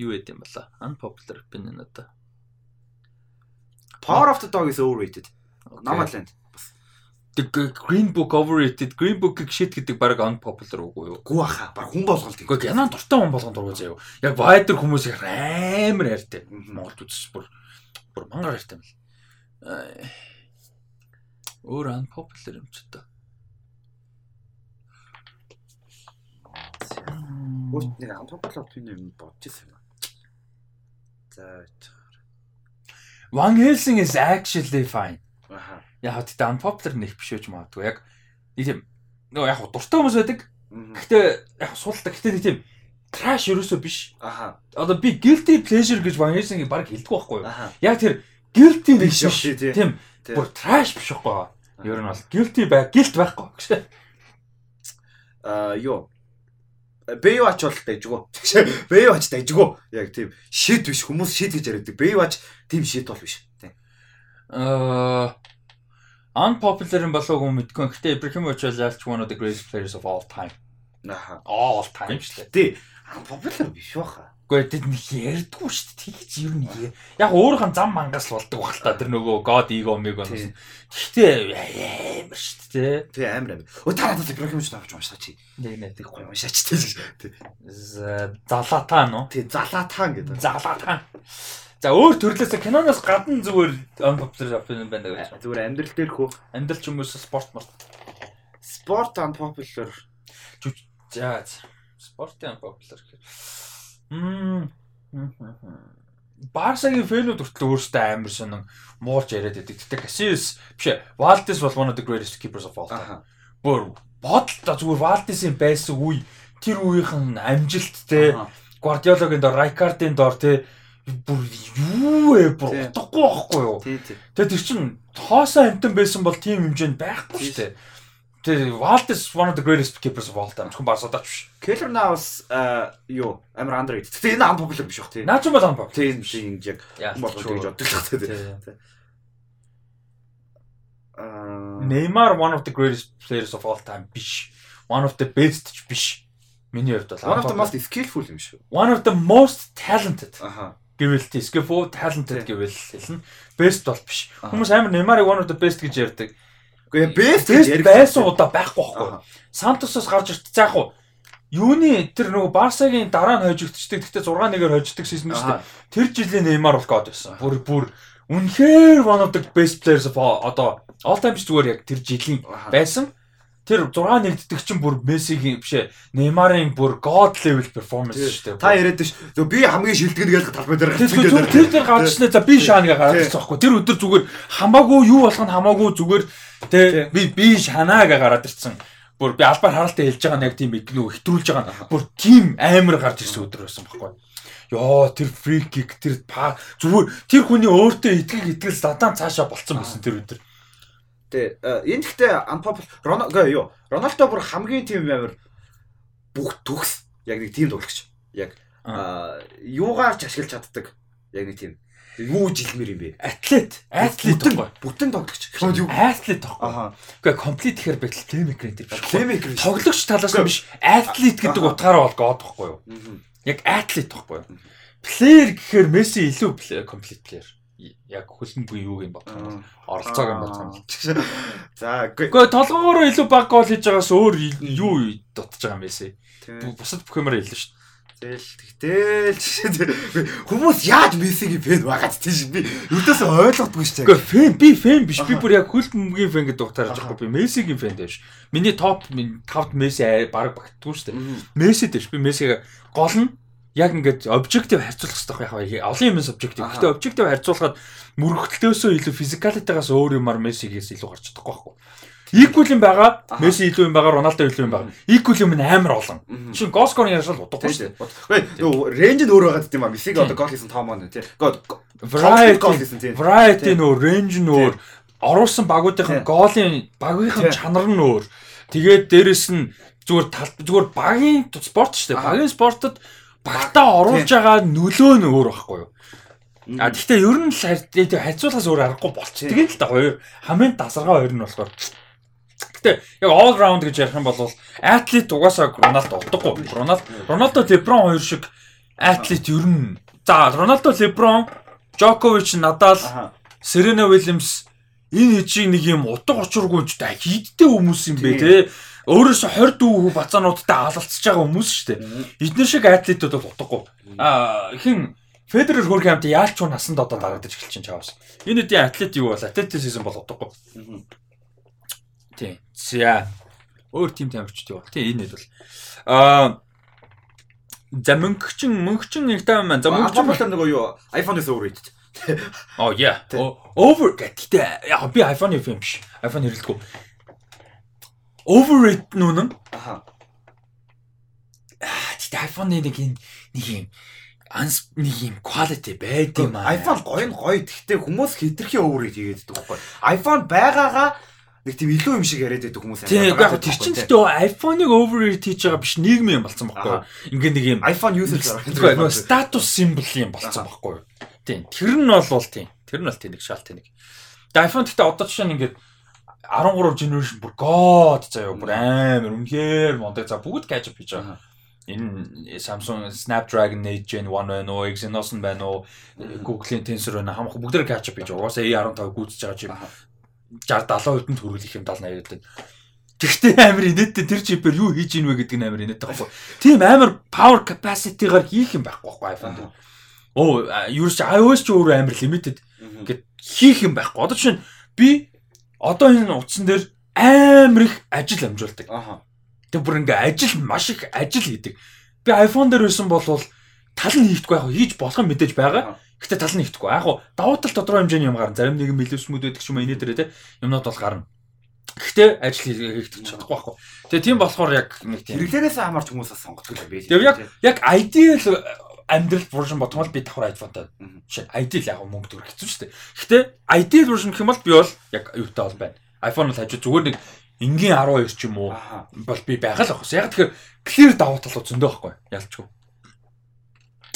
юу яд юм бала? Unpopular opinion одоо. Power of the Dog is overrated. Nomadland. The Green Book overrated. Green Book-ийг shit гэдэг баг unpopular үгүй юу? Гүү баха. Баг хүн болгонд. Гэхдээ янаа дуртай хүн болгонд дургуй заяа. Яг Wider хүмүүс их амар хайртай. Монголд үзсэн бүр бүр мангар хайртай юм л. Өөр unpopular юм ч одоо. Өөр нэг unpopular opinion бодож ирсэн юм. За. Van Helsing is actually fine. Аха. Яг тэгтээ unpopular нэг биш үуч магадгүй. Яг нэг тийм нөгөө яг дуртай хүмүүс байдаг. Гэхдээ яг суултаа гэхдээ нэг тийм trash ерөөсөө биш. Аха. Одоо би guilty pleasure гэж Van Helsing-ийг баг хэлдэг байхгүй юу? Яг тэр guilty биш. Тийм. Бүр trash биш байхгүй юу? Ер нь бол guilty бай, guilt байхгүй. Аа ёо Бэйвач бол дайжгүй. Бэйвач дайжгүй. Яг тийм шид биш хүмүүс шид гэж яриадаг. Бэйвач тийм шид бол биш. Тийм. Аа unpopular юм болов уу мэдгүй. Гэхдээ Ibrahimovic бол ялч one of the greatest players of all time. Аха. All time шүү дээ. Тий. Unpopular биш баха. Гэхдээ тэд нэг ярьдгүй шүү дээ. Тэгж ер нь яг өөрийнх нь зам мангас болдог баг л та тэр нөгөө God ego meg онос. Гэхдээ амар шүү дээ. Тий амар амар. Өө та надад Ibrahimovic авч уншаа чи. Нэг нэг тэггүй уншаач тий. Залатан уу? Тий залатан гэдэг. Залатан. За өөр төрлөөс киноноос гадна зүгээр unpopular opinion байна гэж. Зүгээр амьдрал дээр хөө. Амьдрал ч юм уу спорт морт. Спорт unpopular. За спортын unpopular гэхээр Барсагийн фэнүүд хүртэл өөртөө амар сонин муулж яриад байдаг. Гэтэ Casillas биш Valdez бол one of the greatest keepers of all time. Бүр бодолтой зүгээр Valdez-ийн байсан үе тэр үеийнхэн амжилт те Guardiola-гийн дор Rijkaard-ийн дор те бүр юу вэ бүр утгагүй байхгүй юу. Тэгээ тэр чин хоосоо амтан байсан бол тийм хэмжээнд байхгүй шүү дээ. Тэр Валдес one of the greatest keepers of all time. Зөвхөн Барсадаач биш. Keller Navas юу амар underrated. Тэгээ энэ unpopular биш бах тий. Наач бол unpopular. Тийм шиг яг болгож гэж боддог л тий. Аа Neymar one of the greatest players of all time биш. One of the best ч биш. Миний хувьд бол one of the most skillful юм шүү. One of the most talented. Аха. Гэвэл тий skillful talented гэвэл хэлнэ. Best бол биш. Хүмүүс амар Neymar-ыг one of the best гэж ярьдаг. Гэхдээ бест гэж ярих байсан удаа байхгүй байхгүй. Сантосоос гарч ирт заах уу. Юуны тэр нөгөө Барсагийн дараа нь хожигдчихдэг. Гэхдээ 6-1-ээр хожигддаг шийсэн шүү дээ. Тэр жилийн Неймар бол гоод байсан. Бүр бүр үнэхээр one of the best players одоо all time зүгээр яг тэр жилийн байсан. Тэр 6 нэгддэг чинь бүр Мессигийн биш ээ. Неймарын бүр god level performance шүү дээ. Та яриад ш. Зөв би хамгийн шилдэг гэж талбай дээр гарсан гэдэг. Тэр тэр гарчснаа за би шааныга гарчихсан байхгүй. Тэр өдөр зүгээр хамаагүй юу болох нь хамаагүй зүгээр Тэ би би шанаа гэ гараад ирсэн. бүр би албаар харалтаа хэлж байгаа нь яг тийм нөгөө хэтрүүлж байгаа. Бүр тийм амар гарч ирсэн өдөр байсан байхгүй. Йоо тэр фри кик тэр зүгээр тэр хүний өөртөө итгэх итгэл задаан цаашаа болцсон байсан тэр өдөр. Тэ энэ гэхдээ unpopular Рональдо юу? Рональдо бүр хамгийн тийм амар бүх төгс яг нэг тийм тоглогч. Яг юугаар ч ашиглаж чаддаг. Яг нэг тийм юу жилмэр юм бэ? Атлет. Атлет байхгүй. Бүтэн тоглогч. Атлет байхгүй. Аа. Гэхдээ комплит гэхээр байтал плеймейкер гэдэг биш. Плеймейкер. Тоглогч талаас нь биш. Атлет гэдэг утгаараа бол гоод байхгүй юу? Яг атлет байхгүй юу? Плеер гэхээр Месси илүү комплит плеер яг хөлбөмбөгийн юуг юм бодох. Оролцоог юм бодох. За үгүй толгоороо илүү баг гол хийж байгаас өөр юу дутж байгаа юм бэ? Бусад бүх юмараа илүү шүү. Тэгэл тэгтэл хүмүүс яаж Мессигийн фэн байгаад тийш би өөдөөсөө ойлгохгүй шүү дээ. Фэн би фэн биш би бүр яг хөлбөмбөгийн фэн гэдэг утгаараа жоохгүй би Мессигийн фэн дэвш. Миний топ 5-д Месси баг багтдгүй шүү. Месси дэвш би Мессига гол нь яг ингээд обжектив харьцуулах хэрэгтэй яг олон юм субжектив. Гэхдээ обжектив харьцуулахад мөрөгтлөөсөө илүү физикалитигаас өөр юмар Мессигээс илүү гарч чадахгүй байхгүй. Equal юм байгаа. Месси илүү юм байгаа, Роналдо илүү юм байгаа. Equal юм нь амар олон. Нь гол скорын яршил удахгүй шүү дээ. Үгүй рейнж нь өөр байгаа гэдэг юм аа. Мессиг одоо гол хийсэн том маань тий. Variety гол хийсэн тий. Variety нөө рейнж нь өөр. Оруулсан багуудын голын багийн чанар нь өөр. Тэгээд дээрэс нь зүгээр зүгээр багийн спорт шүү дээ. Багийн спортод багтаа оруулж байгаа нөлөө нь өөр байхгүй юу? А гэхдээ ер нь л харьцуулахаас өөр аргагүй болчихсон. Тэгээд л да хоёр хамгийн дасаргаа хоёр нь болохоор Гэтэ яг all round гэж ярих юм бол атлет угаасаа Роналдо удахгүй. Роналдо Роналдо Леброн хоёр шиг атлет ер нь за Роналдо Леброн Джокович Надал Серена Уильямс энэ хичиг нэг юм утга учиргүй ч та хийдтэй хүмүүс юм бэ те өөрөөсө 20 дүү бацаануудтай алалцж байгаа хүмүүс шүү дээ. Эдгээр шиг атлетууд бол утгагүй. Аа хин Федерер хөрх хамт яалч уу насанд одоо дарагдаж эхэлж чинь чаавс. Энэ үеийн атлет юу бол атлетизм бол утгагүй. Тийм. За өөр тим тамирчд юу бол. Тийм энэ бол аа За мөнгөчин мөнгөчин нэг таа маань. За мөнгөчин бол нөгөө юу iPhone-с overrated. Oh yeah. Over гэдэг. Яг би iPhone-ийн юм биш. iPhone хэрэглэдэггүй overrated нүн. Аха. Аа, тэгтээ iPhone-ы нэг юм нэг юм анс нэг юм quality байд юм аа. iPhone гоё нь гоё. Тэгтээ хүмүүс хитрхи overrated хийгээд байдаг байхгүй. iPhone байгаагаа нэг тийм илүү юм шиг яриад байдаг хүмүүс аа. Тийм яг тэр чинь гэхдээ iPhone-ыг overrated хийж байгаа биш нийгмийн юм болсон байхгүй. Ингээ нэг юм iPhone user нөгөө status symbol юм болсон байхгүй. Тийм. Тэр нь бол тийм. Тэр нь бол тийм нэг шалт тийм нэг. Тэгээ iPhone гэхдээ одоо жишээ нь ингээд 13 generation бүр god заяа бүр амар үнэхээр мондаг за бүгд catch up хийж байгаа. Энэ Samsung Snapdragon 8 Gen 1 байна уу, Exynos нь байна уу, Google-ийн Tensor байна. Хамаагүй бүгдээр catch up хийж байгаа. Угаасаа A15 гүйцэж байгаа чип 60 70% төрүүлэх юм 70 80 гэдэг. Тэгтээ амар инээдтэй тэр чипээр юу хийж ийн вэ гэдэг нь амар инээдтэй байхгүй. Тийм амар power capacity-гаар хийх юм байхгүй байхгүй iPhone дээр. Оо, юу ч iOS ч өөр амар limited гэд хийх юм байхгүй. Одоо жишээ нь би одоо энэ утсан дээр амар их ажил амжуулдаг. Аха. Тэг бүр ингээ ажил маш их ажил хийдэг. Би iPhone дээр байсан бол тал нь хийхгүй яг хийж болох юм мэдээж байгаа. Гэтэ тал нь хийхгүй. Яг давуу тал тодорхой хэмжээний юм гарна. Зарим нэгэн мэлэвсмүүд байдаг ч юм уу энэ дээр те юмнууд бол гарна. Гэхдээ ажил хийх чадахгүй байхгүй. Тэгээ тийм болохоор яг нэг тийм. Хэрэглээрээс хамаарч хүмүүсээс сонгодог юм байл. Тэгээ яг яг ideal амьдрал version бол би давхар iPhone-тай. Жишээ ideal яг мөнгө төгрөх хэцүү шүү дээ. Гэхдээ ideal version гэх юм бол би бол яг юутай бол байна. iPhone бол хажуу зүгээр нэг энгийн 12 ч юм уу бол би байгаа л ахс. Яг тэгэхээр clear давуу талууд зөндөө байхгүй. Ялчгүй.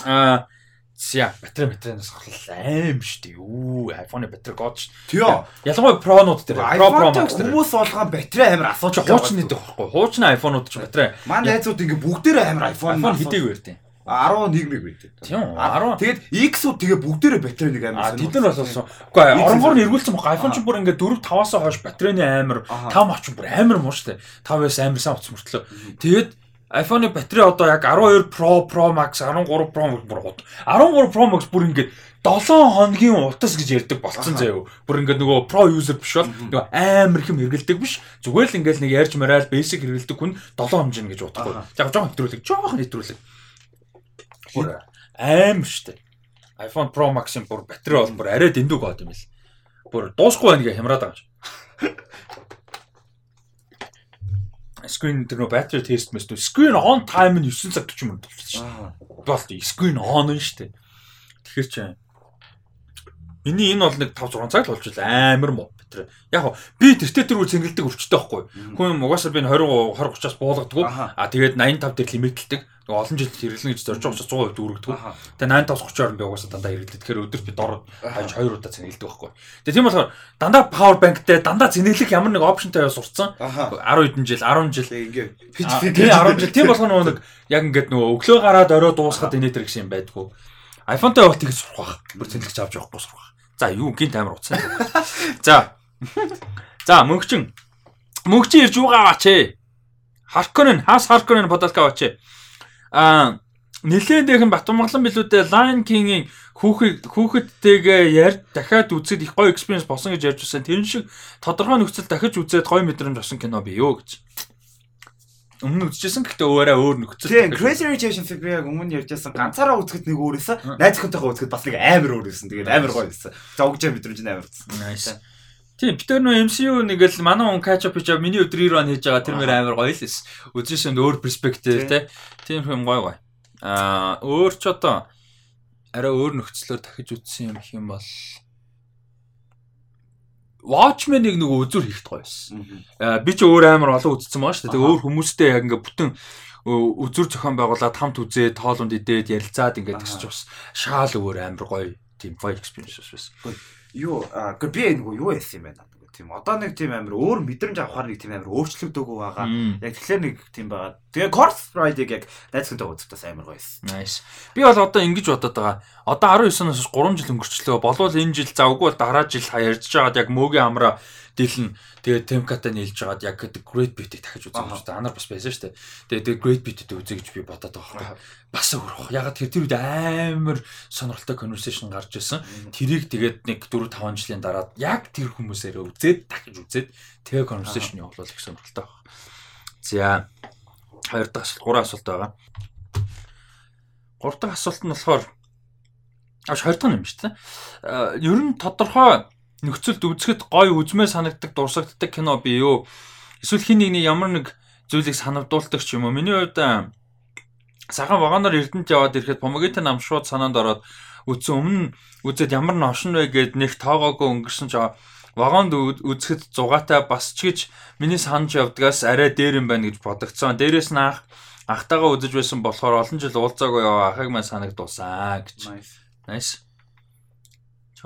Аа За батарей батарейнаас хол аим штий. Юу iPhone-ы батарей гоод ш. Тийм. Ялангуяа Pro-нууд дээр Pro Pro Max дээр хүмүүс болгоо батарей амар асууж. Хуучин нэгдэх байхгүй. Хуучин iPhone-ууд ч батарей. Манай найзууд ингээ бүгдээрээ амар iPhone хэдийг барьдیں۔ 11 мэг байт. Тийм 10. Тэгээд X-ууд тэгээ бүгдээрээ батарей нэг амар. Тэд нар бас болсон. Үгүй оронгоор нь эргүүлсэн баг. iPhone ч бүр ингээ 4 5-аас хойш батарейны амар 5 авч бүр амар муу штэ. 5-аас амар сайн утас мөртлөө. Тэгээд iPhone-ы батарей одоо яг 12 Pro, Pro Max, 13 Pro Max бүр гот. 13 Pro Max бүр ингээ 7 хоногийн утас гэж ярьдаг болцсон заяа. Бүр ингээд нөгөө pro user биш бол нөгөө амар их юм хэрэгэлдэг биш. Зүгээр л ингээд нэг ярьж мараал basic хэрэгэлдэг хүн 7 хоног гэж бодохгүй. Яг жоохон хэтрүүлэг, жоохон хэтрүүлэг бүр аим штэ. iPhone Pro Max-ын бүр батарей бол бүр арай дэндүү гоод юм л. Бүр дуусахгүй байна гэ хямраад байгаа юм. screen дээр нөө battery test мэс нөө screen on time нь 9 цаг 40 минут болчихсон шүү. Болт screen on нь шүү дээ. Тэгэхээр чи Миний энэ бол нэг 5 6 цаг л байна. Амар муу тэр. Яг би тэртээ тэр үл цэнгэлдэг өвчтэй байхгүй. Хүн угаасаа би 20 20 30-аас буулгадаг. А тэгээд 85 дээр лимитлдэг. Олон жил хэрэглэнэ гэж зорж байгаа учраас 100% дүүргдэг. Тэгээд 85 30 орнд би угаасаа дандаа хэрэглэдэг. Тэгэхээр өдөрт би дор хаж 2 удаа цэнгэлдэг байхгүй. Тэгээд тийм болохоор дандаа power bankтэй дандаа цэнгэлэх ямар нэг опшнтай сурцсан. 10 хэдэн жил 10 жил ингээ тийм 10 жил тийм болохоор нөгөө нэг яг ингээд нөгөө өглөө гараад орой дуусгаад инээдэр гэсэн юм байдгүй. iPhone-тай явах тэгж сурах байх. Бүр цэнгэлж авч явахгүй сурах. За юу гинт амар утсан. За. За мөнгчин. Мөнгчин ирж юугаа аваач ээ. Харконен хас Харконен подкаст аваач ээ. Аа нэлээд их Батмангалан билүүдээ Lion King-ийн хүүхэд хүүхэдтэйгээ ярь дахиад үзэхэд их гоё experience болсон гэж ярьж байсан. Тэр шиг тодорхой нөхцөл дахиж үзээд гоё мэдрэмж авсан кино бий юу гэж өмнө үзчихсэн гэхдээ өөрөө өөр нөхцөл. Тийм, Crazy Rich Asians би яг өмнө ярьжсэн ганцаараа үзэхэд нэг өөрөөсөө найз хүнтэйгээ үзэхэд бас нэг амар өөр байсан. Тэгээд амар гоё байсан. Зогж мэдрэмж нь амар. Nice. Тийм, бид нар нөө MCU нэг л манай хүн catch up хийж байгаа. Миний өдөр рерun хийж байгаа. Тэр мөр амар гоё л эс. Үзсэн өөр перспектив те. Тийм юм гоё гоё. Аа, өөр ч одоо арай өөр нөхцлөөр дахиж үзсэн юм их юм бол Watchmen-ыг нөгөө үзүр хийхт гоё байсан. Би ч өөр амар олон үзсэн байгаа шүү дээ. Тэгээ өөр хүмүүстэй яг ингээ бүтэн үзүр зохион байгуулаад хамт үзээд тоолонд идээд ярилцаад ингээд тэгсэж бас шаал өөр амар гоё тийм гоё experience байсан. Юу аа би нөгөө юу яасан юм байна тийм одоо нэг тийм амир өөр мэдрэмж авахаар нэг тийм амир өөрчлөгдөөгүй байгаа. Яг тэгэхээр нэг тийм байгаа. Тэгээ Corpse Bride-ыг яг найзхантай үзэхдээ амар гоё байсан. Nice. Би бол одоо ингэж бодоод байгаа. Одоо 19-оос 3 жил өнгөрчлөө. Болвол энэ жил завгүй бол дараа жил ярьж байгаад яг мөгийн амраа дийлэн тэгээ темкатай нийлж байгаад яг great beat-ийг дахиж үзэх юм шүү дээ. Анаар бас байсан шүү дээ. Тэгээ тэгээ great beat-ийг үзье гэж би бодоод байгаа байхгүй. Бас өөр. Ягаад тэр тэр үед амар сонирхолтой conversation гарч ирсэн. Тэрийг тэгээд нэг 4 5 жилийн дараа яг тэр хүмүүсээрээ үзээд дахиж үзээд тэгээ conversation явуулах их сонирхолтой байна. За хоёр дахь асуулт, гурван асуулт байгаа. Гурав дахь асуулт нь болохоор аж хоёр дахь юм шүү дээ. Ер нь тодорхой нөхцөлд үзэхэд гоё үзмээр санагддаг дурсагддаг кино бий юу? Эсвэл хин нэгний ямар нэг зүйлийг санагдуулдаг ч юм уу? Миний хувьд сахан ваганаар Эрдэнэт яваад ирэхэд Помогита нам шууд санаанд ороод үтсэн өмнө үзээд ямар ноошин вэ гэд нэг тоогоогүй өнгөрсөн ч вагонд үзэхэд зугаатай бас ч гэж миний санаж явдгаас арай дээр юм байна гэж бодогцсон. Дээрээс нь ах ахтайгаа үзэж байсан болохоор олон жил уулзаагүй яваа ахыг маань санагдуулсан гэж. Nice.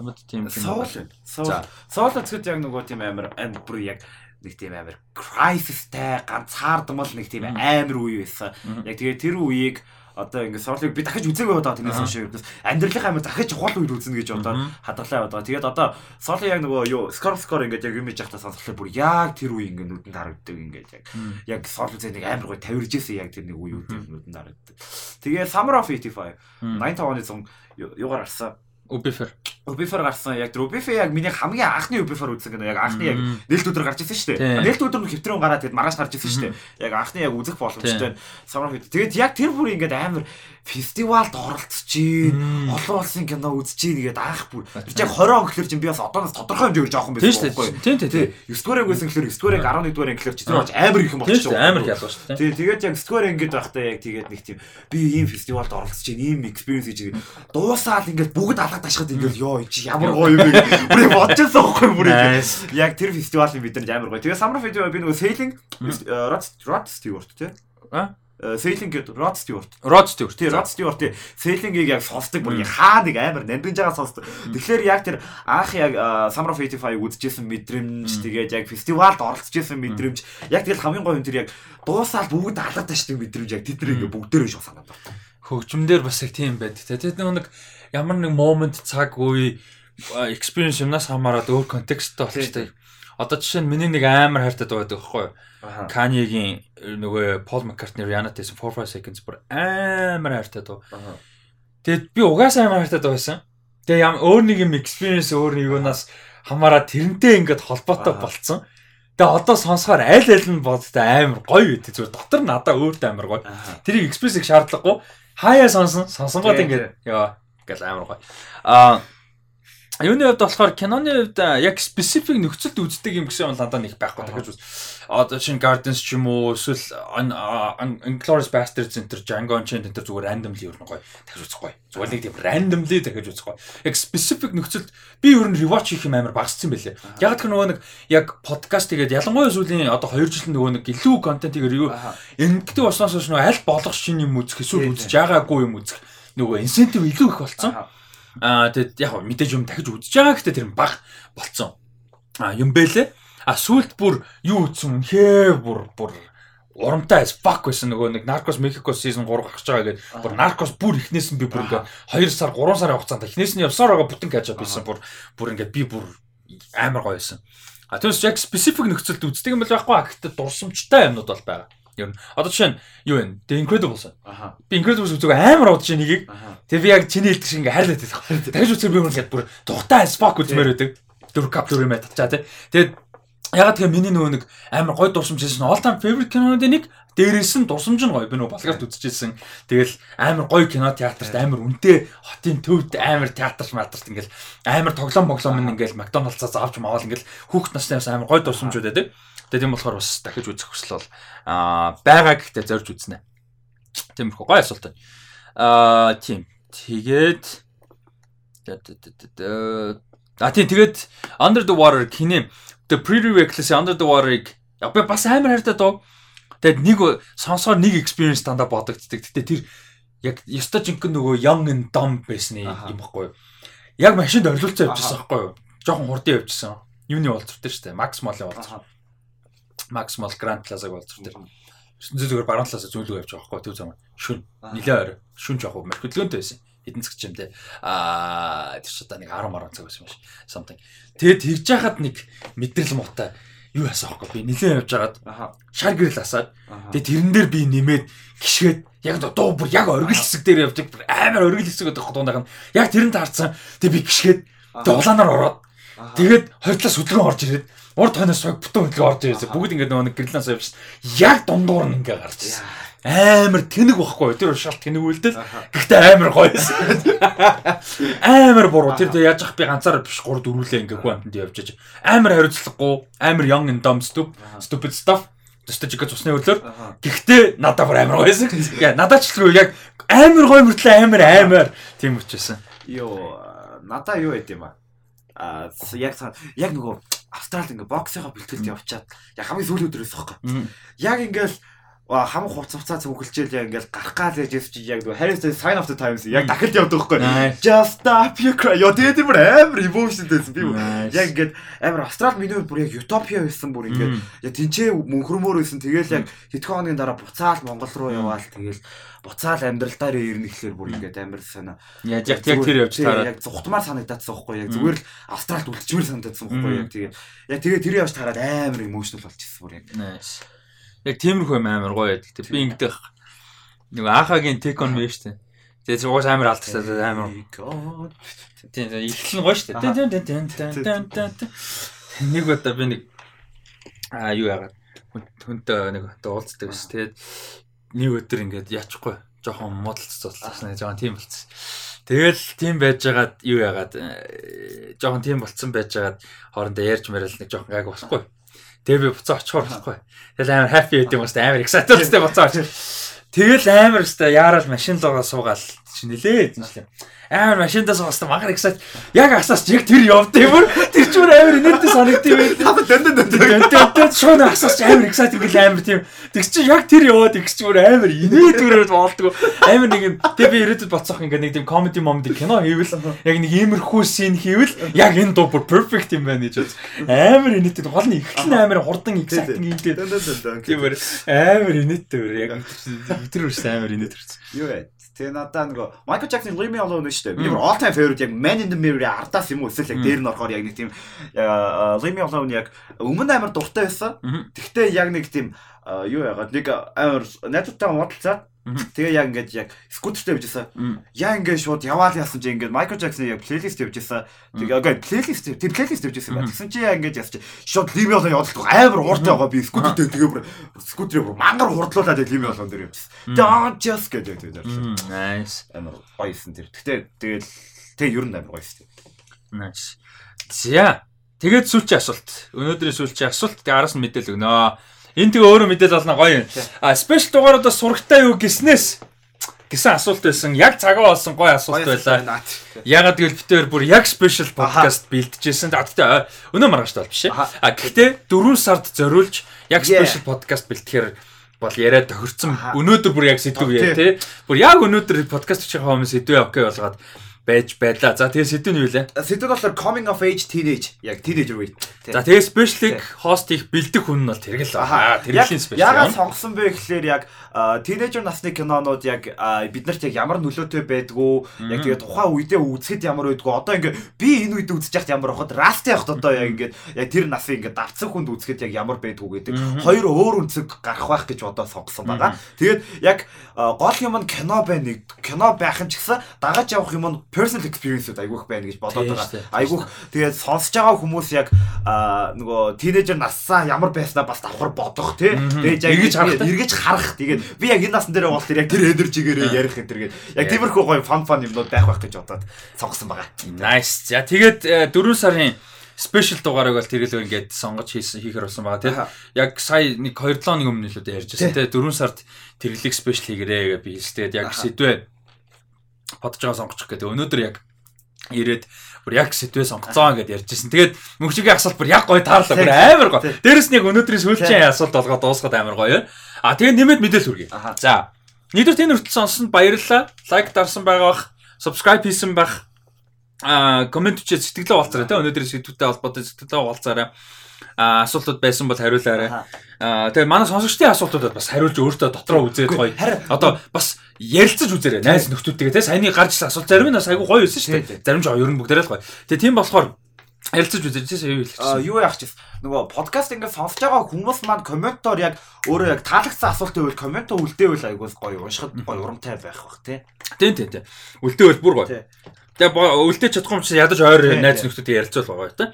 Чамд тийм кино. Соул. Соул. Үзэхэд яг нөгөө тийм амар амар бүр яг нэг тийм амар крайсистэй ганцаардмал нэг тийм амар үе байсан. Яг тэгээ тэр үеийг одоо ингээд сорлыг би дахиж үзээгүй удаа тэрнээс хойш амьдралынхаа амар дахиж чухал үед үзнэ гэж одоо хадгалаа удаа. Тэгээд одоо сорлын яг нөгөө юу скор скор ингээд яг юм хийж явахдаа сонсохлоо бүр яг тэр үе ингээд нүдэнд харагддаг ингээд яг. Яг сорл үзээ нэг амар гой тавирж исэн яг тэр нэг үе үүдээ нүдэнд харагддаг. Тэгээд Summer of 85 95 оны зун юугаар арсан Убифер. Убифер гарсан яг тэр Убифер яг миний хамгийн анхны Убифер үзсэн гэнэ. Яг анхны яг нээлт өдөр гарч ирсэн шүү дээ. Нээлт өдөр нь хэвтрэн гараад тэгээд маргааш гарч ирсэн шүү дээ. Яг анхны яг үзэх боломжтой. Самар хэд. Тэгээд яг тэр бүр ингээд амар фестивалд оролцож чинь олон улсын кино үзэж чинь тэгээд анх бүр би яг 20 он гэхэлэр чинь би бас одооноос тодорхой хэмжээгээр жоохон байсан байхгүй. Тийм тийм тийм. 9 дугаар байсан гэхэлэр 9 дугаар 11 дугаар гэхэлэр чи тэр бач амар их юм болчих шүү. Амар их ялгаа шүү. Тийм тэгээд яг 9 дугаар ингээд байхдаа яг тэгээд нэг тийм би ийм фестивалд оролцож чинь ийм experience гэж дуусаал ингээд бүгд алгад ашигад ингээд ёо чи ямар гоё юм бэ. Бүр бодчихсон байхгүй бүр яг тэр фестивалын бид нар амар гоё. Тэгээд Summer Festival би нөгөө Sailing Rod Rod Stewart тий. А Sailing гэдэг Rod Stewart. Rod Stewart. Тий, Rod Stewart-ийн Sailing-ийг яг сонсдог бүр хаа нэг амар нандинж байгаа сонсдог. Тэгэхээр яг тэр анх яг Summer of 85-ыг үзчихсэн мэдрэмж, тэгээд яг фестивалд оролцчихсэн мэдрэмж, яг тэгэл хамгийн гоё юм тэр яг дуусаад бүгд алгад ташдаг мэдрэмж яг тэд нэг бүгдээрээ шүү санаад байна. Хөгжмөндөр бас яг тийм байдаг. Тэгээд нэг ямар нэг момент цаг үе experience юмнаас хамаарат өөр контексттэй болчихдаг. Одоо жишээ нь миний нэг амар хайртай дуу байдаг байхгүй юу? Канигийн нөгөө Пол Маккартни Rihanna-тэйсэн 4 5 seconds бүр амар хайртай дуу. Тэгэд би угаасаа амар хайртай дуу байсан. Тэгээ ям өөр нэг юм experience өөр нэг юунаас хамаараа тэрнтэй ингээд холбоотой болцсон. Тэгээ одоо сонсохоор аль аль нь бодтой амар гоё үү зүгээр дотор надаа өөртөө амар гоё. Тэрийг experience-ийг шаардлагагүй. Хаяа сонсон, сонсонгод ингээд яа гэл амар гоё. Аа Юуны хувьд болохоор киноны хувьд яг specific нөхцөлд үздэг юм гэсэн юм надад нэг байхгүй дахиж үз. Одоо шинэ Guardians ч юм уу эсвэл Inglourious Basterds Center, Django Unchained энэ зүгээр randomly юу гоё дахиж үзэхгүй. Зүгээр нэг тийм randomly дахиж үзэхгүй. Яг specific нөхцөлд би ер нь rewatch хийх юм амар багассан байлээ. Яг тэр нөгөө нэг яг подкаст тэгээд ялангуяа сүүлийн одоо 2 жил нөгөө нэг илүү контентийг юу ингэдэг болсноос нөгөө аль болох шинэ юм үзэх эсвэл үзэж байгаагүй юм үзэх нөгөө incentive илүү их болцсон. Аа тэгэд яг мэдээж юм дахиж үзэж байгаа гэхдээ тэр баг болцсон. Аа юм бэлээ. А сүулт бүр юу үтсэн үнхээ бүр бүр урамтай as fuck байсан нөгөө нэг Narcos Mexico season 3 гарч байгаа гэдэг. Бүр Narcos бүр ихнээс нь би бүр ингээ 2 сар 3 сарын хугацаанд ихнээс нь явсаар байгаа бүтэн catch up хийсэн бүр бүр ингээ би бүр амар гоё байсан. А тэрс яг specific нөхцөлд үздэг юм бол байхгүй а гэхдээ дурсамжтай юмнууд бол байгаа. Ер нь одоо жишээ нь юу вэ? The Incredibles. Аха. Би Incredibles үзег амар удаж нэгийг. Тэгээ би яг чиний хэлдэг шиг ингээ хайрлаад байдаг. Дахиж үзэх би ингээд бүр тухтай fuck үзмээр байдаг. Дөрв кап дөрв мэт татчаа тий. Тэгээд ягаад тэгээ миний нөгөө нэг амар гой дурсамж хийсэн all time favorite кинонууд нэг дээрээс нь дурсамж нь гоё би нөгөө балгарт үзчихсэн. Тэгэл амар гоё кино театрт амар үнэтэй хотын төвд амар театрч матрт ингээл амар тоглоом моглоом нь ингээл Макдоналдсаас авч маавал ингээл хүүхд наснаас амар гоё дурсамжууд байдаг. Тэгээ тийм болохоор бас дахиж үзэх хүсэл бол аа байгаа гэхдээ зорж үзнэ. Тиймэрхүү гоё асуулт байна. Аа тийм. Тэгээд А тийм тэгээд Under the Water кино The Pretty Reckless Under the Water-ыг яг би бас амар хайртай доо. Тэгээд нэг сонсоор нэг experience дандаа бодогддаг. Гэтэ тэр яг ёстой жинхэнэ нөгөө young and dumb байсан юм баггүй юу? Яг машинд орилуулцаа явчихсан байхгүй юу? Жохон хурдан явчихсан. Юуны болцортой шүү дээ. Max Mall-ийн болцор. Макс мол Гранд Плазаг болцох тэр. ертөнцөө зүгээр баруун талаас зөөлөв явж байгаа байхгүй төв замаар. Шүн. Нилээ ойр. Шүн жоох мэрхүдлөөнтэй байсан. Хэдэн цаг ч юм те. Аа тэр ч удаа нэг 10 10 цаг байсан юм шиг. Something. Тэгэд хийж яхад нэг мэдрэл муутай юу асах байхгүй би. Нилээ явж агаад шар гэрэл асаад. Тэгээ тэрэн дээр би нэмээд гიშгээд яг дуу бүр яг оргил хэсэг дээр явдаг бүр амар оргил хэсэг гэдэг дуунаах нь. Яг тэрэнд таарсан. Тэгээ би гიშгээд дуулаанаар ороод. Тэгээд хоёр талаас хөдөлгөөн орж ирээд урд хойноос цаг бүтэн хөдөлгөөн орж ирсэн. Бүгд ингээд нөгөө гэрэлнээс явж яг дундуур нь ингээд гарч ирсэн. Амар тэнэг байхгүй тэр шалт тэнэг үлдэл. Гэхдээ амар гоё байсан. Амар буруу тэр яаж ах би ганцаар биш 3 дөрүүлээ ингээд хүн амтанд явж байгаа. Амар хариуцлагагүй, амар young and dumb stupid stupid stuff. Төстөж их цусны хөлөөр. Гэхдээ надад бүр амар гоё байсан. Яа надад ч л яг амар гоё мөртлөө амар амар тийм учраас. Йоо надаа юу байд юм аа. А яг яг нөгөө Австралид ингээ боксынхаа бэлтгэлд явчаад яг хамгийн сүүлийн өдрөөс байхгүй. Яг ингээл хам хуц хуцаа цөглөжэл яг ингээл гарах гал яжээс чи яг Harry Styles Sign of the Times яг дахид явдаг байхгүй. Just stop your cry. Yo тэгээд бүр амар emotion байсан би. Яг ингээд амар Австрал миний бүр яг Utopia байсан бүр ингээд яг тэнцээ мөнхөрмөр байсан. Тэгээл яг хэдхэн хоногийн дараа буцаал Монгол руу яваал тэгээл буцаал амьдралдаар ирнэ гэхлээр бүр ингээд амар санаа. Яг яг тэр явж таараа. Яг зүхтмаар санагдацсан байхгүй яг зүгээр л Австралд үлдчихмээр санагдацсан байхгүй яг тэгээ. Яг тэгээ тэр явж таараад амар emotional болчихсон бүр яг. Яг тиймэрхүү юм амар гоё байдаг. Тэг би ингэдэг нэг Ахагийн take on мэж штэ. Тэгээ уус амар алдчихсан амар. Тийм ихлэн гоё штэ. Нэг удаа би нэг аа юу яагаад хүнтэй нэг уулздаг ш. Тэгээд нэг өдөр ингээд яахгүй жоохон модалцсан болчихсон. Жоохон тийм болчихсон. Тэгэл тийм байжгаад юу яагаад жоохон тийм болцсон байжгаад хоорондоо ярьж мэрэл нэг жоохон гайг болохгүй. Тэгээ би буцаа очихоор болохгүй. Тэгэл амар happy байд юм уу? Амар excited өстэй буцаа очих. Тэгэл амар өстэй яарал машин лугаа суугаал чинэлээ гэж юм амар машиндаа суугаас магаар excited. Яг асаас яг тэр явд юм тэр ч бүр амар инээдтэй санагдсан юм. Хаа дэндэн дэндэн дэндэн шууд асаас амар excited гэл амар тийм. Тэг чи яг тэр яваад их ч бүр амар инээдгээрээ болдгоо. Амар нэг юм тэг би ирээдүйд боцох ингээ нэг тийм comedy momedy кино хийвэл яг нэг иймэрхүү scene хийвэл яг энэ дуу бүр perfect юм байна гэж. Амар инээдтэй гол нь ихлэн амар хурдан exciting хийдэг. Тийм амар инээдтэй яг тэр үс амар инээдтэй. Юу вэ? Тэгээ надаа нөгөө Michael Jackson Leave Me Alone шүү дээ. Би all time favorite яг Man in the Mirror ардаас юм уу эсвэл яг дээр нь орохоор яг нэг тийм Leave Me Alone яг өмнө амар дуртай байсан. Тэгтээ яг нэг тийм юу яагаад нэг амар найзуудтай модалцаад Тэгээ яг ингээд яг скутертэй явжсэн. Яг ингээд шууд яваал яасан чи ингээд Майкл Джексон яг плейлист явжсэн. Тэгээ окей плейлист тэр плейлист явжсэн ба. Тэгсэн чи яг ингээд ясч шууд лимиолон явуулдаг амар ууртай байгаа би скутертэй тэгээ бүр скутерийг бүр мангар хурдлуулаад лимиолон дээр явжсэн. Don't just гэдэг тэгээ. Nice. Амар гоёсэн тэр. Гэтэ тэгэл тэг ер нь амар гоёсэн. Nice. За. Тэгээд сүүлчийн асуулт. Өнөөдрийн сүүлчийн асуулт тэгээ араас нь мэдээлэл өгнө. Энэ тэгээ өөрөө мэдээлэл болно гоё юм. А спешиал дугааруудаа сурагтай юу гиснээс гэсэн асуулт байсан. Яг цагаа болсон гоё асуулт байлаа. Ягаад гэвэл битээр бүр яг спешиал подкаст бэлдэжсэн. За тэгтээ өнөө маргааш тал биш. А гэхдээ 4 сард зориулж яг спешиал подкаст бэлтгэхээр бол яриа тохирцсон. Өнөөдөр бүр яг сэдв яа тий. Бүр яг өнөөдөр подкаст хийх хүмүүс сэдвээ окей болгоод байж байлаа. За тэгээ сэдв нь юу лээ? Сэдв болохоор coming of age teenage яг teenager үе. За тэгээ special-ыг хост их бэлдэх хүн нь бол тэргэл аа. Тэргэлийн special. Ягаад сонгосон бэ гэхлээр яг teenager насны кинонууд яг бид нарт яг ямар нөлөөтэй байдгүй яг тэгээ тухайн үедээ үзэхэд ямар байдгүй одоо ингээ би энэ үед үзэж яхад ямар байхад расти явахад одоо яг ингээд яг тэр насыг ингээ давцсан хүнд үзэхэд яг ямар байдгүй гэдэг хоёр өөр үнцэг гарах байх гэж одоо сонгосон байгаа. Тэгээд яг гол юм нь кино байна нэг кино байх нь ч гэсэн дагаж явах юм нь personal experience-үүд айгүйх байна гэж бодоод байгаа. Айгүйх тэгээд сонсож байгаа хүмүүс яг нөгөө тинейжер нассаа ямар байснаа бас давхар бодох тий. Тэгээд яг эргэж харах. Тэгээд би яг энэ насн дээр бол тэр яг тэр энержигээрээ ярих энэ тэргээд яг тиймэрхүү гоё фан фан юмнууд байх байх гэж бодоод сонгосон байгаа. Nice. За тэгээд 4 э, сарын спешиал дугаарыг бол тэргэлөө ингээд сонгож хийсэн хийхэр болсон байгаа тийм. Яг сая нэг 2 7 өдрийн өмнө л үү ярьж байсан тийм. 4 сард тэргэлэг спешиал хийгэрээ гэж би хэлсэн. Тэгээд яг сэдвээ бодож байгаа сонгочих гэдэг. Өнөөдөр яг ирээд бүр яг сэтвээ сонгоцоо гэдээ ярьжсэн. Тэгээд мөнгөчгийн асуулт бүр яг гоё таарлаа. Бүр амар гоё. Дээрэс нэг өнөөдрийн сүүлчийн асуулт болгоод дуусгаад амар гоё. А тэгээд нэмээд мэдээлэл хүргэе. За. Нийтдээ энэ хүртэл сонссонд баярлалаа. Лайк дарсан байгаа бах, subscribe хийсэн байх. А комент бичээд сэтгэлээ болцоорой те өнөөдрийн сэдвүүтэй холбоотой сэтгэлээ болцоорой. Асуултууд байсан бол хариулаарай. Аа тэгээ манай сонсогчдын асуултуудад бас хариулж өөртөө дотроо үзээд гоё. Одоо бас ярилцаж үзээрэй. Найз нөхдөдтэйгээ те саяны гарч ирсэн асуулт зарим нь бас айгүй гоё байсан шүү дээ. Зарим жоо ер нь бүгдээрээ л гоё. Тэгээ тийм болохоор ярилцаж үзэж тийш юу хэлчих. Аа юу яах чив. Нөгөө подкаст ингээд сонсож байгаа хүмүүс маань комментоор яг өөрөө яг таалагдсан асуултын үед коммент үлдээвэл айгуус гоё уншихад гоё урамтай байх бах тий. Тийм тийм тийм. Үлдээвэл бүр гоё. Тэгээ үлдээж чадахгүй юм чи ядаж ойр найз нөхдөдтэй ярилцвал гоё тий.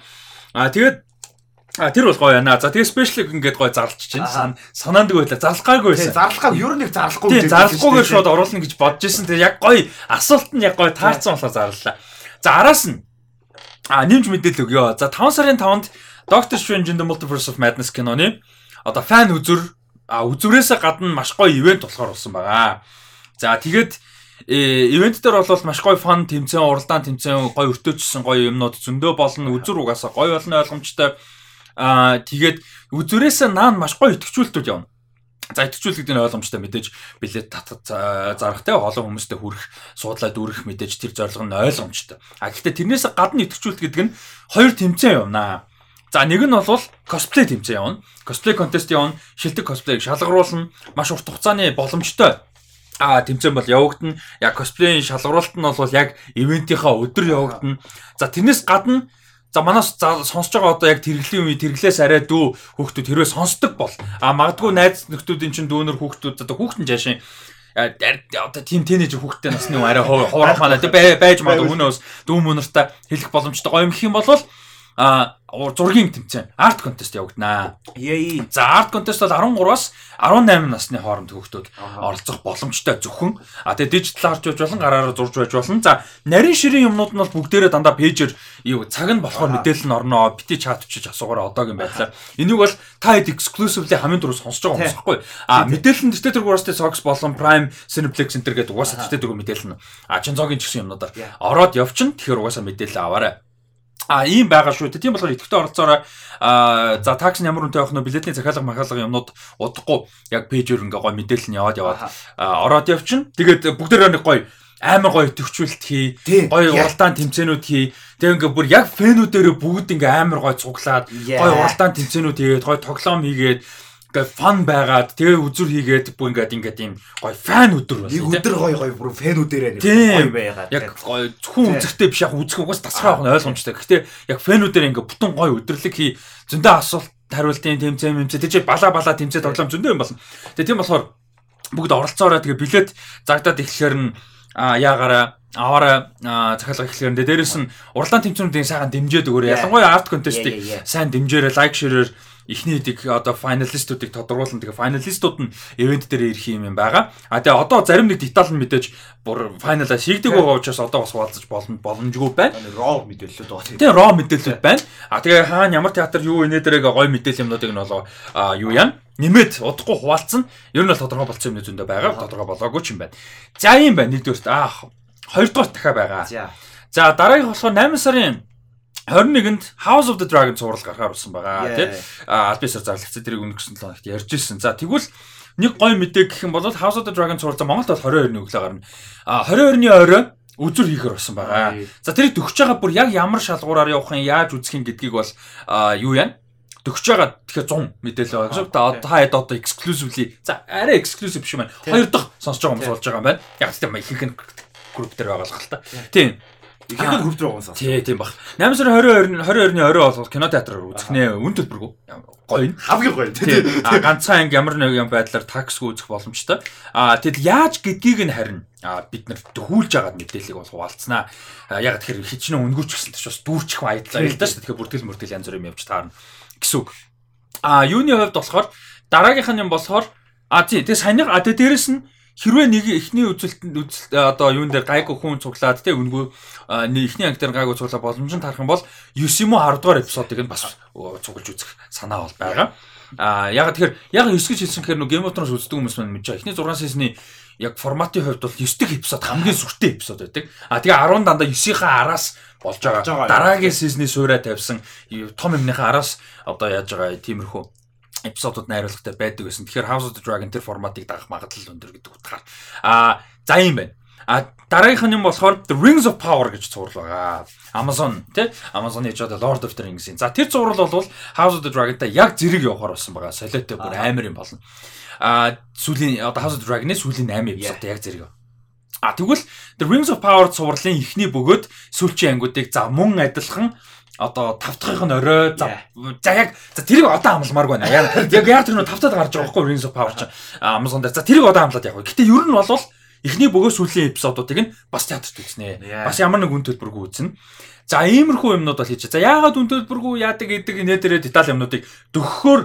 Аа тэгээд А тэр бол гоё яана. За тэгээ спешиалыг ингээд гоё зарлж чинь. Санаанд байлаа. Зарлахгаагүй байсан. Зарлахаа ер нь нэг зарлахгүй гэж. Зарлахгүйгээр шууд оруулна гэж бодож исэн. Тэгээ яг гоё асуулт нь яг гоё таарсан болохоор зарлалаа. За араас нь а нэмж мэдээлэл өгөө. За 5 сарын 5-нд Doctor Strange in the Multiverse of Madness киноны одоо фан үзүр а үзүрээсээ гадна маш гоё ивент болохоор болсон байгаа. За тэгээд ивент дээр бол маш гоё фан тэмцээн, уралдаан тэмцээн, гоё өртөөжсөн гоё юмнууд зөндөө болно. Үзүр угаасаа гоё болно ойлгомжтой Аа тэгээд үзүрээс наан маш гоё итгэжүүлэлтүүд явна. За итгэжүүлэх гэдэг нь ойлгомжтой мэдээж билет татах зарахтай олон хүмүүстэй хүрэх суудлаа дүүрэх мэдээж тэр зорилго нь ойлгомжтой. А гэхдээ тэрнээс гадна итгэжүүлэлт гэдэг нь хоёр тэмцээн явна. За нэг нь бол косплей тэмцээн явна. Косплей контест явна. Шилдэг косплейг шалгаруулна. Маш урт хугацааны боломжтой а тэмцээн бол явагдана. Яг косплейн шалгаруулалт нь бол яг ивентийнхаа өдөр явагдана. За тэрнээс гадна За манаас сонсож байгаа одоо яг тэрэглийн үе тэрэглээс арай дүү хүүхдүүд хэрвээ сонсдог бол а магадгүй найз нөхдүүдийн чинь дүүнер хүүхдүүд одоо хүүхдэн жаашин одоо тийм тэнэж хүүхдтэй насны арай хоорох манай байж магадгүй хүнөөс дүү мөнөртө хэлэх боломжтой. Гоё юм их юм бол а зургийн тэмцээн арт контест явагдана. Яй. За арт контест бол 13-аас 18 насны хооронд хүүхдүүд оролцох боломжтой зөвхөн. А тэгээ дижитал харж байж болон гараараа зурж байж болно. За нарийн ширийн юмнууд нь бол бүгдээрээ дандаа пэйжээр юу цаг нь болохоор мэдээлэл нь орноо. Бити чатчиж асуугаараа одоогийн байдлаар. Энийг бол та хэд exclusively хамгийн түрүү сонсож байгаа хүмүүс байхгүй. А мэдээлэл нь дэвтэр гурастай Sox болон Prime Cineplex Center гэдэг угаасаа дэвтэр дөрөв мэдээлэл нь. А Чинзогийн гэсэн юмнуудаар ороод явчин тэгэхээр угаасаа мэдээлэл аваарай. А ийм байгаа шүү. Тийм болохоор идэвхтэй оролцоороо а за такс ямар үнэтэй авах нь билетний захиалга махалга юмнууд удахгүй яг пэйжээр ингээ гой мэдээлэл нь яваад яваад ороод явчин. Тэгээд бүгдээр нэг гой амар гоё төвчүүлэлт хий. Гоё уралдаан тэмцээнүүд хий. Тэгээ ингээ бүр яг фэнүүдээрээ бүгд ингээ амар гоё цуглаад гоё уралдаан тэмцээнүүд хийгээд гоё тоглоом хийгээд Ингээ фан байгаад тэгээ үзүр хийгээд бүр ингээд ингээд ийм гоё фан өдөр байна. Нэг өдөр гоё гоё бүр фэнүүдээрээ гоё байгаад. Яг гоё зөвхөн үзэхтэй биш яг үзэх угаас тасраа авах нь ойлгомжтой. Гэхдээ яг фэнүүдээр ингээ бүтэн гоё өдрлөг хий зөндөө асуулт хариултын тэмцээн мэмцээ тэг чи бала бала тэмцээ тоглоом зөндөө юм болно. Тэгээ тийм болохоор бүгд оролцоороо тэгээ билет загдаад эхлэхээр нь яагаараа аваараа захиалга эхлэхээр дээрээс нь уралдаан тэмцээнүүдийн сайхан дэмжээд өгөөрэй. Ялангуяа арт контестыг сайн дэмжээрэй, лайк ширээр эхний дэг одоо финалистуудыг тодорхойлно. Тэгээ финалистууд нь ивент дээр ирэх юм юм байгаа. А тэгээ одоо зарим нэг деталь нь мэдээж бүр финалаа шийгдэг байгаа учраас одоо бас хуваалцаж болно боломжгүй байна. Raw мэдээлэлүүд байгаа. Тэгээ raw мэдээлэлүүд байна. А тэгээ хаана ямар театр юу инээ дээрээ гой мэдээлэл юмнуудыг нь болоо юу яа нэмээд удахгүй хуваалцсан. Ер нь бол тодорхой болсон юмны зөндөө байгаа. Тодорхой болоогүй ч юм байна. За юм байна. Нэгдүгээрт аа хоёрдугаар дахиад байгаа. За дараагийнх болохоор 8 сарын 21-нд House of the Dragon цуврал гарахаар болсон байгаа тий. А Альбисаар зарлагдсан тэрийг өнгөрсөн 7 хоногт ярьж ирсэн. За тэгвэл нэг гой мэдээ гэх юм бол House of the Dragon цуврал за Монголд бол 22-ны өглөө гарна. А 22-ны орой үзүр хийхэр болсон байгаа. За тэрийг төгсөж байгаа бүр яг ямар шалгуураар явах юм, яаж үзэх юм гэдгийг бол юу яа? төгсөж байгаа тэгэхээр 100 мэдээлэл байгаа шүү. Одоо та хэд одоо exclusively за арай exclusive биш юм байна. Хоёр дахь сонсож байгаа хүмүүс болж байгаа юм байна. Яг тийм ихэнх нь групп дээр байгаа л хэл та. Тийм. Ихэнх нь хөвд рүү гонсоо. Тий, тийм баг. 8 сарын 22 22-ны орой болвол кино театраар үзэх нэ үн төлбөргүй. Гоё. Хамгийн гоё. Тий. А ганцхан анги ямар нэг юм байдлаар таксгүй үзэх боломжтой. А тэгэл яаж гэдгийг нь харин бид нар төхүүлж байгаад мэдээллийг бол хуваалцсанаа. Яг тэгэхээр хичнээн өнгөрч гисэн тийч бас дүүрчих баядлаа л да шүү. Тэгэхээр бүртгэл мөртгэл янз бүрийн явж таарна гэсэн үг. А юуны хувьд болохоор дараагийнх нь юм болохоор а тий тэгээ саяны а тэгээ дээрэс нь хэрвээ нэг эхний үзэлтэнд үзэлт одоо юун дээр гайгүй хүн цуглаад те үнгүү эхний анги дээр гайгүй цуглаа боломж нь тарах юм бол 9 юм уу 10 дугаар эпизодыг нь бас цуглаж үзэх санаа бол байгаа. А яг тэгэхээр яг 9 гэж хэлсэн гэхээр нэг Game of Thrones үздэг хүмүүс маань мэдж байгаа. Эхний 6 сизны яг форматын хувьд бол 9 дэх эпизод хамгийн сүртэй эпизод байдаг. А тэгээ 10 дандаа 9-ийнхаа араас болж байгаа. Дараагийн сизний суурай тавьсан том юмныхаа араас одоо яаж байгаа тиймэрхүү эпизодууд найруулгатай байдаг гэсэн. Тэгэхээр House of the Dragon тэр форматыг дагах магадлал өндөр гэдэг утгаар. Аа за юм байна. А дараагийнх нь юм болохоор The Rings of Power гэж цуврал байгаа. Amazon тий Amazon хийж байгаа Lord of the Rings-ийн. За тэр цуврал бол House of the Dragon-тай яг зэрэг явахаар болсон байгаа. Солиотой бүр амар юм болно. А сүүлийн одоо House of the Dragon-ийн сүүлийн 8 эпизод яг зэрэг. А тэгвэл The Rings of Power цувралын эхний бөгөөд сүүлчийн ангиудыг за мөн адилхан одоо тав дахьынх нь орой за яг за тэрийг одоо амламааргүй байна. Яг яг тэр нөө тавтаад гарч байгаа байхгүй Rings of Power чинь Amazon дээр. За тэрийг одоо амлаад яг. Гэтэ ер нь бол эхний бөгөөс сүүлийн эпизодуудыг нь бас театрт үзнэ. Бас ямар нэг үн төлбөргүй үзнэ. За иймэрхүү юмнууд бол хийж. За яагаад үн төлбөргүй яадаг гэдэг нэ дээрээ деталь юмнуудыг дөхөхөөр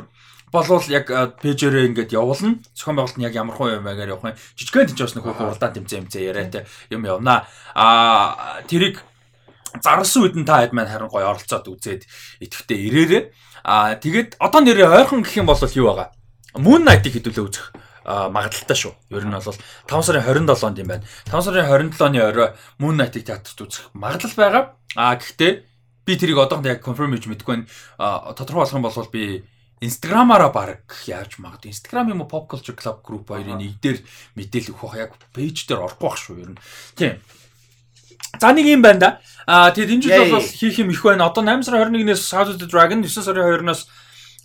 болвол яг пэйжээрээ ингээд явуулна. Зохион байгуулалт нь яг ямар хуу юм байгаар явах юм. Жижигхэн тийч бас нэг хуу хуралдаан тэмцээ тэмцээ яриатай юм явна. Аа тэрийг зарсан үед нь та хэд маань харин гоё оролцоод үзээд итгэвтэй ирээрээ. Аа тэгээд одоо нэрээ ойрхон гэх юм бол юу байгаа? Moon Knight-ыг хэдүүлээ үзэх магадaltaй шүү. Ер нь бол 5 сарын 27-нд юм байна. 5 сарын 27-ны орой Moon Knight-ыг театрт үзэх магадлал байгаа. Аа гэхдээ би тэрийг одоохондоо яг confirm хийж мэдэхгүй байна. Тодорхой болох юм бол би Инстаграмаараа баг яаж магадгүй. Инстаграм юм уу Pop Culture Club group хоёрын нэг дээр мэдээлэл өгөх яг пэйж дээр орохгүй байх шүү ер нь. Тийм. За нэг юм байна да. Аа тэгээд энэ жил бол хийх юм их байна. Одоо 8 сарын 21-ээс House of the Dragon 9 сарын 2-оос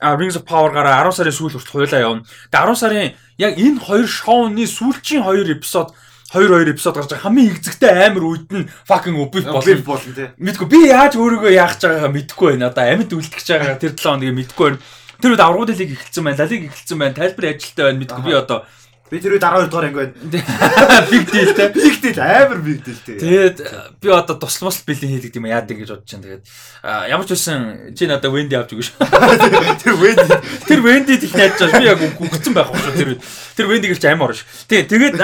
Rings of Power гараа 10 сарын сүүл хүртэл хуйлаа явна. Тэгээд 10 сарын яг энэ хоёр шоуны сүүлчийн хоёр эпизод 2 2 эпизод гарч байгаа хамгийн игзэгтэй амар үед нь fucking убив болно. болно тий. Мэдгүй би яаж өөрийгөө яах гэж байгаагаа мэдэхгүй байна. Одоо амьд үлдэх гэж байгаа тэр 7 хоногийг мэдэхгүй байна. Тэр үед аврагууд лиг эхэлсэн байна. Лалиг эхэлсэн байна. Тайлбар ажилттай байна. Мэдгүй би одоо Би тэр үед 12 дугаар анги байна. Big deal те. Big deal амар big deal те. Тэгээд би одоо туслах бэлэн хийлгд юм яадаг гэж бодож байна. Тэгээд ямар ч байсан чи надад Wendy авч өгөөш. Тэр Wendy тэр Wendy их найдаж байгаа. Би яг үгцэн байхгүй шүү тэр үед. Тэр Wendy гэрч амар орно шүү. Тий, тэгээд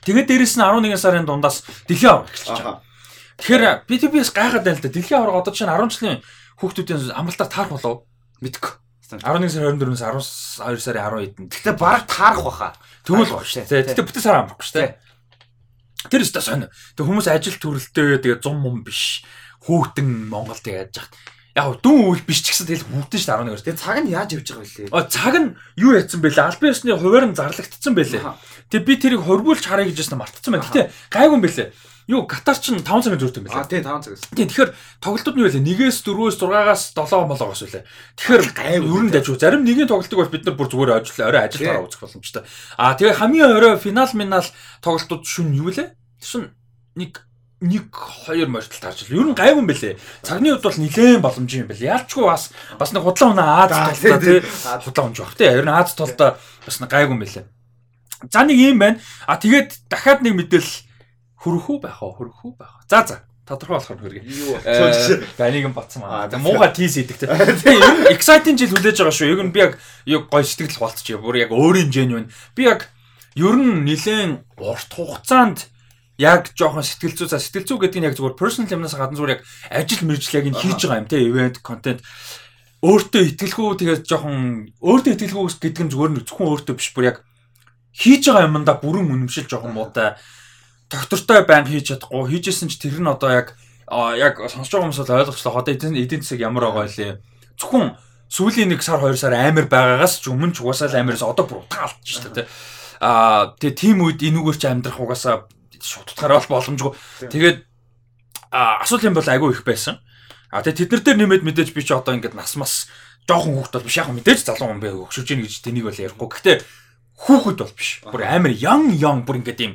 тэгээд дээрэс нь 11 сарын дундаас дэлхийн авраг эхэлж байгаа. Тэгэхээр би тэр биес гайхаад байна л да. Дэлхийн авраг одоо чинь 10 жилийн хүүхдүүдийн амралтаар таарах болов мэдгүй. 11 сарын 24-өөс 12 сарын 12-нд. Гэтэ баг таарах баха. Тэгвэл баг шээ. Гэтэ бүтэн сар амрахгүй шүү дээ. Тэр өстө сонио. Тэг хүмүүс ажил төрөлтөө тэгээ 100 мөн биш. Хүүтэн Монголд яаж яах. Яг дүүн үйл биш ч гэсэн тэгэл хүүтэн шүү 11-өөс. Тэгээ цаг нь яаж явж байгаа вэ? А цаг нь юу яцсан бэлээ? Албан ёсны хуваар нь зарлагдсан бэлээ. Тэг би тэрийг хорвуулж харъя гэж ясна мартцсан байна. Гэтэ гайгүй юм бэлээ. Юу Катар ч 5 цагийн зөртэй юм байна. А тий 5 цаг. Тийм тэгэхээр тоглолтууд нь юу вэ? 1-ээс 4-өөс 6-аас 7 молоогоос үлээ. Тэгэхээр нь дажгүй. Зарим нэгэн тоглолтыг бол бид нар бүр зүгээр ажил орой ажилдаа үзэх боломжтой. А тэгээ хамгийн орой финал минал тоглолтууд шүн юу лээ? Шүн нэг нэг хоёр морьтол таарч л. Ер нь гайгүй юм бэлээ. Цагны хувьд бол нилээн боломжтой юм бэлээ. Ялчгүй бас бас нэг худлаа унаа Аз толтой тий. Худлаа унж баг тий. Ер нь Аз толтой бас нэг гайгүй юм бэлээ. За нэг юм байна. А тэгээд дахиад нэг мэдээлэл Хөрөхүү байх уу? Хөрөхүү байх. За за. тодорхой болохоор хөргий. Баниг нь батсан маа. Мууга тийс идэг те. Exciting жил хүлээж байгаа шүү. Яг нь би яг яг гой сэтгэл болцчих. Бүр яг өөрийн genuine. Би яг ер нь нилээн урт хугацаанд яг жоохон сэтгэл зүй за сэтгэл зүй гэдэг нь яг зүгээр personal юмнаас гадна зүгээр яг ажил мэржил яг нь хийж байгаа юм те event content өөртөө итгэлгүй тэгээд жоохон өөртөө итгэлгүй гэдэг нь зүгээр нь зөвхөн өөртөө биш бүр яг хийж байгаа юмдаа бүрэн үнэмшил жоохон муутай доктортой байн хийж чадахгүй. Хийжсэн ч тэр нь одоо яг яг сонсож байгаа хүмүүс бол ойлгочлоо одоо эдийн эдийн засаг ямар байгаа вэ зөвхөн сүүлийн нэг сар хоёр сар амар байгаагаас ч өмнө ч угаасаа л амараас одоо бүр утга алдчих шүү дээ аа тэгээ тийм үед энүүгээр ч амьдрах угаасаа шутдахаар бол боломжгүй. Тэгээд асуудал юм бол айгүй их байсан. А тэгээ тэд нар дээр нэмээд мэдээж би ч одоо ингээд нас мас жоохон хүүхд бол биш. Яг мэдээж залуу хүн бэ хөшөж ийн гэж тэнийг бол ярихгүй. Гэхдээ хүүхэд бол биш. Бүр амар young young бүр ингээд юм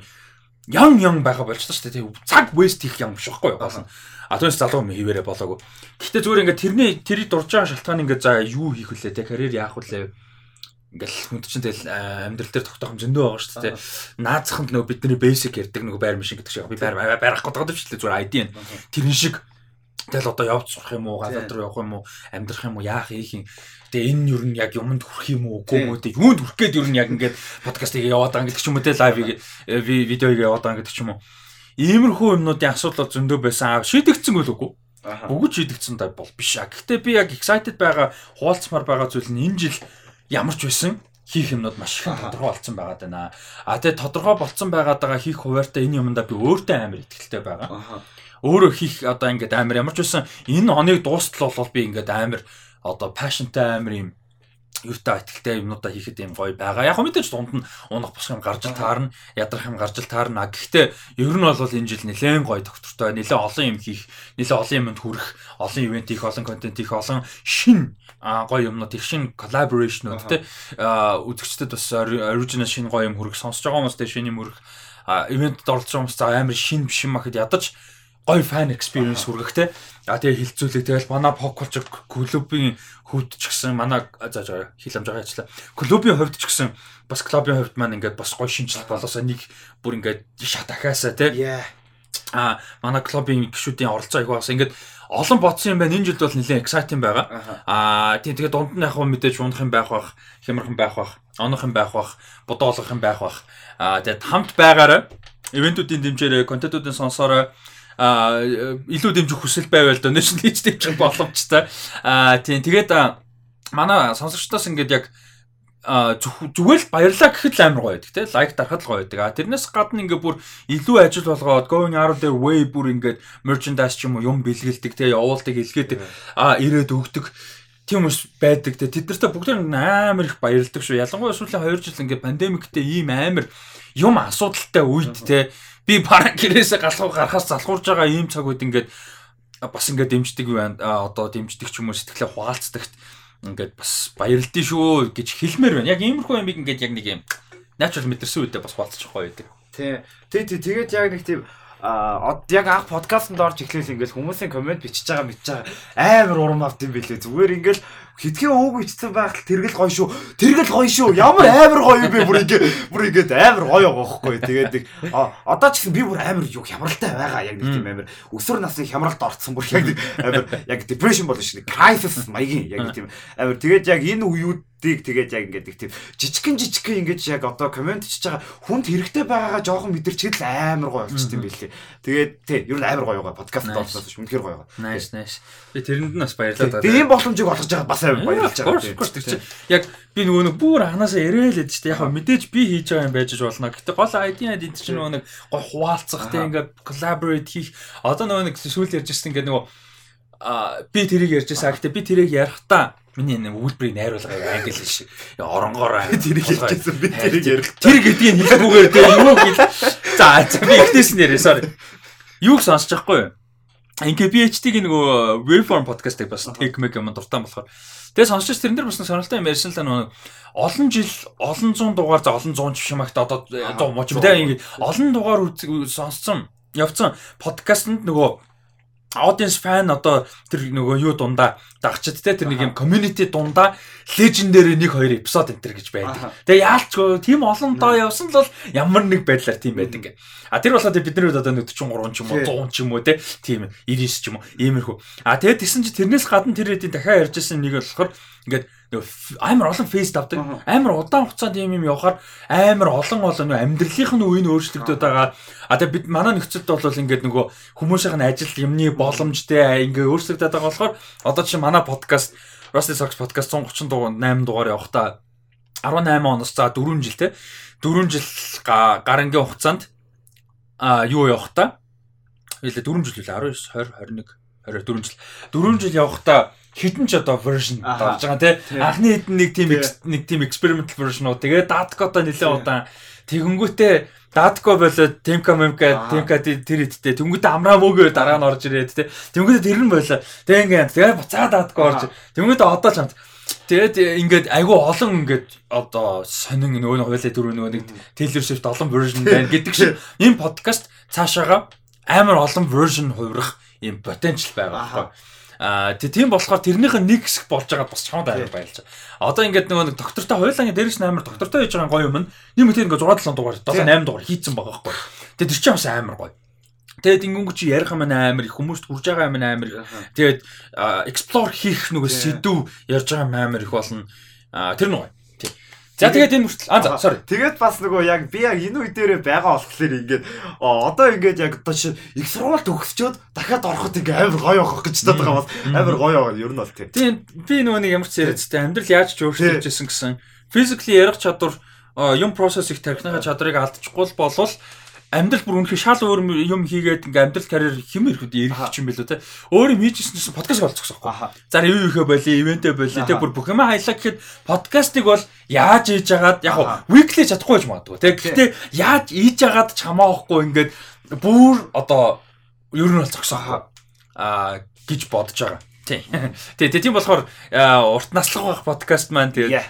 ян ян байгаа болчихсон шүү дээ. Цаг вест хийх юм биш байхгүй юу? Гол нь. А түүнээс залуу юм хийвэрэ болоогүй. Гэхдээ зүгээр ингээд тэрний тэрий дурж байгаа шалтгаан ингээд за юу хийх вүлээ те карьер яах вүлээ ингээл хүнд чинь тэгэл амьдрал дээр тогтоох юм зөндөө байгаа шүү дээ. Наацханд нөгөө бидний basic ярьдаг нөгөө байр машин гэдэг шиг би байр байрах гэдэг шүү дээ. Зүгээр ID нь. Тэрэн шиг тэгэл одоо явж сурах юм уу, газар руу явах юм уу, амьдрах юм уу, яах ийх юм Тэгээ энэ юу нь яг юмд хүрэх юм уу үгүй юу те юунд хүрэх гээд юу нь яг ингээд подкастыг яваад байгаа гэдэг ч юм уу те лайвыг э, видеог яваад байгаа гэдэг ч юм уу. Иймэрхүү юмнуудын асуудал зөндөө байсан. Шийдэгдсэн үл үгүй. Бүгд шийдэгдсэн та бол биш а. Гэхдээ би яг excited байгаа, хуваалцмаар байгаа зүйл нь энэ жил ямар ч байсан хийх юмнууд маш их тодорхой болсон байгаа даа. А тэгээ тодорхой болцсон байгаад байгаа хийх хуваартай энэ юмдаа би өөртөө амар ихтэй байгаа. Өөрөө хийх одоо ингээд амар ямар ч байсан энэ хоног дуустал бол би ингээд амар одоо passionтай амар юм юутай ихтэй юмнуудаа хийхэд юм гоё байгаа. Яг мэдээж дунд нь унах босх юм гарч таарна, ядрах юм гарч таарна. Гэхдээ ер нь бол энэ жил нэлээд гоё доктортой, нэлээд олон юм хийх, нэлээд олон юмд хүрэх, олон ивент хийх, олон контент хийх, олон шин гоё юмнууд их шин коллаборашнууд те үзэгчдэд бас оригинал шин гоё юм хүрэх, сонсож байгаа хүмүүстээ шин юм хүрэх, ивентэд оролцож байгаа хүмүүст амар шин биш юм ахад ядаж гоё fan experience хүргэх те. А тэгээ хилцүүлэг тэгэл манай pop culture клубын хөвд ч гэсэн манай за за хил амж байгаа ажиллаа. Клубын хувьд ч гэсэн бас клубын хувьд маань ингээд бас гоё шинжил болоосоо нэг бүр ингээд шат ахаасаа те. А манай клубын гишүүдийн оролцоо их бас ингээд олон бодсон юм байна. Энэ жилд бол нэлээд exciting байгаа. Аа тийм тэгээд дунд нь яг мэдээж унах юм байх бах, хямрах юм байх бах, онох юм байх бах, бодоолох юм байх бах. Аа тэгээд хамт байгаарай. Ивентүүдийн дэмжээрэй, контентуудын сонсоорой а илүү дэмжих хүсэл байвал donation хийж дэмжих боломжтой. А тийм тэгээд манай сонсогчдоос ингээд яг зүгээр л баярлаа гэхэд л амар гоё байдаг те лайк дарахад л гоё байдаг. А тэрнээс гадна ингээ бүр илүү ажил болгоод going out there way бүр ингээд merchandise ч юм уу юм бэлгэлдэг те явуулдаг илгээдэг а ирээд өгдөг тийм хүмүүс байдаг те тэд нартай бүгд амар их баярлдаг шүү. Ялангуяа сүүлийн 2 жил ингээ пандемиктэй ийм амар юм асуудалтай үед те би бараг гэрээсээ галхуу гарахаас залхуурж байгаа ийм цаг үед ингээд бас ингээд дэмждэг одоо дэмждэг ч юм уу сэтгэлээ хугаалцдагт ингээд бас баярлдээ шүү гэж хэлмээр байна. Яг иймэрхүү юмыг ингээд яг нэг юм natural мэдэрсэн үедээ бас болцчих гоё байдаг. Тий. Тий, тэгээд яг нэг тийм а яг анх подкастт орж эхлээл ингээл хүмүүсийн комент бичиж байгаа мэдж байгаа амар урам авт юм бэлээ зүгээр ингээл хитгэн өөг бичсэн байхад тэргэл гоё шүү. Тэргэл гоё шүү. Ямар амар гоё юм бэ? Бүр ингээ бүр ингээд амар гоё байхгүй. Тэгээд нэг одоо ч гэсэн би бүр амар юу хямралтай байгаа яг нэг тийм амар. Өсвөр насны хямралд орцсон бүр яг амар яг depression болно шүү crisis маягийн яг нэг тийм амар. Тэгээд яг энэ үеуд дийг тэгээд яг ингээд тийм жижигхэн жижигхэн ингээд яг одоо комент хийж байгаа хүнд хэрэгтэй байгаагаа жоохон мэдэрчээд л амар гоё болчихсон юм билээ. Тэгээд тий ер нь амар гоё байгаа подкаст болсоос ш үнэхээр гоё байгаа. Nice nice. Би тэрэнд нь бас баярлалаа. Тийм боломжийг олгож байгаа бас амар баярлж байгаа. Яг би нөгөө нэг бүр ханаасаа шүү дээ. Яг мэдээж би хийж байгаа юм байж болно. Гэтэ гол ID ID чинь нөгөө нэг гоё хуваалцах тий ингээд collaborate хийх. Одоо нөгөө нэг сүүл ярьжсэн ингээд нөгөө а би тэрийг ярьжсэн. Гэтэ би тэрийг ярихдаа Миний энэ үйлбэрийг найруулгыг англи шиг оронгоор тэрийг хэлчихсэн би тэрийг ярих. Тэр гэдгийг хэлэхгүйгээр тэр юу хэл. За би ихнээс нь яриа sorry. Юуг сонсож байхгүй юу? Ингээ PhD-гийн нөгөө Waveform podcast-ыг бас take make юм дуртай болохоор. Тэгээ сонсож тэрэн дээр бас сонирхолтой юм ярьсан л нөгөө олон жил олон зуун дугаар за олон зуун жишмагт одоо 100 мууч мэдээ ингээ олон дугаар сонссон явцсан подкастт нөгөө audience fan одоо тэр нөгөө юу дундаа дагчид те тэр нэг юм community дундаа legendary нэг хоёр эпизод энэ гэж байдаг. Тэгээ яалчгүй тийм олон доо явсан л бол ямар нэг байдлаар тийм байдаг. А тэр болохоор бидний үед одоо 43 ч юм уу 100 ч юм уу те тийм 99 ч юм уу иймэрхүү. А тэгээд тэгсэн чи тэрнээс гадна тэр хэдийн дахиад ярьжсэн нэг болохоор ингээд амар олон фейс давдаг. Амар удаан хугацаанд юм юм явахаар амар олон олон амьдралынх нь үеийн өөрчлөгдөд байгаа. А тэгээ бид манай нөхцөлд бол ингээд нөгөө хүмүүсийнх нь ажил юмны боломжтой ингээ өөрчлөгдөд байгаа болохоор одоо чи манай подкаст Rusty Socks podcast 138 дугаар явахдаа 18 оноос за 4 жил те. 4 жил гарангийн хугацаанд а юу явахдаа хэлээ 4 жил үлээ. 19 20 21 22 4 жил. 4 жил явахдаа хитэн ч одоо version болж байгаа тий. Анхны хитэн нэг тийм нэг тийм experimental version уу. Тэгээд Datco-то нэлээд удаан. Тэгэнгүүтээ Datco болоод Temka Memka Temka тэр хиттэй тэнгүүтээ амраа мөгөө дараа нь орж ирээд тий. Тэнгүүтээ тэр нь болоо. Тэгээ ингээд тэгээ буцаа Datco орж. Тэнгүүтээ одоо ч хамт. Тэгээд ингээд айгүй олон ингээд одоо сонин нөгөө хойлоо дөрөв нөгөө нэг Taylor Swift олон version байна гэдэг шиг. Энэ подкаст цаашаага амар олон version хувирах юм потенциал байгаа байхгүй. Аа тийм болохоор тэрнийх нь нэг хэсэг болж байгаа бас чамд амар байлж. Одоо ингээд нөгөө нэг доктортой хуйлааны дээрээс нь амар доктортой хийж байгаа гоё юм. Нэг мэт ингээд 6 7 дугаар 7 8 дугаар хийцэн байгаа байхгүй. Тэгээд тэр чинь бас амар гоё. Тэгээд ингэнгүү чи ярих юм амар их хүмүүст хүрж байгаа юм амар. Тэгээд explore хийх нөгөө сэдв ярьж байгаа юм амар их болно. Тэр нь гоё. За тэгээд энэ хүртэл аа sorry. Тэгээд бас нөгөө яг би яг энэ үе дээрээ байгаа болохоор ингээд одоо ингээд яг одоо чи их сургуульд өгсчөөд дахиад ороход ингээ амар гоё явах гэж бодоод байгаа бас. Амар гоё яваа ер нь бол тийм. Тийм би нөгөө нэг ямар ч яриадтай амьдрал яаж ч өөрчлөж ирсэн гэсэн. Physically ярих чадвар юм процесс их тархиныхаа чадрыг алдчихгүй болвол амьдрал бүр үнэхээр шал өөр юм хийгээд ингээм амьдрал карьер хэм ирэхэд ирэх юм билүү те. Өөр юм хийжсэн подкаст болчихсон байхгүй. За юу ихэ боли, ивэнтэ боли те бүр бүх юм хайлаа гэхэд подкастыг бол яаж хийж агаад яг weekly чадахгүй байж магадгүй те. Гэхдээ яаж хийж агаад чамаахгүй ингээд бүр одоо ер нь бол зогсоо аа гэж бодож байгаа. Тий. Тий, тийм болохоор урт наслах байх подкаст маань тэгээд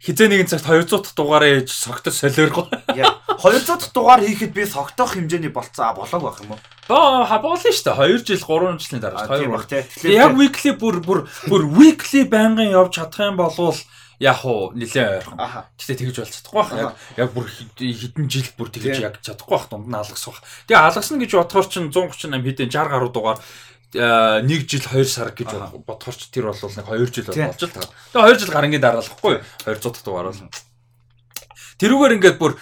хизээ нэгэн цагт 200 дахь дугаараа ээж согтос солиорго. 200 дахь дугаар хийхэд би согтоох хэмжээний болцоо болоог байх юм уу? Боо ха болно шүү дээ. 2 жил 3 жилийн дараа 2 баг тий. Яг weekly бүр бүр бүр weekly байнгын явж чадах юм болвол яг уу нилээ ойрхон. Гэтэ тэгж бол чадахгүй байх. Яг яг бүр хэдэн жил бүр тэгж яг чадахгүй байх дунд нь алгасах. Тэгээ алгасна гэж бодохоор чинь 138 хэдэн 60 гаруй дугаар Э, нэг жил 2 сар гэж бодохоор ч тэр бол нэг 2 жил болж л таа. Тэгээ 2 жил гарангийн дараалахгүй 200 дахь дугаар бол. Тэрүүгээр ингээд бүр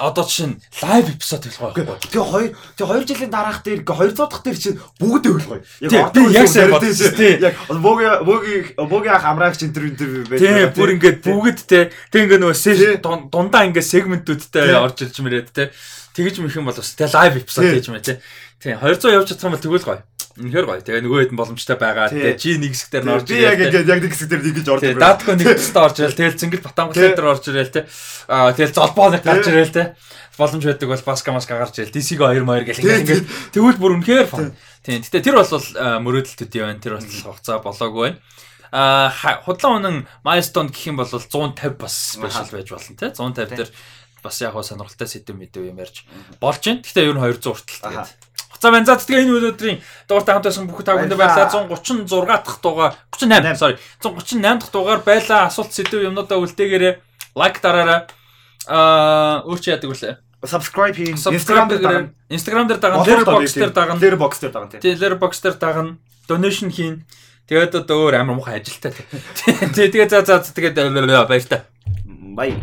одоо чинь лайв эпизод хэлэх байхгүй. Тэгээ 2 тэгээ 2 жилийн дараах дээр 200 дахь дээр чинь бүгд өвлөх гоё. Яг одоо яг сайн бодсон тий. Яг боги боги боги ах амраагч интервью интервью байдаг. Тий бүр ингээд бүгд те. Тэг ингээд нөгөө дундаа ингээд сегментүүдтэй орж ирж мэрээд те. Тэгэж мэх юм бол бас те лайв эпизод хийж мэ те. Тий 200 явж чадсан бол тэгвэл гоё. Үнэхээр гоё. Тэгээ нөгөө хэд боломжтой байгаа. Тэгээ чи нэг хэсэг дээр орж ирээ. Би яг ингээд яг нэг хэсэг дээр нэгж орж ирээ. Датко нэг хэсэгт орж ирэл. Тэгэл зингэл батангуй дээр орж ирэл те. Аа тэгэл золбоо нэг гарч ирэл те. Боломж байдаг бол баска маска гарч ирэл. DC-г 2 2 гэл ингээд тэгвэл бүр үнэхээр фан. Тийм. Гэтэ тэр бол мөрөөдөл төдий байна. Тэр бол хугацаа болоогүй байна. Худлаа үнэн milestone гэх юм бол 150 бас special байж болно те 150 дээр бас яг сонирхолтой сэдв мэдв юм ярьж болж байна. Гэхдээ ер нь 200 хүртэл тэгээд За байна. За тэгээ энэ өдрийн дууртай хамт байсан бүх та бүхэнд баярлалаа. 136 дахь дугаар 38 sorry 138 дахь дугаар байлаа. Асуулт сэдв юмнуудаа үлдээгээрэй. Лайк дараарай. Аа өөр чи яадаг вүлээ? Subscribe хийн. Instagram дээр дагна. Instagram дээр дагна. Letterboxd дээр дагна. Letterboxd дээр дагна тийм. Letterboxd дээр дагна. Donation хийн. Тэгээд одоо өөр амар муухай ажилтай. Тэгээ тэгээ за за тэгээд баяр та. Бай.